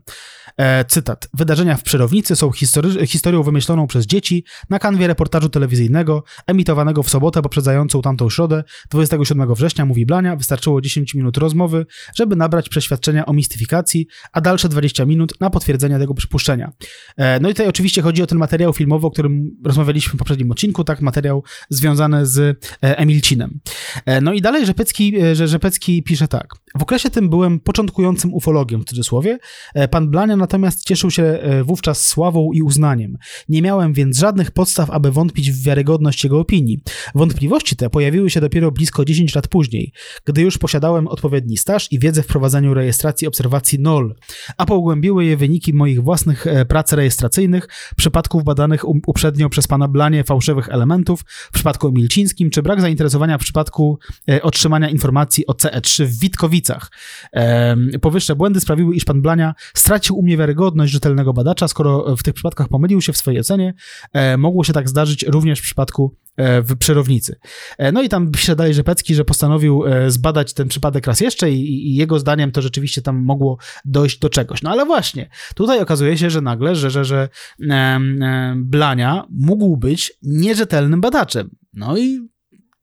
Cytat. Wydarzenia w Przyrownicy są history- historią wymyśloną przez dzieci na kanwie reportażu telewizyjnego emitowanego w sobotę poprzedzającą tamtą środę, 27 września, mówi Blania, wystarczyło 10 minut rozmowy, żeby nabrać przeświadczenia o mistyfikacji, a dalsze 20 minut na potwierdzenie tego przypuszczenia. E, no i tutaj oczywiście chodzi o ten materiał filmowy, o którym rozmawialiśmy w poprzednim odcinku, tak, materiał związany z e, Emilcinem. E, No i dalej Rzepecki, że Rzepecki pisze tak. W okresie tym byłem początkującym ufologiem, w cudzysłowie. Pan Blania natomiast cieszył się wówczas sławą i uznaniem. Nie miałem więc żadnych podstaw, aby wątpić w wiarygodność jego opinii. Wątpliwości te pojawiły się dopiero blisko 10 lat później, gdy już posiadałem odpowiedni staż i wiedzę w prowadzeniu rejestracji obserwacji NOL, a pogłębiły je wyniki moich własnych e, prac rejestracyjnych, przypadków badanych uprzednio przez pana Blanie fałszywych elementów, w przypadku Milcińskim, czy brak zainteresowania w przypadku e, otrzymania informacji o CE3 w Witkowicach. Powyższe błędy sprawiły, iż pan Blania stracił u mnie wiarygodność rzetelnego badacza, skoro w tych przypadkach pomylił się w swojej ocenie. E, Mogło się tak zdarzyć również w przypadku e, w Przerownicy. E, No i tam pisze dalej Rzepecki, że postanowił e, zbadać ten przypadek raz jeszcze i, i jego zdaniem to rzeczywiście tam mogło dojść do czegoś. No ale właśnie, tutaj okazuje się, że nagle, że, że, że em, em, Blania mógł być nierzetelnym badaczem. No i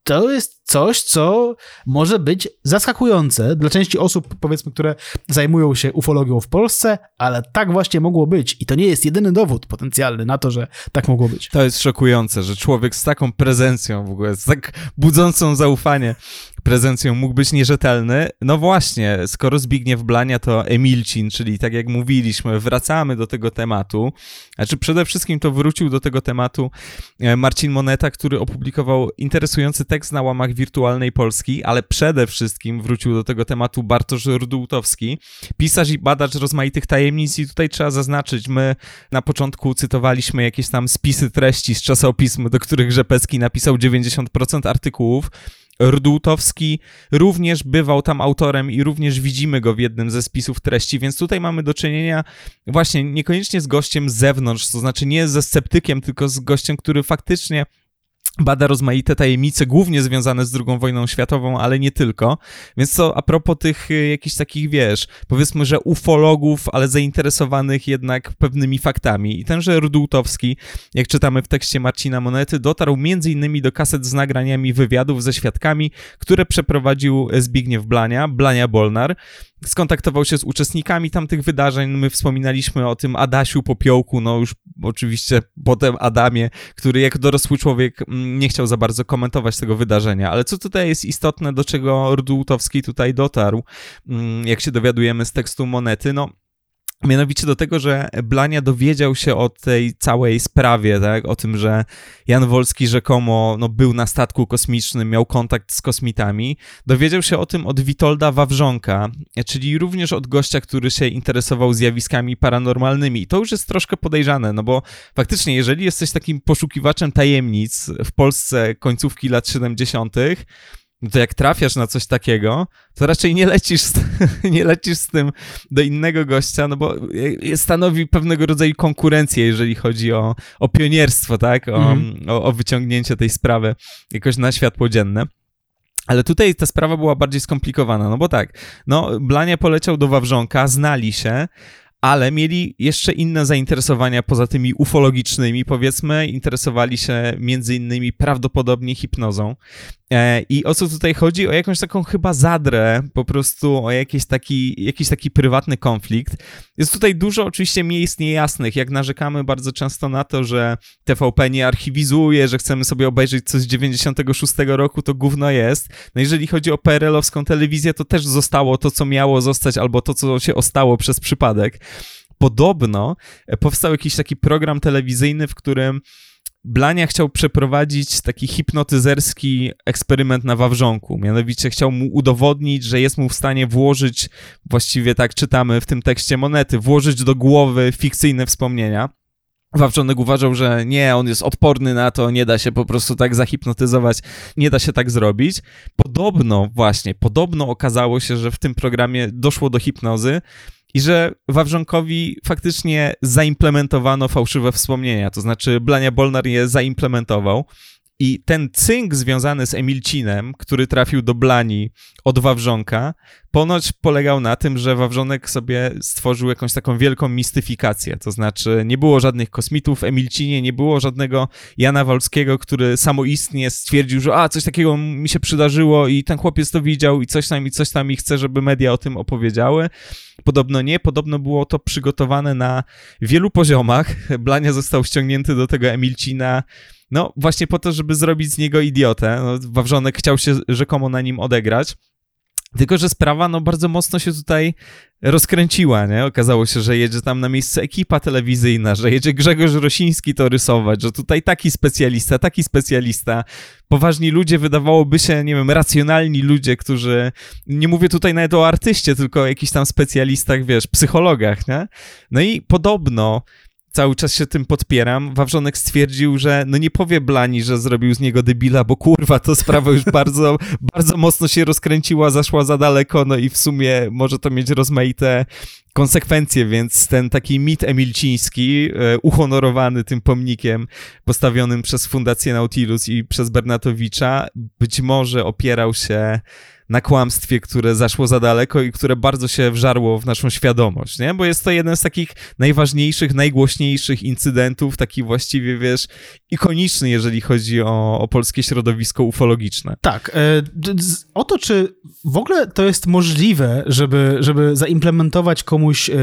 to jest coś, co może być zaskakujące dla części osób, powiedzmy, które zajmują się ufologią w Polsce, ale tak właśnie mogło być. I to nie jest jedyny dowód potencjalny na to, że tak mogło być. To jest szokujące, że człowiek z taką prezencją w ogóle, z tak budzącą zaufanie prezencją mógł być nierzetelny. No właśnie, skoro Zbigniew Blania to Emilcin, czyli tak jak mówiliśmy, wracamy do tego tematu. Znaczy przede wszystkim to wrócił do tego tematu e, Marcin Moneta, który opublikował interesujący tekst na łamach wirtualnej Polski, ale przede wszystkim wrócił do tego tematu Bartosz Rudultowski, pisarz i badacz rozmaitych tajemnic i tutaj trzeba zaznaczyć, my na początku cytowaliśmy jakieś tam spisy treści z czasopism, do których Rzepecki napisał 90% artykułów, Rdutowski również bywał tam autorem i również widzimy go w jednym ze spisów treści, więc tutaj mamy do czynienia właśnie niekoniecznie z gościem z zewnątrz, to znaczy nie ze sceptykiem, tylko z gościem, który faktycznie bada rozmaite tajemnice, głównie związane z II wojną światową, ale nie tylko. Więc to a propos tych y, jakichś takich, wiesz, powiedzmy, że ufologów, ale zainteresowanych jednak pewnymi faktami. I tenże Rudultowski, jak czytamy w tekście Marcina Monety, dotarł m.in. do kaset z nagraniami wywiadów ze świadkami, które przeprowadził Zbigniew Blania, Blania Bolnar, skontaktował się z uczestnikami tamtych wydarzeń. My wspominaliśmy o tym Adasiu Popiołku, no już oczywiście potem Adamie, który jako dorosły człowiek mm, nie chciał za bardzo komentować tego wydarzenia. Ale co tutaj jest istotne, do czego Rdułtowski tutaj dotarł, mm, jak się dowiadujemy z tekstu monety, no Mianowicie do tego, że Blania dowiedział się o tej całej sprawie, tak? o tym, że Jan Wolski rzekomo no, był na statku kosmicznym, miał kontakt z kosmitami. Dowiedział się o tym od Witolda Wawrzonka, czyli również od gościa, który się interesował zjawiskami paranormalnymi. I to już jest troszkę podejrzane, no bo faktycznie, jeżeli jesteś takim poszukiwaczem tajemnic w Polsce końcówki lat 70., no to jak trafiasz na coś takiego, to raczej nie lecisz, z, nie lecisz z tym do innego gościa, no bo stanowi pewnego rodzaju konkurencję, jeżeli chodzi o, o pionierstwo, tak? O, mhm. o, o wyciągnięcie tej sprawy jakoś na światło dzienne. Ale tutaj ta sprawa była bardziej skomplikowana, no bo tak, no Blania poleciał do Wawrzonka, znali się, ale mieli jeszcze inne zainteresowania poza tymi ufologicznymi, powiedzmy, interesowali się między innymi prawdopodobnie hipnozą. E, I o co tutaj chodzi? O jakąś taką chyba zadrę, po prostu o jakiś taki, jakiś taki prywatny konflikt. Jest tutaj dużo oczywiście miejsc niejasnych, jak narzekamy bardzo często na to, że TVP nie archiwizuje, że chcemy sobie obejrzeć coś z 96 roku, to gówno jest. No jeżeli chodzi o PRL-owską telewizję, to też zostało to, co miało zostać, albo to, co się ostało przez przypadek. Podobno powstał jakiś taki program telewizyjny, w którym Blania chciał przeprowadzić taki hipnotyzerski eksperyment na Wawrzonku. Mianowicie chciał mu udowodnić, że jest mu w stanie włożyć, właściwie tak czytamy w tym tekście monety, włożyć do głowy fikcyjne wspomnienia. Wawrzonek uważał, że nie, on jest odporny na to, nie da się po prostu tak zahipnotyzować, nie da się tak zrobić. Podobno, właśnie, podobno okazało się, że w tym programie doszło do hipnozy, i że Wawrzonkowi faktycznie zaimplementowano fałszywe wspomnienia, to znaczy Blania Bolnar je zaimplementował i ten cynk związany z Emilcinem, który trafił do Blani od Wawrzonka, ponoć polegał na tym, że Wawrzonek sobie stworzył jakąś taką wielką mistyfikację. To znaczy, nie było żadnych kosmitów w Emilcinie, nie było żadnego Jana Wolskiego, który samoistnie stwierdził, że a, coś takiego mi się przydarzyło i ten chłopiec to widział i coś tam i coś tam i chce, żeby media o tym opowiedziały. Podobno nie, podobno było to przygotowane na wielu poziomach. Blania został ściągnięty do tego Emilcina no, właśnie po to, żeby zrobić z niego idiotę. No, Wawrzonek chciał się rzekomo na nim odegrać. Tylko, że sprawa no bardzo mocno się tutaj rozkręciła, nie? Okazało się, że jedzie tam na miejsce ekipa telewizyjna, że jedzie Grzegorz Rosiński to rysować, że tutaj taki specjalista, taki specjalista. Poważni ludzie, wydawałoby się, nie wiem, racjonalni ludzie, którzy, nie mówię tutaj nawet o artyście, tylko o jakichś tam specjalistach, wiesz, psychologach, nie? No i podobno cały czas się tym podpieram. Wawrzonek stwierdził, że no nie powie Blani, że zrobił z niego debila, bo kurwa, to sprawa już bardzo, bardzo mocno się rozkręciła, zaszła za daleko, no i w sumie może to mieć rozmaite konsekwencje, więc ten taki mit emilciński, e, uhonorowany tym pomnikiem postawionym przez Fundację Nautilus i przez Bernatowicza, być może opierał się na kłamstwie, które zaszło za daleko i które bardzo się wżarło w naszą świadomość, nie? Bo jest to jeden z takich najważniejszych, najgłośniejszych incydentów, taki właściwie, wiesz, ikoniczny, jeżeli chodzi o, o polskie środowisko ufologiczne. Tak. E, o to, czy w ogóle to jest możliwe, żeby, żeby zaimplementować komuś e,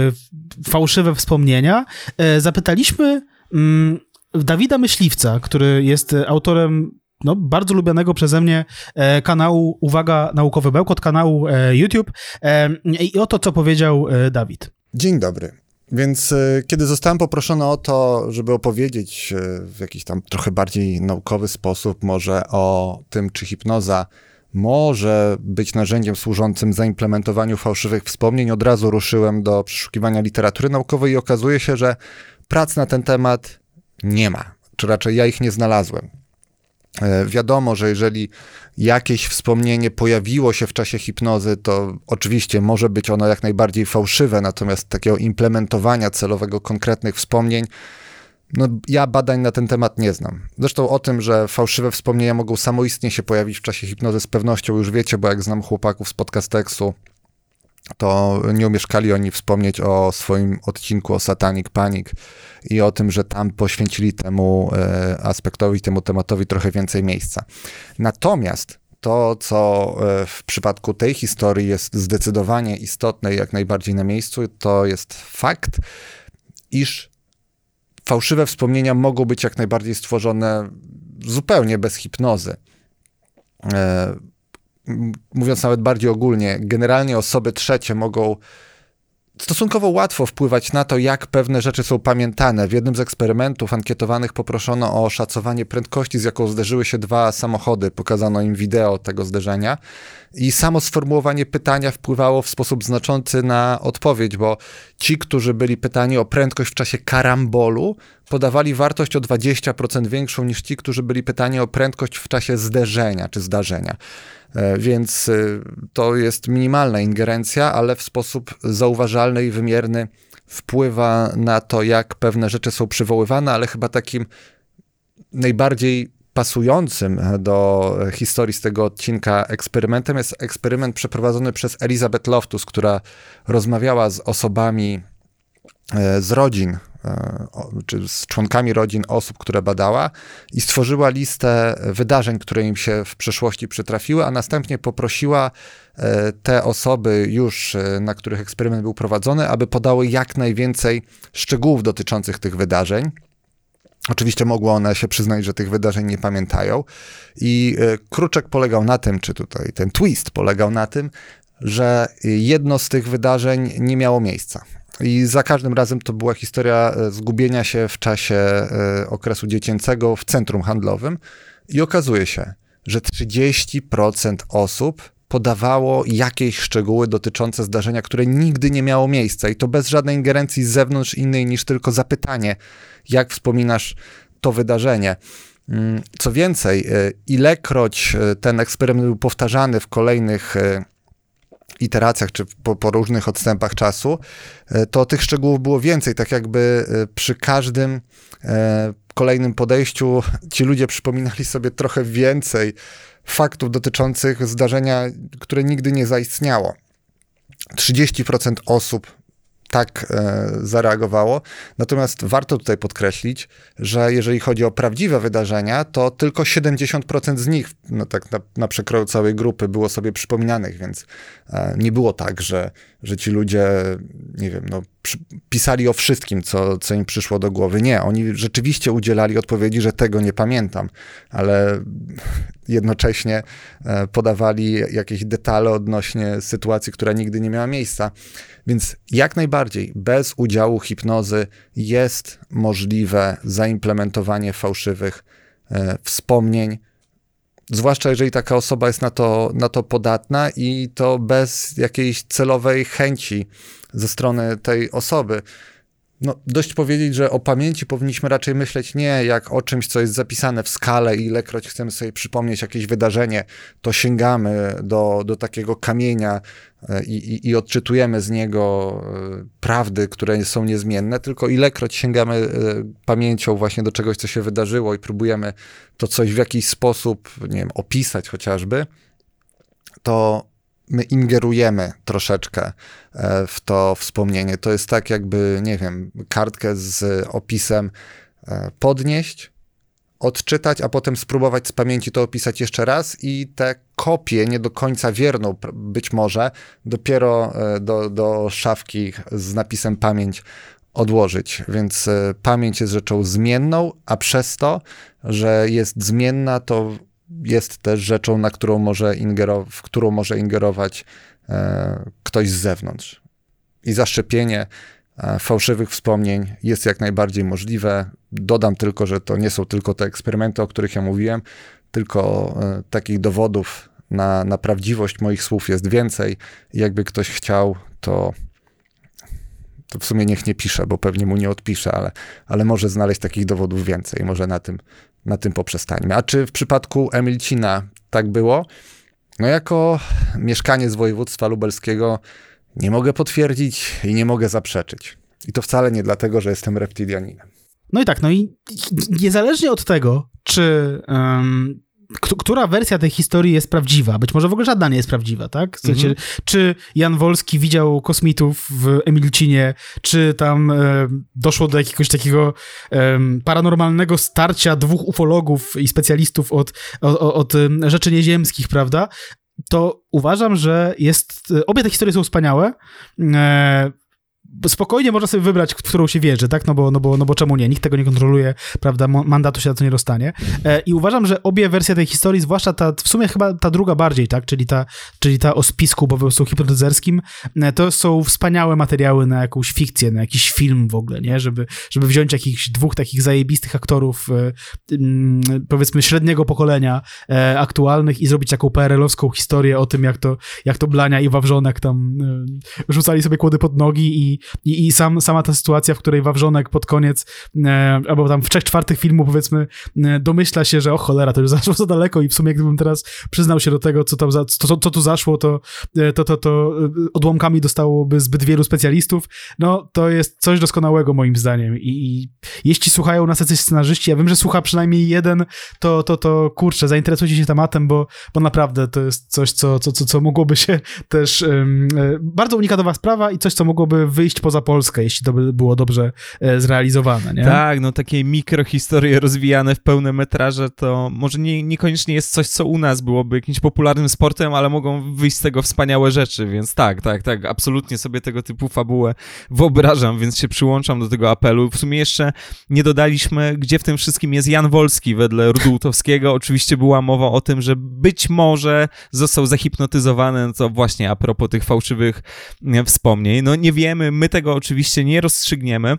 fałszywe wspomnienia, e, zapytaliśmy mm, Dawida Myśliwca, który jest autorem no, bardzo lubianego przeze mnie e, kanału Uwaga Naukowy Bełkot, kanału e, YouTube e, i oto co powiedział Dawid. Dzień dobry. Więc kiedy zostałem poproszony o to, żeby opowiedzieć w jakiś tam trochę bardziej naukowy sposób może o tym, czy hipnoza może być narzędziem służącym zaimplementowaniu fałszywych wspomnień, od razu ruszyłem do przeszukiwania literatury naukowej i okazuje się, że prac na ten temat nie ma, czy raczej ja ich nie znalazłem. E, wiadomo, że jeżeli jakieś wspomnienie pojawiło się w czasie hipnozy, to oczywiście może być ono jak najbardziej fałszywe, natomiast takiego implementowania celowego konkretnych wspomnień, no ja badań na ten temat nie znam. Zresztą o tym, że fałszywe wspomnienia mogą samoistnie się pojawić w czasie hipnozy z pewnością już wiecie, bo jak znam chłopaków z podcasteksu, to nie umieszkali oni wspomnieć o swoim odcinku o Satanic Panic i o tym, że tam poświęcili temu e, aspektowi, temu tematowi trochę więcej miejsca. Natomiast to, co e, w przypadku tej historii jest zdecydowanie istotne i jak najbardziej na miejscu, to jest fakt, iż fałszywe wspomnienia mogą być jak najbardziej stworzone zupełnie bez hipnozy. Mówiąc nawet bardziej ogólnie, generalnie osoby trzecie mogą stosunkowo łatwo wpływać na to, jak pewne rzeczy są pamiętane. W jednym z eksperymentów ankietowanych poproszono o oszacowanie prędkości, z jaką zderzyły się dwa samochody. Pokazano im wideo tego zderzenia. I samo sformułowanie pytania wpływało w sposób znaczący na odpowiedź, bo ci, którzy byli pytani o prędkość w czasie karambolu, podawali wartość o 20% większą niż ci, którzy byli pytani o prędkość w czasie zderzenia czy zdarzenia. E, więc e, to jest minimalna ingerencja, ale w sposób zauważalny i wymierny wpływa na to, jak pewne rzeczy są przywoływane, ale chyba takim najbardziej pasującym do historii z tego odcinka eksperymentem jest eksperyment przeprowadzony przez Elizabeth Loftus, która rozmawiała z osobami e, z rodzin czy z członkami rodzin osób, które badała i stworzyła listę wydarzeń, które im się w przeszłości przytrafiły, a następnie poprosiła e, te osoby już, e, na których eksperyment był prowadzony, aby podały jak najwięcej szczegółów dotyczących tych wydarzeń. Oczywiście mogły one się przyznać, że tych wydarzeń nie pamiętają. I kruczek polegał na tym, czy tutaj ten twist polegał na tym, że jedno z tych wydarzeń nie miało miejsca. I za każdym razem to była historia e, zgubienia się w czasie e, okresu dziecięcego w centrum handlowym. I okazuje się, że 30% osób podawało jakieś szczegóły dotyczące zdarzenia, które nigdy nie miało miejsca i to bez żadnej ingerencji z zewnątrz innej niż tylko zapytanie, jak wspominasz to wydarzenie. Mm, co więcej, e, ilekroć ten eksperyment był powtarzany w kolejnych iteracjach, czy po, po, różnych odstępach czasu, e, to tych szczegółów było więcej, tak jakby e, przy każdym e, kolejnym podejściu ci ludzie przypominali sobie trochę więcej faktów dotyczących zdarzenia, które nigdy nie zaistniało. 30% osób tak e, zareagowało. Natomiast warto tutaj podkreślić, że jeżeli chodzi o prawdziwe wydarzenia, to tylko 70% z nich, no tak na, na przekroju całej grupy, było sobie przypominanych, więc e, nie było tak, że, że ci ludzie, nie wiem, no, pisali o wszystkim, co, co im przyszło do głowy. Nie, oni rzeczywiście udzielali odpowiedzi, że tego nie pamiętam, ale jednocześnie e, podawali jakieś detale odnośnie sytuacji, która nigdy nie miała miejsca. Więc jak najbardziej bez udziału hipnozy jest możliwe zaimplementowanie fałszywych e, wspomnień, zwłaszcza jeżeli taka osoba jest na to, na to podatna i to bez jakiejś celowej chęci ze strony tej osoby. No, dość powiedzieć, że o pamięci powinniśmy raczej myśleć nie jak o czymś, co jest zapisane w skale i ilekroć chcemy sobie przypomnieć jakieś wydarzenie, to sięgamy do, do takiego kamienia e, i, i, i odczytujemy z niego e, prawdy, które są niezmienne, tylko ilekroć sięgamy e, pamięcią właśnie do czegoś, co się wydarzyło i próbujemy to coś w jakiś sposób, nie wiem, opisać chociażby, to my ingerujemy troszeczkę e, w to wspomnienie. To jest tak, jakby, nie wiem, kartkę z opisem e, podnieść, odczytać, a potem spróbować z pamięci to opisać jeszcze raz i te kopię, nie do końca wierną być może, dopiero e, do, do szafki z napisem pamięć odłożyć. Więc pamięć jest rzeczą zmienną, a przez to, że jest zmienna, to jest też rzeczą, na którą może w którą może ingerować e, ktoś z zewnątrz. I zaszczepienie e, fałszywych wspomnień jest jak najbardziej możliwe. Dodam tylko, że to nie są tylko te eksperymenty, o których ja mówiłem, tylko e, takich dowodów na, na prawdziwość moich słów jest więcej. Jakby ktoś chciał, to, to w sumie niech nie pisze, bo pewnie mu nie odpisze, ale, ale może znaleźć takich dowodów więcej. Może na tym, na tym poprzestańmy. A czy w przypadku Emilcina tak było? No jako mieszkaniec województwa lubelskiego nie mogę potwierdzić i nie mogę zaprzeczyć. I to wcale nie dlatego, że jestem reptilianinem. No i tak, no i niezależnie od tego, czy um, która wersja tej historii jest prawdziwa, być może w ogóle żadna nie jest prawdziwa, tak? W sensie, mhm. Czy Jan Wolski widział kosmitów w Emilcinie, czy tam e, doszło do jakiegoś takiego e, paranormalnego starcia dwóch ufologów i specjalistów od, od, od rzeczy nieziemskich, prawda? to uważam, że jest. Obie te historie są wspaniałe. Spokojnie można sobie wybrać, w którą się wierzy, tak? No bo, no bo, no bo czemu nie? Nikt tego nie kontroluje, prawda? Mandatu się za to nie dostanie. E, I uważam, że obie wersje tej historii, zwłaszcza ta, w sumie chyba ta druga bardziej, tak? Czyli ta, czyli ta o spisku po prostu hipnotyzerskim, e, to są wspaniałe materiały na jakąś fikcję, na jakiś film w ogóle, nie? Żeby, żeby wziąć jakichś dwóch takich zajebistych aktorów, e, powiedzmy średniego pokolenia aktualnych i zrobić taką PRL-owską historię o tym, jak to, jak to Blania i Wawrzonek tam rzucali sobie kłody pod nogi i i, i sam, sama ta sytuacja, w której Wawrzonek pod koniec, e, albo tam w trzech czwartych filmu powiedzmy, e, domyśla się, że o cholera, to już zaszło za daleko i w sumie gdybym teraz przyznał się do tego, co, tam za, co, co tu zaszło, to, e, to, to, to odłamkami dostałoby zbyt wielu specjalistów. No, to jest coś doskonałego moim zdaniem i, i jeśli słuchają nas jacyś scenarzyści, ja wiem, że słucha przynajmniej jeden, to, to, to kurczę, zainteresujcie się tematem, bo, bo naprawdę to jest coś, co, co, co, co mogłoby się też um, bardzo unikatowa sprawa i coś, co mogłoby wyjść wyjść poza Polskę, jeśli to by było dobrze e, zrealizowane, nie? Tak, no takie mikrohistorie rozwijane w pełne metraże to może nie, niekoniecznie jest coś, co u nas byłoby jakimś popularnym sportem, ale mogą wyjść z tego wspaniałe rzeczy, więc tak, tak, tak, absolutnie sobie tego typu fabułę wyobrażam, więc się przyłączam do tego apelu. W sumie jeszcze nie dodaliśmy, gdzie w tym wszystkim jest Jan Wolski wedle Rudołtowskiego. Oczywiście była mowa o tym, że być może został zahipnotyzowany, no to właśnie a propos tych fałszywych wspomnień. No nie wiemy, my tego oczywiście nie rozstrzygniemy.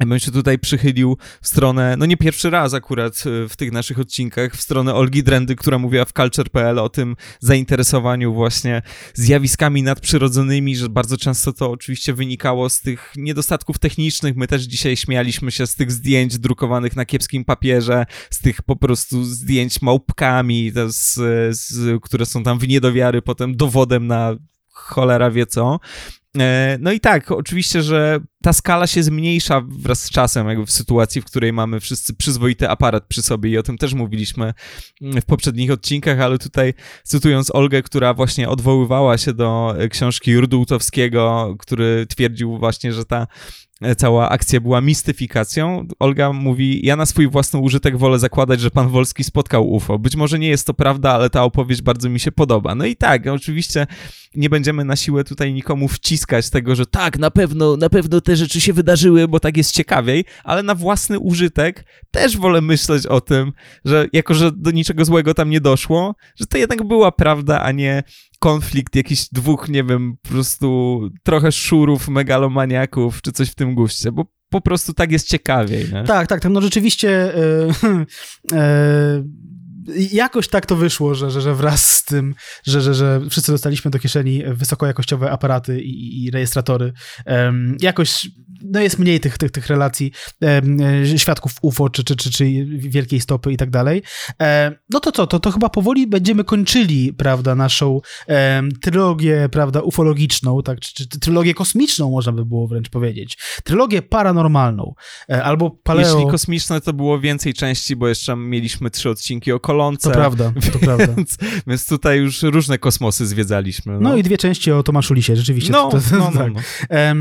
Ja bym się tutaj przychylił w stronę, no nie pierwszy raz akurat y, w tych naszych odcinkach, w stronę Olgi Drendy, która mówiła w Culture.pl o tym zainteresowaniu właśnie zjawiskami nadprzyrodzonymi, że bardzo często to oczywiście wynikało z tych niedostatków technicznych. My też dzisiaj śmialiśmy się z tych zdjęć drukowanych na kiepskim papierze, z tych po prostu zdjęć małpkami, z, z, które są tam w niedowiary potem dowodem na cholera wie co. E, no i tak, oczywiście, że ta skala się zmniejsza wraz z czasem, jakby w sytuacji, w której mamy wszyscy przyzwoity aparat przy sobie i o tym też mówiliśmy mm, w poprzednich odcinkach, ale tutaj cytując Olgę, która właśnie odwoływała się do książki Jurdultowskiego, który twierdził właśnie, że ta E, cała akcja była mistyfikacją. Olga mówi, ja na swój własny użytek wolę zakładać, że pan Wolski spotkał UFO. Być może nie jest to prawda, ale ta opowieść bardzo mi się podoba. No i tak, oczywiście nie będziemy na siłę tutaj nikomu wciskać tego, że tak, na pewno, na pewno te rzeczy się wydarzyły, bo tak jest ciekawiej, ale na własny użytek też wolę myśleć o tym, że jako, że do niczego złego tam nie doszło, że to jednak była prawda, a nie konflikt jakichś dwóch, nie wiem, po prostu trochę szurów, megalomaniaków, czy coś w tym guście, bo po prostu tak jest ciekawiej, nie? Tak, tak, no rzeczywiście yy, yy, jakoś tak to wyszło, że, że, że wraz z tym, że, że, że wszyscy dostaliśmy do kieszeni wysokojakościowe aparaty i, i rejestratory, yy, jakoś no jest mniej tych, tych, tych relacji e, świadków UFO, czy, czy, czy, czy wielkiej stopy i tak dalej. No to co, to, to chyba powoli będziemy kończyli, prawda, naszą e, trylogię, prawda, ufologiczną, tak, czy, czy trylogię kosmiczną, można by było wręcz powiedzieć. Trylogię paranormalną, e, albo paleo... Jeśli kosmiczne, to było więcej części, bo jeszcze mieliśmy trzy odcinki o kolonce. To prawda, to prawda. Więc, tutaj już różne kosmosy zwiedzaliśmy. No, no i dwie części o Tomaszu Lisie, rzeczywiście. No, to, to, no, no, tak. no. E,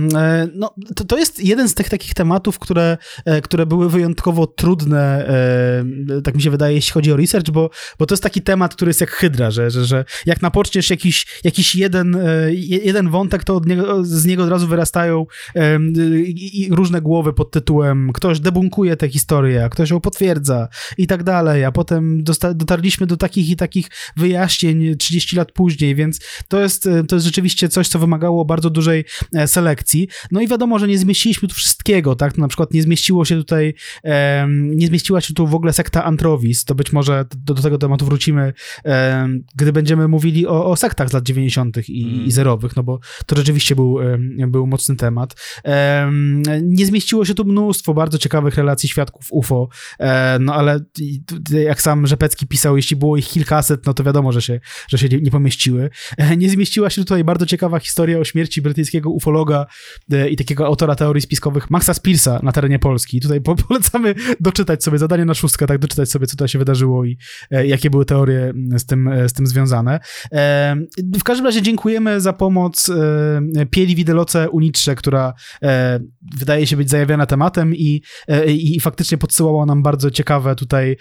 no to, to jest jeden z tych takich tematów, które, e, które były wyjątkowo trudne, e, tak mi się wydaje, jeśli chodzi o research, bo, bo to jest taki temat, który jest jak hydra, że, że, że jak napoczniesz jakiś, jakiś jeden, jeden wątek, to od niego, z niego od razu wyrastają i, i różne głowy pod tytułem ktoś debunkuje tę historię, a ktoś ją potwierdza i tak dalej, a potem dotarliśmy do takich i takich wyjaśnień 30 lat później, więc to jest, to jest rzeczywiście coś, co wymagało bardzo dużej selekcji. No i wiadomo, że nie zmieściliśmy tu wszystkiego, tak? Na przykład nie zmieściło się tutaj, nie zmieściła się tu w ogóle sekta Antrowis, to być może do, do tego tematu wrócimy, gdy będziemy mówili o, o sektach z lat 90. i, mm. i zerowych, no bo to rzeczywiście był, był mocny temat. Nie zmieściło się tu mnóstwo bardzo ciekawych relacji świadków UFO, e, no ale jak sam Rzepecki pisał, jeśli było ich kilkaset, no to wiadomo, że się, że się nie pomieściły. E, nie zmieściła się tutaj bardzo ciekawa historia o śmierci brytyjskiego ufologa e, i takiego autora teorii spiskowych Maxa Spearsa na terenie Polski. Tutaj polecamy doczytać sobie, zadanie na szóstkę, tak, doczytać sobie, co tutaj się wydarzyło i e, jakie były teorie mm, z tym, z tym związane. W każdym razie dziękujemy za pomoc Pieli Wideloce Unitrze, która wydaje się być zajawiona tematem i, i faktycznie podsyłała nam bardzo ciekawe tutaj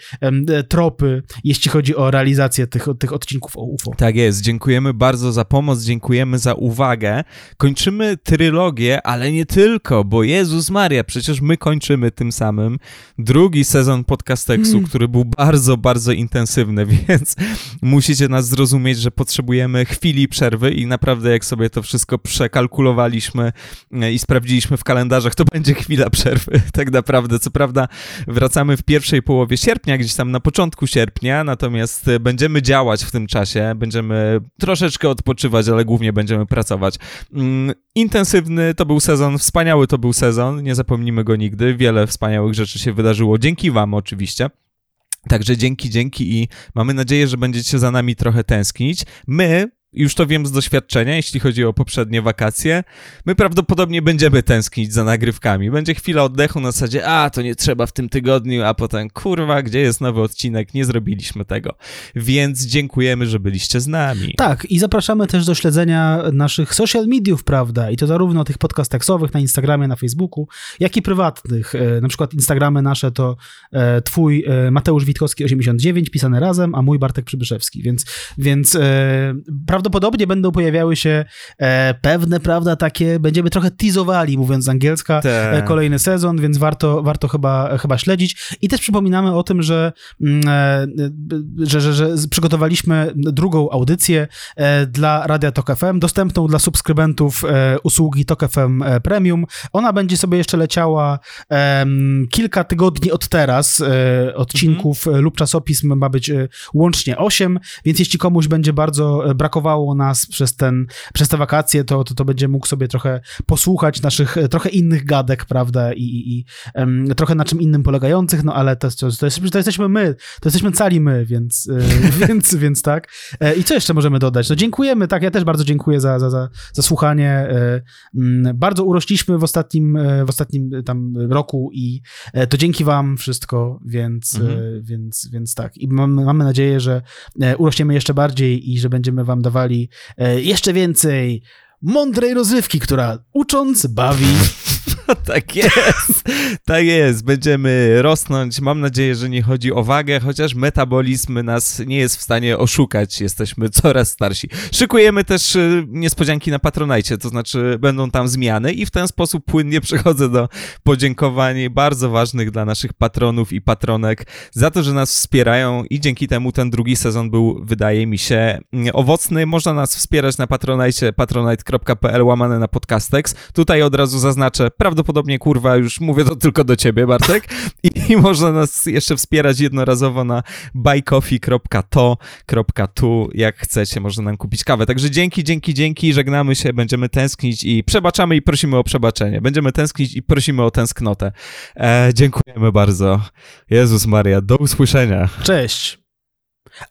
tropy, jeśli chodzi o realizację tych, tych odcinków o UFO. Tak jest, dziękujemy bardzo za pomoc, dziękujemy za uwagę. Kończymy trylogię, ale nie tylko, bo Jezus Maria, przecież my kończymy tym samym drugi sezon podcasteksu, mm. który był bardzo, bardzo intensywny, więc musicie nas zrozumieć, że potrzebujemy chwili przerwy i naprawdę jak sobie to wszystko przekalkulowaliśmy e, i sprawdziliśmy w kalendarzach, to będzie chwila przerwy, tak naprawdę. Co prawda wracamy w pierwszej połowie sierpnia, gdzieś tam na początku sierpnia, natomiast będziemy działać w tym czasie, będziemy troszeczkę odpoczywać, ale głównie będziemy pracować. Mm, intensywny to był sezon, wspaniały to był sezon, nie zapomnimy go nigdy. Wiele wspaniałych rzeczy się wydarzyło, dzięki Wam oczywiście. Także dzięki, dzięki i mamy nadzieję, że będziecie za nami trochę tęsknić. My już to wiem z doświadczenia, jeśli chodzi o poprzednie wakacje, my prawdopodobnie będziemy tęsknić za nagrywkami. Będzie chwila oddechu na zasadzie, a to nie trzeba w tym tygodniu, a potem kurwa, gdzie jest nowy odcinek, nie zrobiliśmy tego. Więc dziękujemy, że byliście z nami. Tak, i zapraszamy też do śledzenia naszych social mediów, prawda? I to zarówno tych podcast tekstowych na Instagramie, na Facebooku, jak i prywatnych. E, na przykład Instagramy nasze to e, twój e, Mateusz Witkowski 89, pisane razem, a mój Bartek Przybyszewski, więc, więc prawda prawdopodobnie będą pojawiały się e, pewne, prawda, takie, będziemy trochę teasowali, mówiąc z angielska, e, kolejny sezon, więc warto, warto chyba, chyba śledzić. I też przypominamy o tym, że, mm, e, że, że, że przygotowaliśmy drugą audycję e, dla Radia Tok FM, dostępną dla subskrybentów e, usługi Tok FM e, Premium. Ona będzie sobie jeszcze leciała kilka tygodni od teraz. odcinków mhm. lub czasopism ma być łącznie 8, więc jeśli komuś będzie bardzo brakowało brakowało nas przez, ten, przez te wakacje, to, to, to będzie mógł sobie trochę posłuchać naszych e, trochę innych gadek, prawda, i, i, i um, trochę na czym innym polegających, no ale to, to, to, jest, to jesteśmy my, to jesteśmy cali my, więc, e, więc, więc tak. E, I co jeszcze możemy dodać? No dziękujemy, tak, ja też bardzo dziękuję za, za, za, za słuchanie. Bardzo urośliśmy w ostatnim, w ostatnim tam roku i to dzięki wam wszystko, więc, mhm. więc, więc tak. I mamy, mamy nadzieję, że urośniemy jeszcze bardziej i że będziemy wam dawali E, jeszcze więcej mądrej rozrywki, która ucząc bawi. tak jest, tak jest. Będziemy rosnąć. Mam nadzieję, że nie chodzi o wagę, chociaż metabolizm nas nie jest w stanie oszukać. Jesteśmy coraz starsi. Szykujemy też y, niespodzianki na Patronajcie, to znaczy będą tam zmiany i w ten sposób płynnie przechodzę do podziękowań bardzo ważnych dla naszych patronów i patronek za to, że nas wspierają i dzięki temu ten drugi sezon był, wydaje mi się, owocny. Można nas wspierać na Patronajcie, patronite.pl łamane na podcastex. Tutaj od razu zaznaczę, prawdopodobnie kurwa już mówię to tylko do ciebie, Bartek. I, i można nas jeszcze wspierać jednorazowo na buycoffee.to.tu. Jak chcecie, można nam kupić kawę. Także dzięki, dzięki, dzięki. Żegnamy się, będziemy tęsknić i przebaczamy i prosimy o przebaczenie. Będziemy tęsknić i prosimy o tęsknotę. E, dziękujemy bardzo. Jezus Maria, do usłyszenia. Cześć.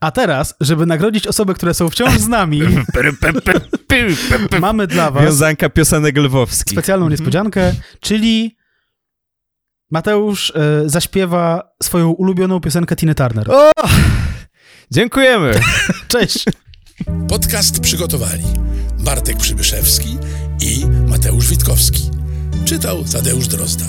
A teraz, żeby nagrodzić osoby, które są wciąż z nami, mamy dla was... Wiązanka piosenek lwowskich. Specjalną niespodziankę, czyli Mateusz y, zaśpiewa swoją ulubioną piosenkę Tiny Turner. O! Dziękujemy. Cześć. Podcast przygotowali Bartek Przybyszewski i Mateusz Witkowski. Czyta Czytał Tadeusz Drozda.